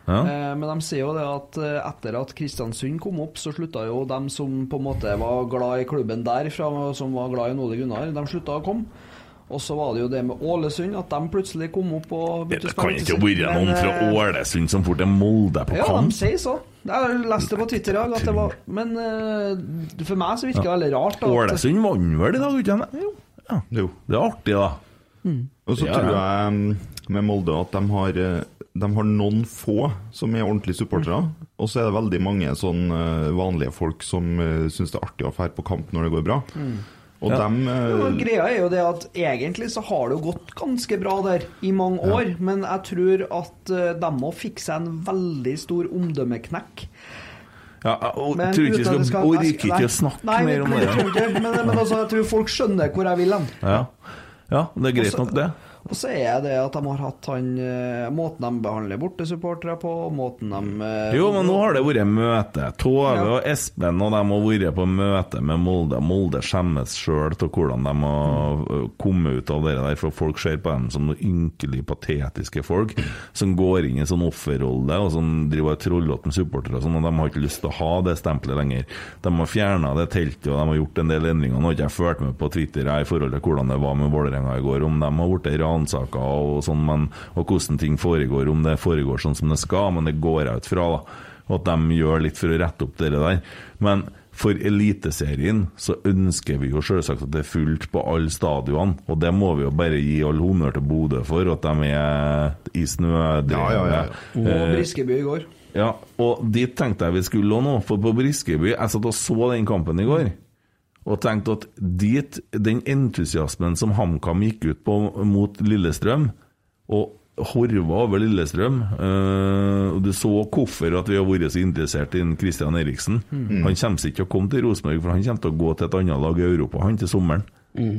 Ja. Eh, men de sier jo det at etter at Kristiansund kom opp, så slutta jo dem som på en måte var glad i klubben derfra, som var glad i Ole Gunnar, de slutta å komme. Og så var det jo det med Ålesund, at de plutselig kom opp og Det begynte å kan ikke være noen fra eh, Ålesund som får til Molde på ja, kamp. de sier så. Jeg leste det på Twitter i dag. At det var, men uh, for meg så virker det veldig rart. da, at- Ålesund vant vel i dag, ikke sant? Jo. Ja. Det er artig, da. Og så Ja, tror jeg mm, med Molde at de har, eh, de har noen få som er ordentlige supportere. Og så er det veldig mange sånn vanlige folk som uh, syns det er artig å dra på kamp når det går bra. Mm. Og Ja. dem Ja, eh, greia er jo det at egentlig så har det jo gått ganske bra der i mange år, men jeg tror at uh, de må fikse en veldig stor omdømmeknekk. Ja, og Men tror ikke det skal orker ikke nei. å snakke Nei, mer om men, det. Men, men altså, jeg tror folk skjønner hvor jeg vil hen. Ja. ja, det er greit Også- nok, det. Og så er det at de har hatt han eh, Måten de behandler bortesupportere på, måten de eh, Jo, men nå har det vært møte. Tove Ja. og Espen og de har vært på møte med Molde. Molde skjemmes sjøl av hvordan de har kommet ut av det der, for folk ser på dem som noen ynkelig patetiske folk som går inn i sånn offerrolle og som driver og trollete med supportere og sånn, og de har ikke lyst til å ha det stempelet lenger. De har fjerna det teltet, og de har gjort en del endringer. Nå har ikke jeg fulgt med på Twitter jeg, i forhold til hvordan det var med Vålerenga i går, om de har blitt ransaka og sånn, men, og hvordan ting foregår, om det foregår sånn som det skal, men det går jeg ut fra, da. Og at de gjør litt for å rette opp det der. Men for Eliteserien så ønsker vi jo selvsagt at det er fullt på alle stadionene, og det må vi jo bare gi all honnør til Bodø for, at de er i snødrevet. Ja, ja, ja, Og Eh, Briskeby i går. ja, og dit tenkte jeg vi skulle nå, for på Briskeby Jeg satt og så den kampen i går, og tenkte at dit, den entusiasmen som HamKam gikk ut på mot Lillestrøm, og horva over Lillestrøm og Du så hvorfor at vi har vært så interessert i Christian Eriksen. Mm. Han kommer ikke til å komme til Rosenborg, for han kommer til å gå til et annet lag i Europa han til sommeren. Mm.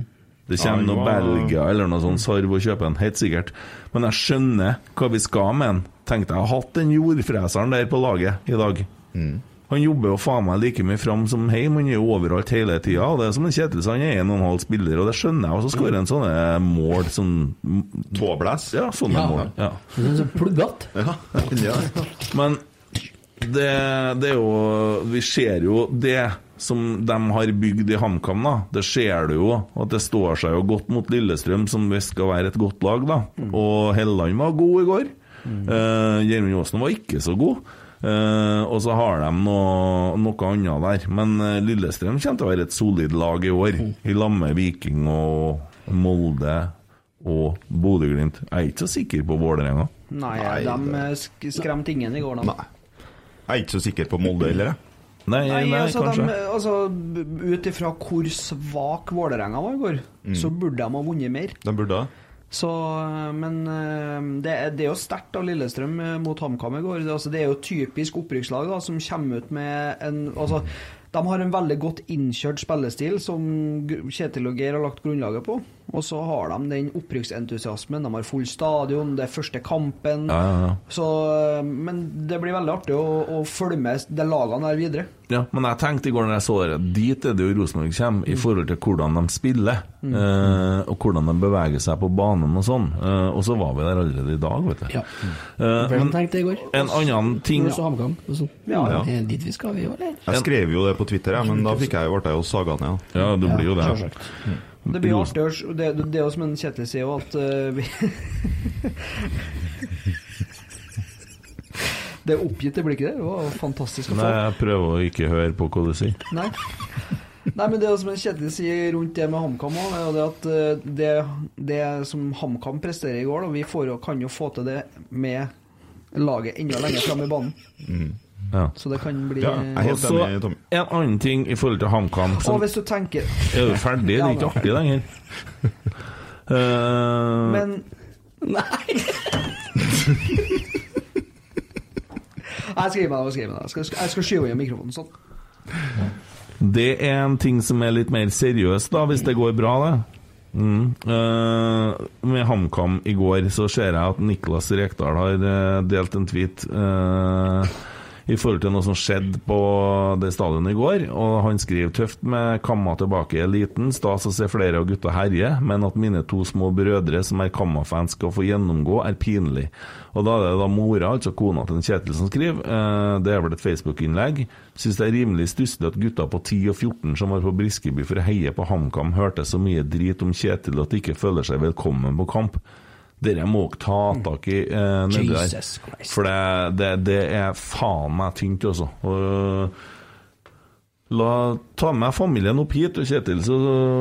Det kommer ja, noe var- Belgia eller noe sånt sarv og kjøper en, helt sikkert. Men jeg skjønner hva vi skal med han. Tenkte jeg har hatt den jordfreseren der på laget i dag. Han jobber jo faen meg like mye fram som heim, han er jo overalt hele tida. Det er som en Kjetil sa, han er en og en halv spiller, og det skjønner jeg. Og så skårer han sånne mål sånn Tåblæs? Ja, sånne Ja. mål. Ja. Så pluggete. Ja, ja. Men det, det er jo Vi ser jo det som de har bygd i HamKam, da. Det ser du jo. At det står seg jo godt mot Lillestrøm, som visst skal være et godt lag, da. Og Helland var god i går. Eh, Gjermund Aasen var ikke så god. Eh, og så har de noe, noe annet der. Men uh, Lillestrøm kommer til å være et solid lag i år. I lag med Viking og Molde og Bodø-Glimt. Jeg er ikke så sikker på Vålerenga. Nei, de eh, sk- skremte ingen i går, da. Jeg er ikke så sikker på Molde heller, jeg. Nei, Nei, nei, altså, de, altså Ut ifra hvor svak Vålerenga var i går, Mm. så burde de ha vunnet mer. De burde Så, øh, men øh, det det er jo sterkt av Lillestrøm øh, mot HamKam i går. Det, altså, det er jo typisk opprykkslag da, som kommer ut med en altså, De har en veldig godt innkjørt spillestil som Kjetil og Geir har lagt grunnlaget på. Og så har de den opprykksentusiasmen. De har full stadion, det er første kampen. Ja, ja, ja. Så, øh, men det blir veldig artig å, å følge med de lagene der videre. Ja, men jeg tenkte i går når jeg så det, dit er det jo Rosenborg kommer, i forhold til hvordan de spiller, Mm. eh, og hvordan de beveger seg på banen og sånn. Eh, og så var vi der allerede i dag, vet du. Ja. Eh, tenkte men tenkte i går? en annen ting Også HamKam, Ja, ja. Dit vi skal, vi, eller? Jeg skrev jo det på Twitter, jeg, men da fikk jeg, jo, ble jeg jo saga ned. Ja, du blir jo det. selvsagt. Det blir artig å Det, er jo som en Kjetil sier jo, at uh, vi *laughs* Det er blir ikke det? Det var fantastisk å få. Nei, jeg prøver å ikke høre på hva du sier. Nei. Nei, men det er som en Kjetil sier rundt det med HamKam er det at øh, det, det som HamKam presterer i går, da, vi får, kan jo få til det med laget enda lenger fram i banen. Ja. Så det kan bli Ja, og så en annen ting i forhold til HamKam Og som- hvis du tenker Er du ferdig? Det er ikke artig lenger. Uh... Men Nei! *laughs* Jeg skriver meg. Jeg skriver meg. Jeg skal, jeg skal skyve inn mikrofonen sånn. Det er en ting som er litt mer seriøs, da, hvis det går bra, det. Mm. Uh, med HamKam i går så ser jeg at Niklas Rekdal har eh, delt en tweet eh, i forhold til noe som skjedde på det stadionet i går. Og han skriver tøft med Kamma tilbake i eliten. Stas å se flere av gutta herje, men at mine to små brødre som er Kamma-fans skal få gjennomgå, er pinlig. Og da er det da mora, altså kona til Kjetil, som skriver. Eh, det er vel et Facebook-innlegg. Syns det er rimelig stusslig at gutta på 10 og 14 som var på Briskeby for å heie på HamKam, hørte så mye drit om Kjetil at de ikke føler seg velkommen på kamp. Dere må dere ta tak i eh, nedi der. For det, det, det er faen meg tynt, altså. Og, La ta med familien opp hit, og Kjetil, så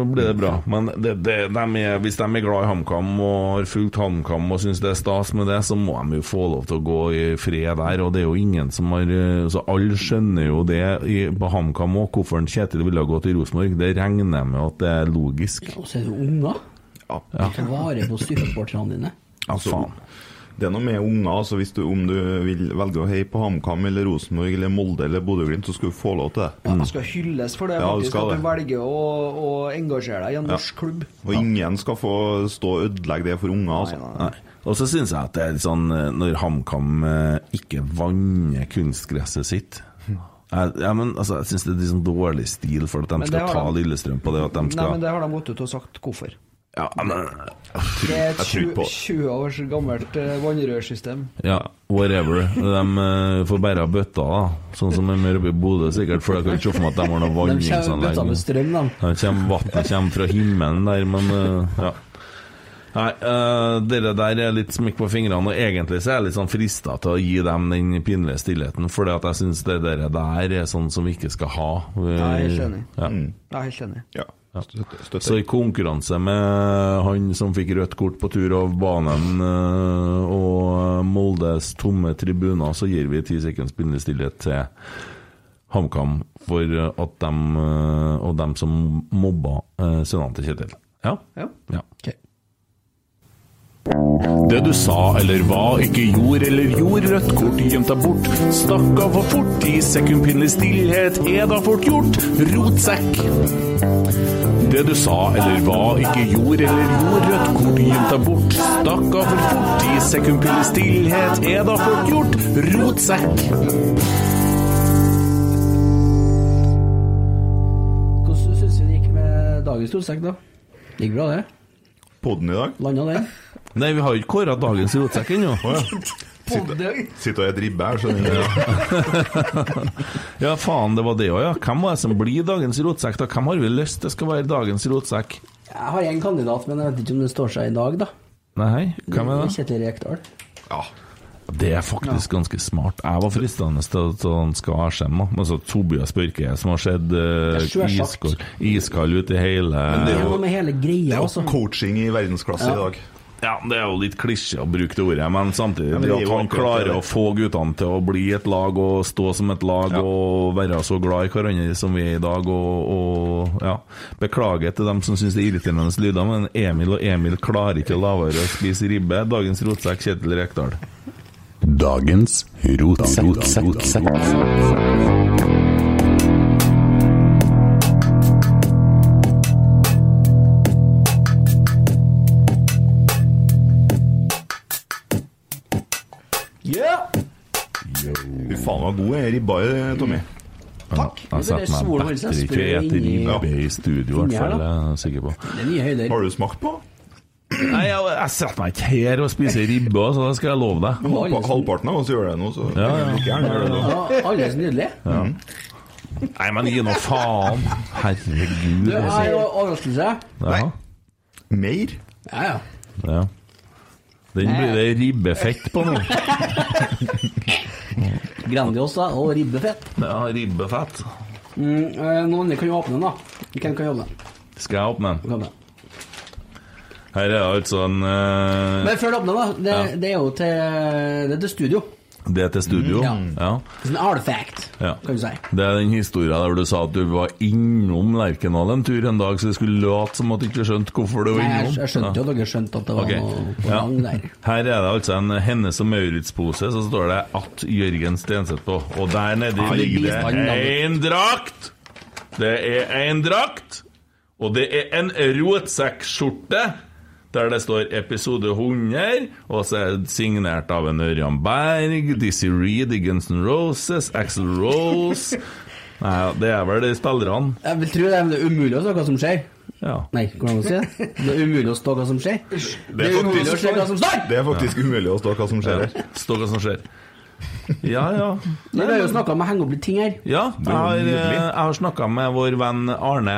blir det bra. Men det, det, de er, hvis de er glad i HamKam og har fulgt HamKam og syns det er stas med det, så må de jo få lov til å gå i fred der. Og det er jo ingen som har eh, Så alle skjønner jo det i, på HamKam òg, hvorfor Kjetil ville gått til Rosenborg. Det regner jeg med at det er logisk. Og så er det unger. Ja. Ta vare på supporterne dine. Ja, faen. Det er noe med unger. altså hvis du, Om du vil velge å heie på HamKam eller Rosenborg eller Molde eller Bodø-Glimt, så skal du få lov til det. Ja, du skal hylles for det, Ja, faktisk, skal at det. du velger å, å engasjere deg i en Ja. norsk klubb. Og ingen skal få stå og ødelegge det for unger. altså. Nei. Og så syns jeg at det er litt sånn eh, når HamKam eh, ikke vanner kunstgresset sitt jeg, ja, men, altså, jeg syns det er litt sånn dårlig stil for at de Men skal ta de- Lillestrøm på det. At de Nei, men det har de gått ut og sagt hvorfor. Ja, men Det er et 20, år på 20 års gammelt eh, vannrørsystem. Ja, whatever. De eh, får bære bøtta, da. Sånn som de gjør oppe i Bodø, sikkert. For jeg kan ikke se for meg at de har noe *laughs* De kommer vanningsanlegg. bøtta med strøm, de. Ja, det kommer, Vannet kommer fra himmelen der, men eh, ja. Nei, uh, dere der er litt smikk på fingrene, og egentlig så er jeg litt sånn frista til å gi dem den pinlige stillheten, for jeg syns det dere der er sånn som vi ikke skal ha. Vi- Jeg er helt enig. Ja. Jeg er helt enig. Ja. Ja. Så i konkurranse med han som fikk rødt kort på tur av banen eh, og Moldes tomme tribuner, så gir vi ti sekunds bindestillhet til HamKam for at dem eh, og dem som mobba uh, sønnene til Kjetil. Ja? Ja. Det du sa eller hva, ikke gjorde eller gjorde, rødt kort gjemt deg bort. Stakk av for fort, i sekundpinnelig stillhet er da fort gjort. Rotsekk. Det du sa eller hva, ikke gjorde eller gjorde, rødt kort gjemt deg bort. Stakk av for fort, i sekundpinnelig stillhet er da fort gjort. Rotsekk. Hvordan syns vi det gikk med dagens rotsekk, da? Gikk bra, det? Podden i dag? Landa den? Nei, vi har jo ikke kåra dagens rotsekk ennå. Sitter, sitter og et ribbe her, skjønner du. *laughs* Ja, faen, det var det òg, ja. Hvem var det som blir dagens rotsekk, da? Hvem har vi lyst til skal være dagens rotsekk? Jeg har en kandidat, men jeg vet ikke om den står seg i dag, da. Nei, hvem er det? Kjetil Rekdal. Ja. Det er faktisk ganske smart. Jeg var fristende til at han skal ha skjem. Men så Tobias Børke, som har sett uh, Det iskald, ut i hele Men det er noe med hele greia, Det er altså. jo coaching i verdensklasse Ja. i dag. Ja, det er jo litt klisjé å bruke det ordet, men samtidig Ja, men at han klarer å få guttene til å bli et lag og stå som et lag og være så glad i hverandre som vi er i dag. Og, og ja, Beklager til dem som syns det er irriterende lyder, men Emil og Emil klarer ikke å la være å spise ribbe. Dagens rotsekk, Kjetil Rekdal. Dagens rotsekk. Fy faen, var god er ribba, Tommy. Takk. Jeg setter meg solen holder seg bedre ikke sprø etter inni- ribbe i studio, i hvert her, fall. da. Jeg er sikker på. Det er nye høyder. Har du smakt på? Nei, jeg, jeg setter meg ikke her og spiser ribbe, så det skal jeg love deg. Halv- Halvparten av oss gjør det nå, så Ja, ja. like gjerne gjør det nå. Ja, alle er så nydelige. Ja. Nei, men gi nå faen. Herregud. Du, jeg altså. har en overraskelse. Ja. Mer? Ja, ja. ja. Den blir det ribbefett på nå. *laughs* Grandiosa og ribbefett. Ja, ribbefett. Mm, eh, noen andre kan jo åpne den, da. Hvem kan åpne den? Skal jeg åpne den? Her er det altså en uh... Men før du åpner, da. Det, Ja. det er jo til, det er til studio. Det er til studio? Ja. ja. Det er en artifact, Ja. kan du si. Det er den historien der du sa at du var innom Lerkendal en tur en dag, så det skulle late som at du ikke skjønte hvorfor du var innom. jeg, jeg skjønte jo at dere skjønte at det var okay. noe på Ja. der. Her er det altså en Hennes og Maurits-pose, så står det at Jørgen Stenseth på. Og der nede ligger det én drakt! Det er én drakt, og det er en rotsekkskjorte. Der det står episode 100, og så er det signert av en Ørjan Berg, Dizzie Reed i Guns N' Roses, Axel Rose *laughs* Nei, det er vel de spillerne. Jeg vil tro det, men det er umulig å stå hva som skjer. Ja. Nei, hvordan skal man si det? Det er umulig å stå hva som skjer. Det er umulig å se hva som står! Det er faktisk umulig å stå hva som skjer her. Stå hva som skjer. Ja, ja. Vi har jo snakka om å henge opp litt ting her. Ja, jeg har, jeg har snakka med vår venn Arne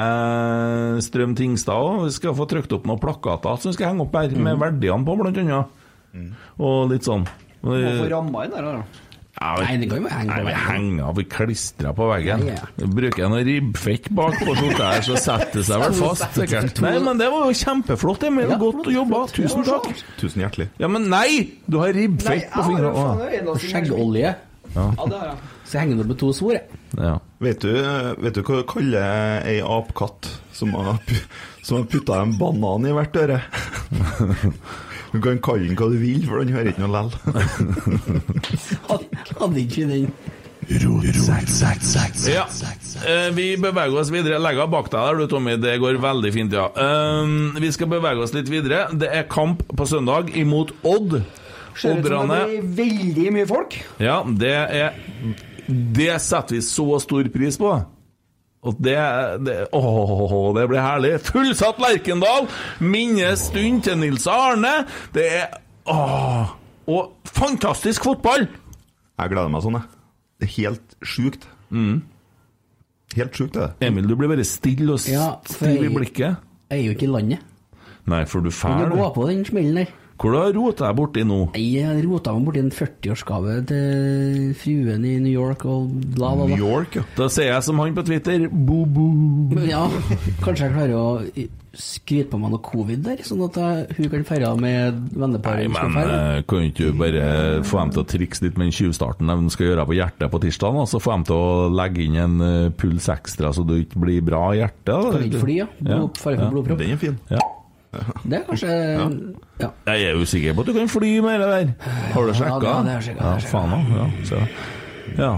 Strøm Tingstad òg. Vi skal få trykt opp noen plakater som vi skal henge opp her, Mm. med verdiene på, blant annet. Og litt sånn. Må få ramma inn der, da. Ja, vi- Nei, det kan jo henge på Nei, vi veggen. henger av, vi klistrer på veggen. Ja, ja. Vi Bruker noe ribbfett bak på skjorta her, så setter det seg vel fast, sikkert. Nei, men det var jo kjempeflott, Emil. Godt jobba. Tusen takk. Tusen hjertelig. Ja, men nei! Du har ribbfett på fingrene. Og skjeggolje. Ja. Ja, det har jeg. Så jeg henger det opp med to svor, jeg. Ja. Vet du, vet du hva du kaller ei apekatt som har, som har putta en banan i hvert øre? *laughs* Du kan kalle den hva du vil, for den hører ikke noe lell. Hadde ikke den Ja. Eh, vi beveger oss videre. Legg av bak deg der, du, Tommy. Det går veldig fint, ja. Um, vi skal bevege oss litt videre. Det er kamp på søndag imot Odd. Ser ut som Odderne det blir veldig mye folk. Ja, det er Det setter vi så stor pris på. Og det, det Åh, det blir herlig. Fullsatt Lerkendal! Minnestund til Nils Arne. Det er Åh! Og fantastisk fotball! Jeg gleder meg sånn, jeg. Det er helt sjukt. Helt sjukt, det. Emil, du blir bare stille og Ja, i blikket. Jeg er jo ikke i landet. Nei, for du er fær, du går på den smellen der? Hvor du rota deg borti nå? Jeg rota meg borti en 40-årsgave til fruen i New York og bla, bla, bla. York, ja. Da sier jeg som han på Twitter bo-bo. *laughs* Ja, kanskje jeg klarer å skryte på meg noe covid der, sånn at jeg, hun kan feire med venneparet. Nei, men eh, kan ikke du bare få dem til å trikse litt med den tjuvstarten de skal gjøre på hjertet på tirsdag, så få dem til å legge inn en eh, puls ekstra, så du ikke blir bra i hjertet? da? Kan ikke fly, ja. Blod- fare for blodpropp. Den er fin. Ja. Det er kanskje ja. Jeg er usikker på at du kan fly med det der. Har du sjekka? Ja, det har jeg sjekket, Ja, faen òg. Ja, ja.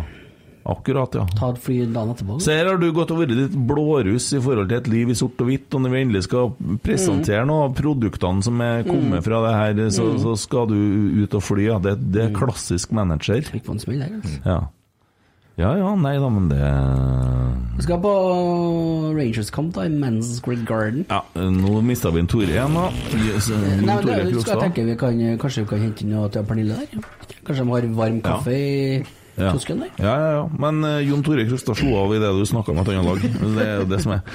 Akkurat, ja. Ta et fly dagen etterpå. Så her har du gått og vært litt blåruss i forhold til et liv i sort og hvitt, og når vi endelig skal presentere noe av produktene som er kommet Mm. fra det her, så, Mm. så skal du ut og fly. Ja. Det, det er klassisk manager. Fikk på en smell der, altså. Ja. Ja ja, nei da, men det Vi skal på Rangers-kamp da, i Men's Mansgrid Garden. Ja, nå mista vi en Tore igjen, da. Yes, Nei, men Tore det, skal jeg tenke vi kan, Kanskje vi kan hente inn noe til Pernille der? Kanskje de har varm kaffe i Ja. tosken der? Ja, ja, ja. Men uh, Jon Tore Krustad slo av i det du snakka om et annet lag. Det er jo det som er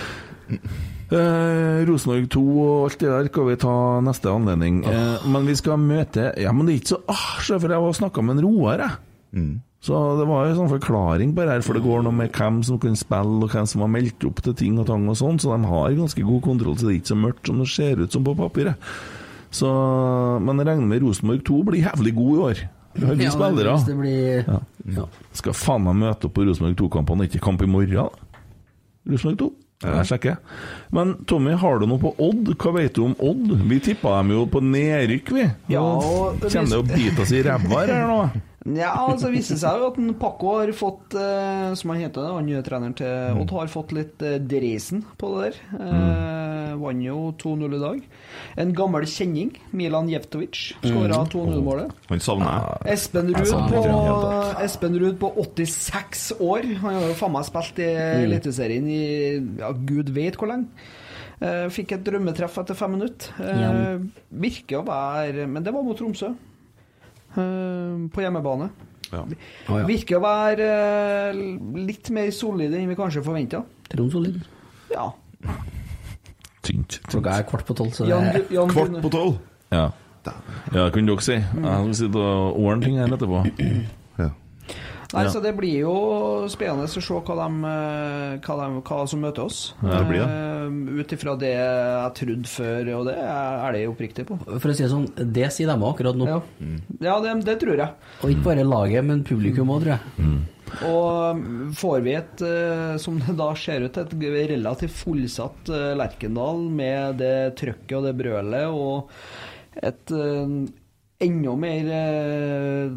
Eh, Rosenborg 2 og alt det der skal vi ta neste anledning. Eh, men vi skal møte Ja, men det er ikke så ah, se, For jeg var snakka med en Roar, jeg. Så det var en sånn forklaring på det her, for det går noe med hvem som kan spille, og hvem som har meldt opp til ting og tang og sånn, så de har ganske god kontroll, så det er ikke så mørkt som det ser ut som på papiret. Så, men jeg regner med Rosenborg 2 blir jævlig god i år. Vi har Ja, spillere. det blir Ja. ja. Skal faen meg møte opp på Rosenborg 2-kampene, ikke kamp i morgen. Rosenborg 2. Jeg sjekker. Men Tommy, har du noe på Odd? Hva vet du om Odd? Vi tippa dem jo på nedrykk, vi. Ja, og- Kjenner det å bite oss i ræva her nå? Ja, altså viste det seg jo at Paco har fått, eh, som han heter, han nye treneren til Odd, har fått litt eh, dreisen på det der. Eh, Vant jo 2-0 i dag. En gammel kjenning, Milan Jevtovic, skåra Mm. 2-0-målet. Han savner jeg. Espen Ruud på, Espen Ruud på 86 år. Han har jo faen meg spilt i Mm. Eliteserien i ja, gud vet hvor lenge. Fikk et drømmetreff etter fem minutter. Virker å være Men det var mot Tromsø. Eh, på hjemmebane. Virker å være eh, litt mer solide enn vi kanskje forventa. Tromsolid. Ja. Tynt. Klokka er kvart på tolv, så det Jan, er Jan Kvart på tolv? Ja. Ja, det kan dere si. Jeg skal sitte og ordne ting her etterpå. Nei, Ja. så Det blir jo spennende å se hva, de, eh, hva, de, hva som møter oss. Ja, det blir det. Eh, Ut ifra det jeg trodde før, og det er de oppriktig på. For å si det sånn, det sier de akkurat nå. Ja, ja det, det tror jeg. Og ikke bare laget, men publikum òg, tror jeg. Og um, får vi et, eh, som det da ser ut, et relativt fullsatt Lerkendal med det trøkket og det brølet, og et enda mer eh,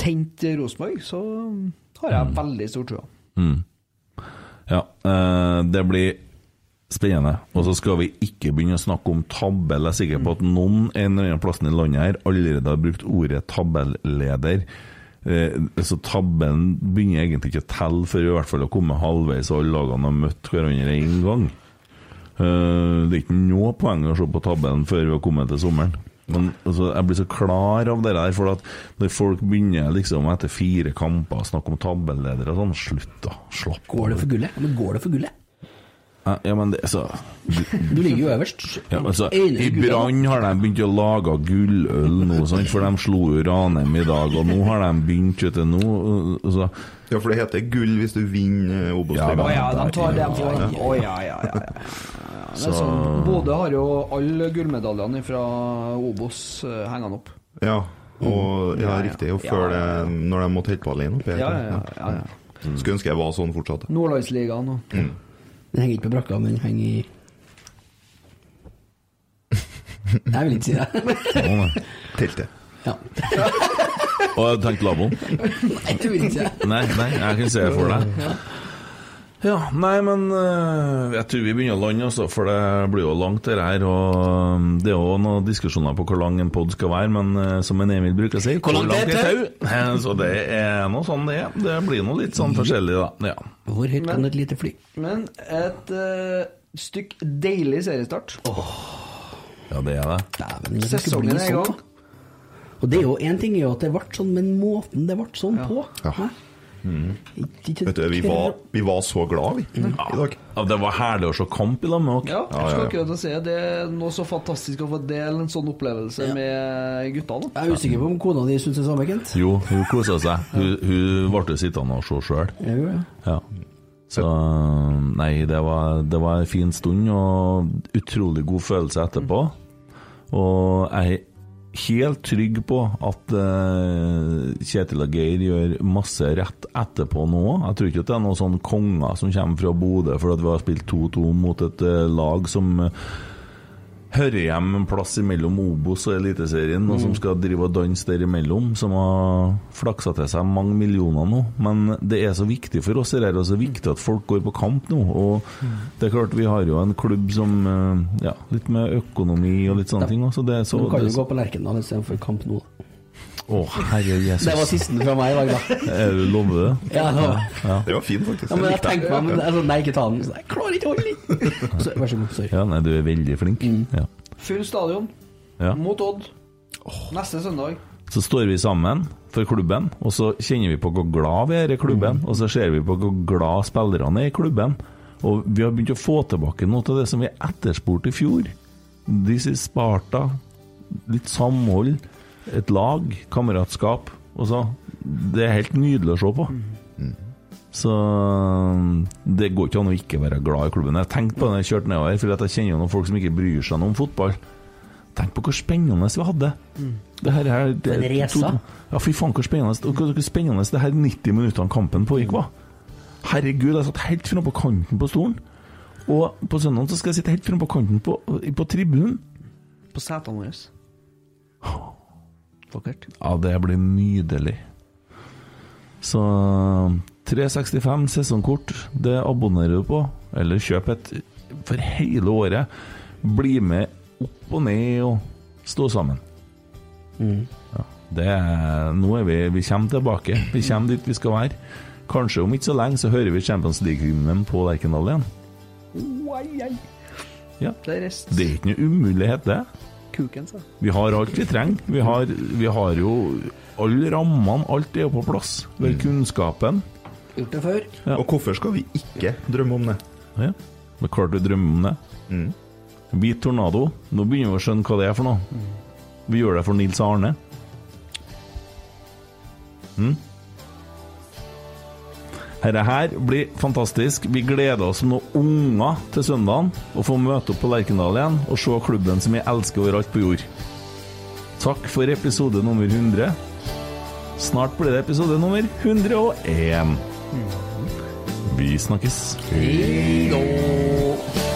tent Rosenborg, så har jeg veldig stor tro. Mm. Ja, eh, det blir spennende. Og så skal vi ikke begynne å snakke om tabell. Jeg er sikker på at noen en eller annen plass i landet her allerede har brukt ordet tabelleder. Eh, så tabellen begynner egentlig ikke å telle før i hvert fall å komme halvveis og alle lagene har møtt hverandre én gang. Eh, det er ikke noe poeng å se på tabellen før vi har kommet til sommeren. Men altså, jeg blir så klar av det der, for at når folk begynner liksom etter fire kamper å snakke om tabelledere og sånn, slutt da, slapp av. Går det for gullet? Men går det for gullet? Ja, men det, så *laughs* Du ligger jo øverst. ja, men så, I. Brann har de begynt å lage gulløl nå, for de slo jo Ranheim i dag, og nå har de begynt, vet du, nå så, Ja, for det heter gull hvis du vinner Ja, Obos-ligaen. Å ja, de tar det for Ja. Å ja, ja, ja. ja. *laughs* Så- sånn, Bodø har jo alle gullmedaljene fra Obos eh, hengende opp. Ja, og, ja, Ja, ja. riktig. Og før ja, det, når de måtte holde på alene oppe. Ja, ja, ja, ja. Skulle ønske jeg var sånn fortsatt. Nordlandsligaen og Mm. Den henger ikke på brakka, men den henger i *laughs* Jeg vil ikke si det. Teltet. Ja. *laughs* Og jeg tenkte lavvoen. Nei, det vil ikke. Nei, nei, jeg kan se det for deg. Ja. Nei, men øh, jeg tror vi begynner å lande, altså, for det blir jo langt det her. Og øh, det er jo noen diskusjoner på hvor lang en pod skal være, men øh, som en Emil bruker å si Hvor langt er tau? *laughs* Eh, Så det er noe sånn det er. Det blir noe litt sånn forskjellig, da. Ja. Hvor høyt kan et lite fly? Men et uh, stykk deilig seriestart. ja, det er det. Dæven, Sesongen bli er i sånn, gang. Og det er jo én ting er jo at det ble sånn, men måten det ble sånn på ja. Mm. Vet du, vi var, vi var så glad, vi, i dag. Ja, det var herlig å se kamp i lag med dere. Ja, jeg skal akkurat si Det er noe så fantastisk å få dele en sånn opplevelse med guttene. Jeg er usikker på om kona di syns det samme, Kent. Jo, hun kosa seg. Hun, hun ble jo sittende og se sjøl. Ja. Ja. Så Nei, det var, det var en fin stund og utrolig god følelse etterpå. Og jeg helt trygg på at uh, Kjetil og Geir gjør masse rett etterpå nå. Jeg tror ikke det er noen sånn konger som kommer fra Bodø for at vi har spilt 2-2 mot et uh, lag som eh, hører hjemme en plass mellom Obos og Eliteserien, og som skal drive og danse der imellom, som har flaksa til seg mange millioner nå. Men det er så viktig for oss, det er så viktig at folk går på kamp nå. Og det er klart, vi har jo en klubb som eh, Ja, litt med økonomi og litt sånne ting. Så det er så, du kan jo gå på Lerkendal istedenfor Kamp nå. Å, herre Jesus. Det var sisten fra meg i dag, da. Er du lover det? Ja, ja. ja. Det var fin, faktisk. Ja, men jeg tenkte meg men, altså, Nei, ikke ta den. Jeg klarer ikke å holde den! Vær så god. Sorry. Ja, nei, du er veldig flink. Ja. Full stadion Ja. mot Odd neste søndag. Så står vi sammen for klubben, og så kjenner vi på hvor glad vi er i klubben, og så ser vi på hvor glad spillerne er i klubben. Og vi har begynt å få tilbake noe av det som vi etterspurte i fjor. This is Sparta. Litt samhold, et lag, kameratskap. Og så, det er helt nydelig å se på. Så det går ikke an å ikke være glad i klubben. Jeg tenkte på det da jeg kjørte nedover, for jeg kjenner jo noen folk som ikke bryr seg noe om fotball. Tenk på hvor spennende vi hadde. Det her, her det, en. Ja, fy faen, hvor spennende, og hvor spennende det her 90 minuttene kampen pågikk, var. Herregud, jeg satt helt framme på kanten på stolen. Og på søndag så skal jeg sitte helt framme på kanten på, på tribunen. På setene våre. Vakkert. Ja, det blir nydelig. Så 365 sesongkort, det abonnerer du på. Eller kjøp et for hele året. Bli med opp og ned og stå sammen. Ja, det er, nå er vi, vi kommer tilbake. Vi kommer dit vi skal være. Kanskje om ikke så lenge så hører vi Champions League-hymnen på Lerkendal igjen. Ja. Det er ikke noe umulighet, det. Kuken, sa Vi har alt vi trenger. Vi har, vi har jo alle rammene, alt er jo på plass. Vi har kunnskapen. Gjort det før. Og hvorfor skal vi ikke drømme om det? Ja, det er klart vi drømmer om det. Mm. Hvit tornado. Nå begynner vi å skjønne hva det er for noe. Vi gjør det for Nils Arne. Mm. Dette her blir fantastisk. Vi gleder oss som noen unger til søndagen å få møte opp på Lerkendal igjen og se klubben som vi elsker overalt på jord. Takk for episode nummer 100. Snart blir det episode nummer 101. Vi snakkes. Hei.